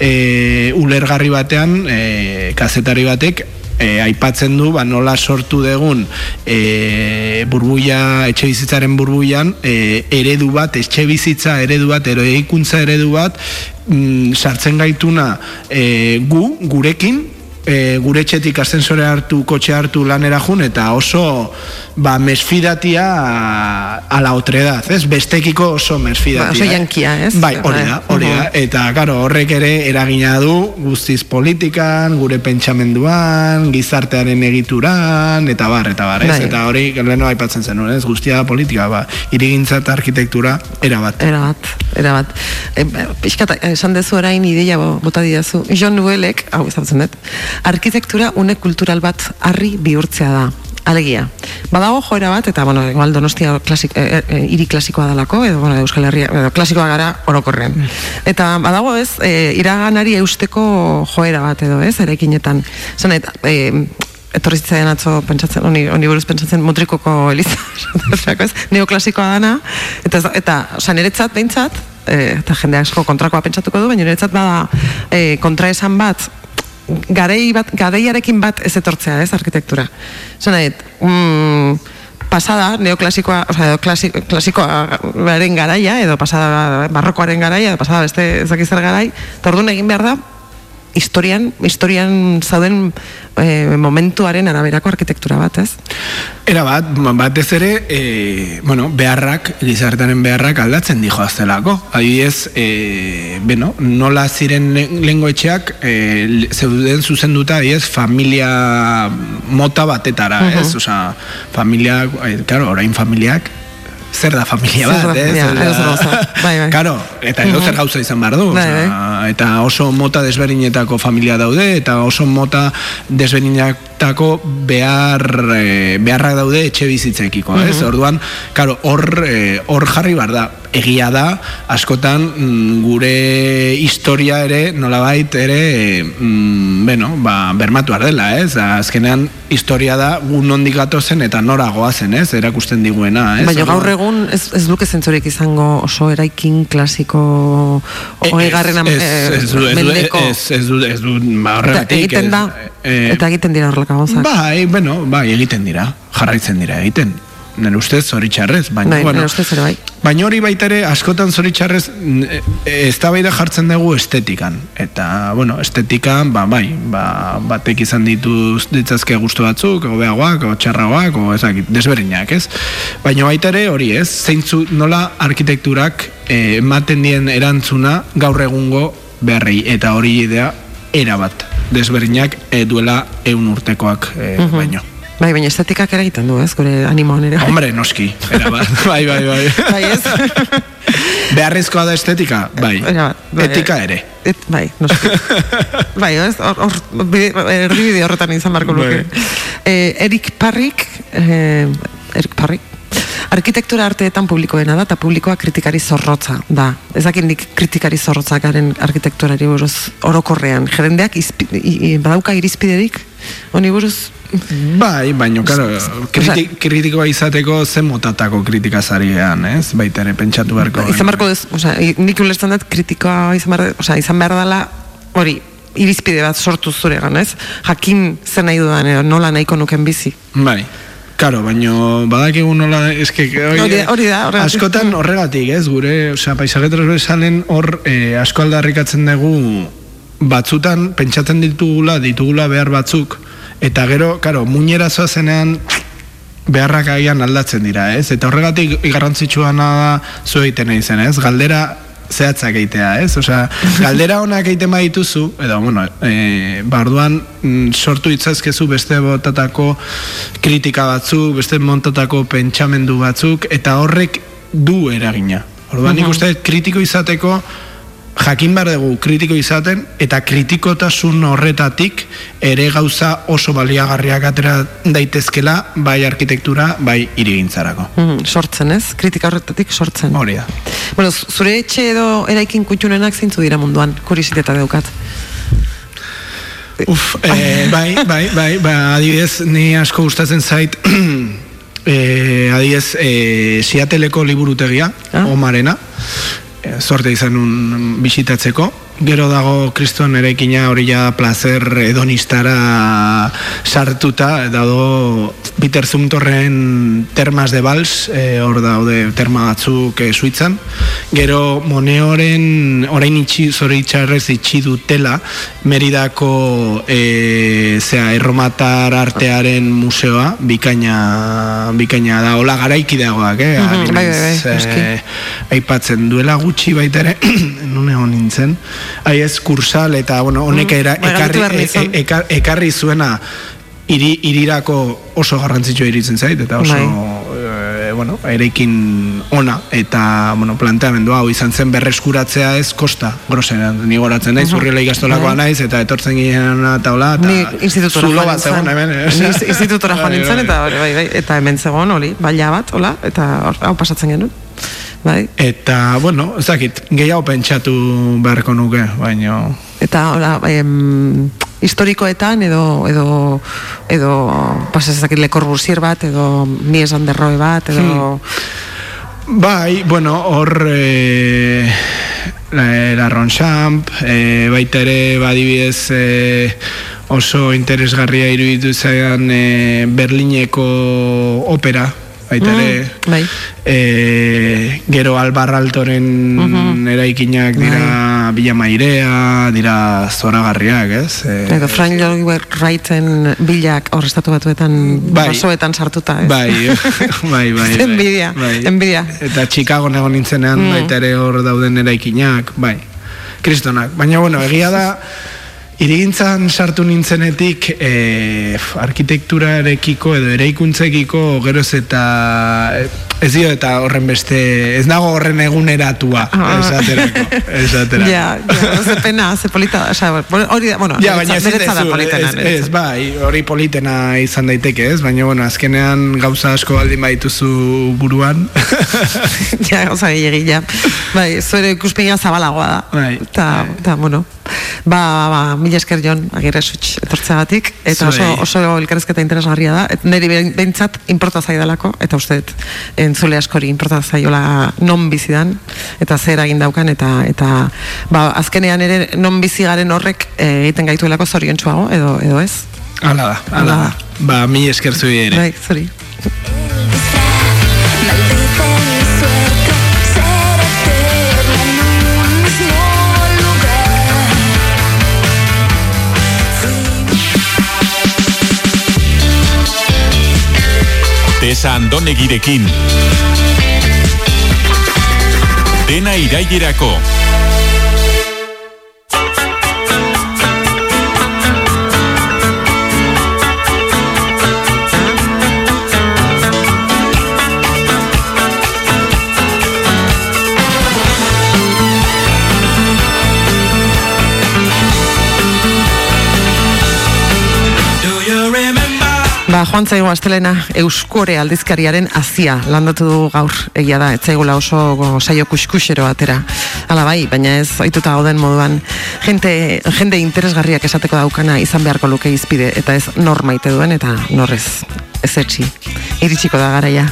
e, ulergarri batean e, kazetari batek e, aipatzen du ba, nola sortu degun e, burbuia, etxe bizitzaren burbuian e, eredu bat, etxe bizitza eredu bat, eroikuntza eredu bat mm, sartzen gaituna e, gu, gurekin e, gure etxetik ascensore hartu, kotxe hartu lanera jun, eta oso ba, mesfidatia a la otredad, ez? Bestekiko oso mesfidatia. Ba, oso jankia, ez? Bai, hori da, hori da. Eta, karo, horrek ere eragina du guztiz politikan, gure pentsamenduan, gizartearen egituran, eta bar, eta bar, ez? Bai. Eta hori, leheno aipatzen zen, ez? Guztia politika, ba, irigintza eta arkitektura, erabat. Erabat, erabat. E, pixkat, esan dezu orain ideia bo- bota didazu. John Nuelek, hau ezagutzen dut, arkitektura une kultural bat harri bihurtzea da. Alegia, badago joera bat, eta, bueno, igual donostia klasik, e, e, iri klasikoa dalako, edo, bueno, Euskal Herria, edo klasikoa gara orokorrean. Eta badago ez, e, iraganari eusteko joera bat edo, ez, eraikinetan. Zanet, e, etorri zitzaidan atzo pentsatzen, honi, honi buruz pentsatzen mutrikoko eliza, (laughs) ez, neoklasikoa dana, eta, eta, oza, niretzat behintzat, e, eta jende asko kontrakoa pentsatuko du, baina niretzat bada e, kontraesan bat, garei bat, gareiarekin bat ez etortzea, ez, arkitektura. Zena dit, mm, pasada neoklasikoa, osea, edo klasi, klasikoaren garaia, edo pasada barrokoaren garaia, edo pasada beste ez dakit zer garai, eta orduan egin behar da, historian, historian zauden e, momentuaren araberako arkitektura bat, ez? Era bat, batez ere, e, bueno, beharrak, gizartaren beharrak aldatzen dijo aztelako. Adibidez, e, beno, nola ziren le- lehengo etxeak, e, zeuden zuzenduta, adibidez, familia mota batetara, ez? Osea, familia, e, claro, orain familiak, zer da familia Zer da bat, familia, Osea, edozer gauza. Bai, bai. Claro, eta edo zer gauza izan behar du. Bai, osea, eta oso mota desberdinetako familia daude, eta oso mota desberdinetako behar, e, beharrak daude etxe bizitzekiko, ez? Mhm. Orduan, claro, hor, e, hor jarri behar da. Egia da, askotan mm, gure historia ere, nolabait ere, mm, bueno, ba, bermatu dela, ez? Azkenean, historia da, gu nondik gatozen eta nora goazen, ez? Erakusten diguena, ez? Baina gaur egun ez, ez duke zentzorik izango oso eraikin klasiko hogeigarren am- Ez, eh, ez, du- ez, du- mendeko ez, ez, du- ez, du- ba, Eta horregatik. egiten ez, da, eh, eta egiten dira horrelako gauzak. Bai, bueno, bai, egiten dira, jarraitzen dira egiten. Nire ustez zoritxarrez, baina, Bai, bueno, ustez ere bai. Baina hori baita ere, askotan zoritxarrez, ez da jartzen dugu estetikan. Eta, bueno, estetikan, ba, bai, ba, batek izan dituz ditzazke gustu batzuk, hobeagoak, o txarragoak, o ezakit, desberdinak, ez? Baina baita ere, hori ez, zeintzu nola arkitekturak eh, ematen dien erantzuna gaur egungo beharrei, eta hori idea era bat, desberdinak eh, duela eun urtekoak eh, Mhm. baino. Bai, baina estetikak ere egiten du, ez, gure animoan ere. Hombre, noski, era bat, (laughs) bai, bai, bai. Bai, ez? Beharrezkoa da estetika? Bai. Era bai, Etika ere. Et, bai, noski. (laughs) bai, ez? Hor, hor bide- erdibide horretan izan barko luke. Bai. Eh, Erik Parrik, eh, Erik Parrik, arkitektura arteetan publikoena da, eta publikoa kritikari zorrotza da. Ez dakit nik kritikari zorrotza garen arkitekturari buruz orokorrean. Jerendeak izpi, i, i, badauka irizpiderik, honi buruz? Bai, baino, claro, kriti, kritikoa izateko zen motatako kritikazarian, ez? Baita ere pentsatu beharko. izan beharko i- nik ulertzen dut kritikoa izan behar, osea, izan behar dela, hori, irizpide bat sortu zuregan, ez? Jakin zen nahi dudan, edo nola nahiko nuken bizi. Bai. Karo, baino badakigu nola, eske, hori, Hori da- hori horregatik. askotan horregatik, ez, gure, osea, paisaje transversalen hor eh, asko aldarrikatzen dugu batzutan pentsatzen ditugula, ditugula behar batzuk, eta gero, karo, muñera zenean beharrak agian aldatzen dira, ez? Eta horregatik garrantzitsuana da zu egiten nahi zen, ez? Galdera zehatzak egitea, ez? Osea, galdera onak egiten badituzu, edo, bueno, e, barduan mm, sortu itzazkezu beste botatako kritika batzuk, beste montatako pentsamendu batzuk, eta horrek du eragina. Orduan, nik Mhm. uste kritiko izateko jakin behar dugu kritiko izaten eta kritikotasun horretatik ere gauza oso baliagarriak atera daitezkela bai arkitektura, bai irigintzarako. Mm, sortzen, ez? Kritika horretatik sortzen. Hori da. Bueno, zu- zure etxe edo eraikin kutxunenak zeintzu dira munduan, kuriositeta daukat. Uf, eh, (laughs) bai, bai, bai, ba, adibidez, ni asko gustatzen zait, (clears throat) eh, adibidez, eh, Seattleko liburutegia, Omarena, eh, sorte izan un bisitatzeko, gero dago kriston eraikina hori ja placer hedonistara sartuta, dago Peter Zumtorren termas de Vals, eh, hor daude terma batzuk eh, Suitzan, gero Moneoren orain itxi, zoritxarrez itxi dutela, Meridako e, zera, erromatar artearen museoa, bikaina, bikaina da, hola garaiki dagoak, eh? Mhm, bai, bai, bai, noski. eh, aipatzen duela gutxi baita ere, (clears throat) nune hon nintzen, ez kursal eta, bueno, honek Mhm, era, ekarri, nizun. e- ekar- ekarri zuena hiri, irirako oso garrantzitsua iritzen zait, eta oso eh, bueno, erekin ona, eta, bueno, planteamendu hau izan zen berreskuratzea ez kosta, groseran, ni goratzen naiz, Mhm. urrela ikastolakoa Bai. naiz, eta etortzen ginen eta hola, eta Ni institutora zulo bat zegoen hemen. Institutora joan (laughs) Bai, nintzen, eta bai, bai, eta hemen zegoen hori, baila bat, hola, eta hor- hau pasatzen genuen. Bai. Eta, bueno, ez dakit, gehiago pentsatu beharko nuke, baina... Eta hola, em, historikoetan edo edo edo pas ez dakit Le Corbusier bat edo Mies van der Rohe bat edo Bai, bueno, hor e, la, la Ronchamp, e, baita ere badibidez e, oso interesgarria iruditu zaidan e, Berlineko opera, baita ere, bai. e, gero Albarraltoren eraikinak dira Villa Mairea, dira zoragarriak, ez? E, edo Frank Lloyd Wrighten bilak hor estatu batuetan Bai. basoetan sartuta, ez? Bai, (laughs) bai, bai. bai. Envidia, envidia. Eta Chicago egon nintzenean, Mm. baita ere hor dauden eraikinak, bai. Kristonak. Baina, bueno, egia da, irigintzan sartu nintzenetik e, arkitekturarekiko edo eraikuntzekiko geroz eta eh, ez dio eta horren beste ez nago horren eguneratua Ah. esaterako, (laughs) esaterako. Ja, ja, ze pena, ze polita, bueno, hori da, bueno, Ja, baina niretzat da politena, ez, ez, bai, hori politena izan daiteke, ez? Baina, bueno, azkenean gauza asko baldin badituzu buruan. (laughs) ja, gauza gehiagi, ja. Bai, zuere ikuspegia zabalagoa da. Bai. Ta, ta, bueno, ba, ba, mila esker jon, agirre sutx etortzeagatik, eta oso, oso elkarrezketa interesgarria da, et niri behin- behintzat inporta zaidalako, eta uste entzule askori inporta zaiola non bizidan, eta zer egin daukan, eta, eta ba, azkenean ere non bizi garen horrek eh, egiten gaituelako zoriontsuago, edo, edo ez? Hala da, hala da. Ba, mi esker zuei ere. Bai, zuri. Tesa Andonegirekin. Dena irailerako. Ba, joan zaigu astelena Euskore aldizkariaren azia landatu du gaur egia da, etzaigula oso go- saio kuskusero atera. Hala bai, baina ez oituta gauden moduan jente, jende interesgarriak esateko daukana izan beharko luke izpide eta ez nor maite duen eta norrez ez etxi. Iritsiko da garaia.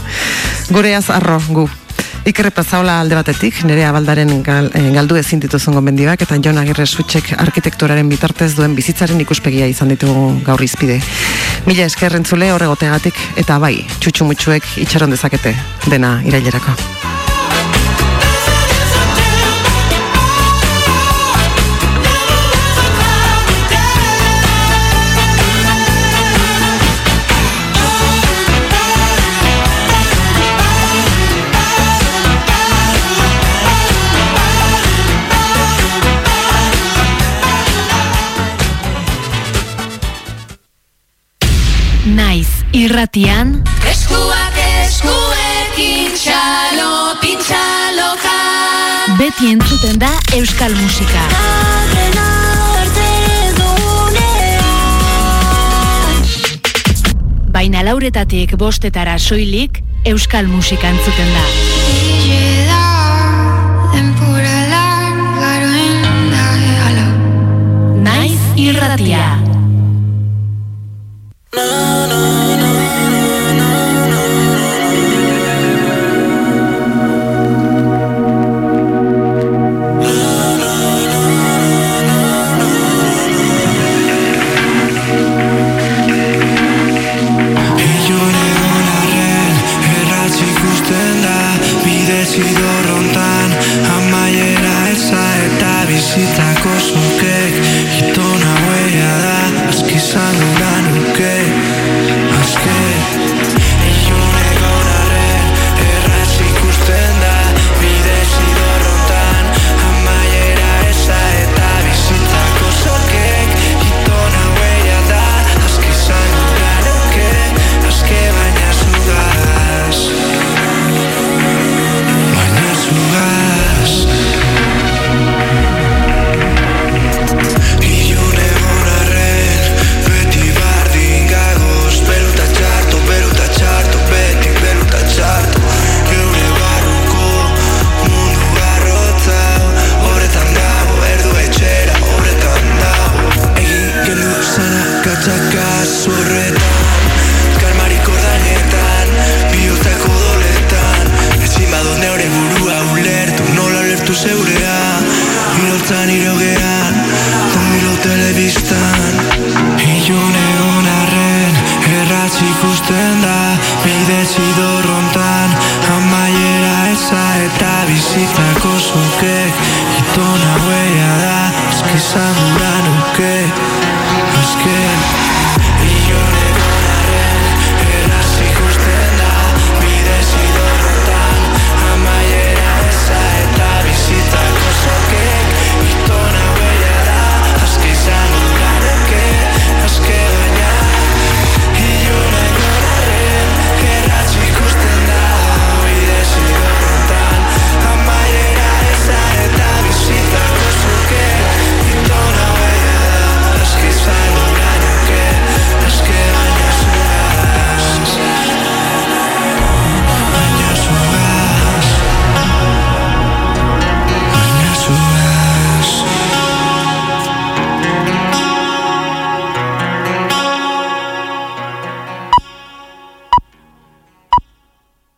Gureaz arro gu. Iker Pazaola alde batetik, nerea baldaren gal, eh, galdu ezin dituzun gomendioak eta Jon Agirre Sutxek arkitekturaren bitartez duen bizitzaren ikuspegia izan ditugu gaur izpide. Mila esker entzule horregoteagatik eta bai, txutxumutxuek itxaron dezakete dena irailerako. Irratian Eskuak eskuekin txalo, pintxaloka beti entzuten da euskal musika. Baina lauretatik bostetara soilik euskal musika entzuten da. Naiz irratia.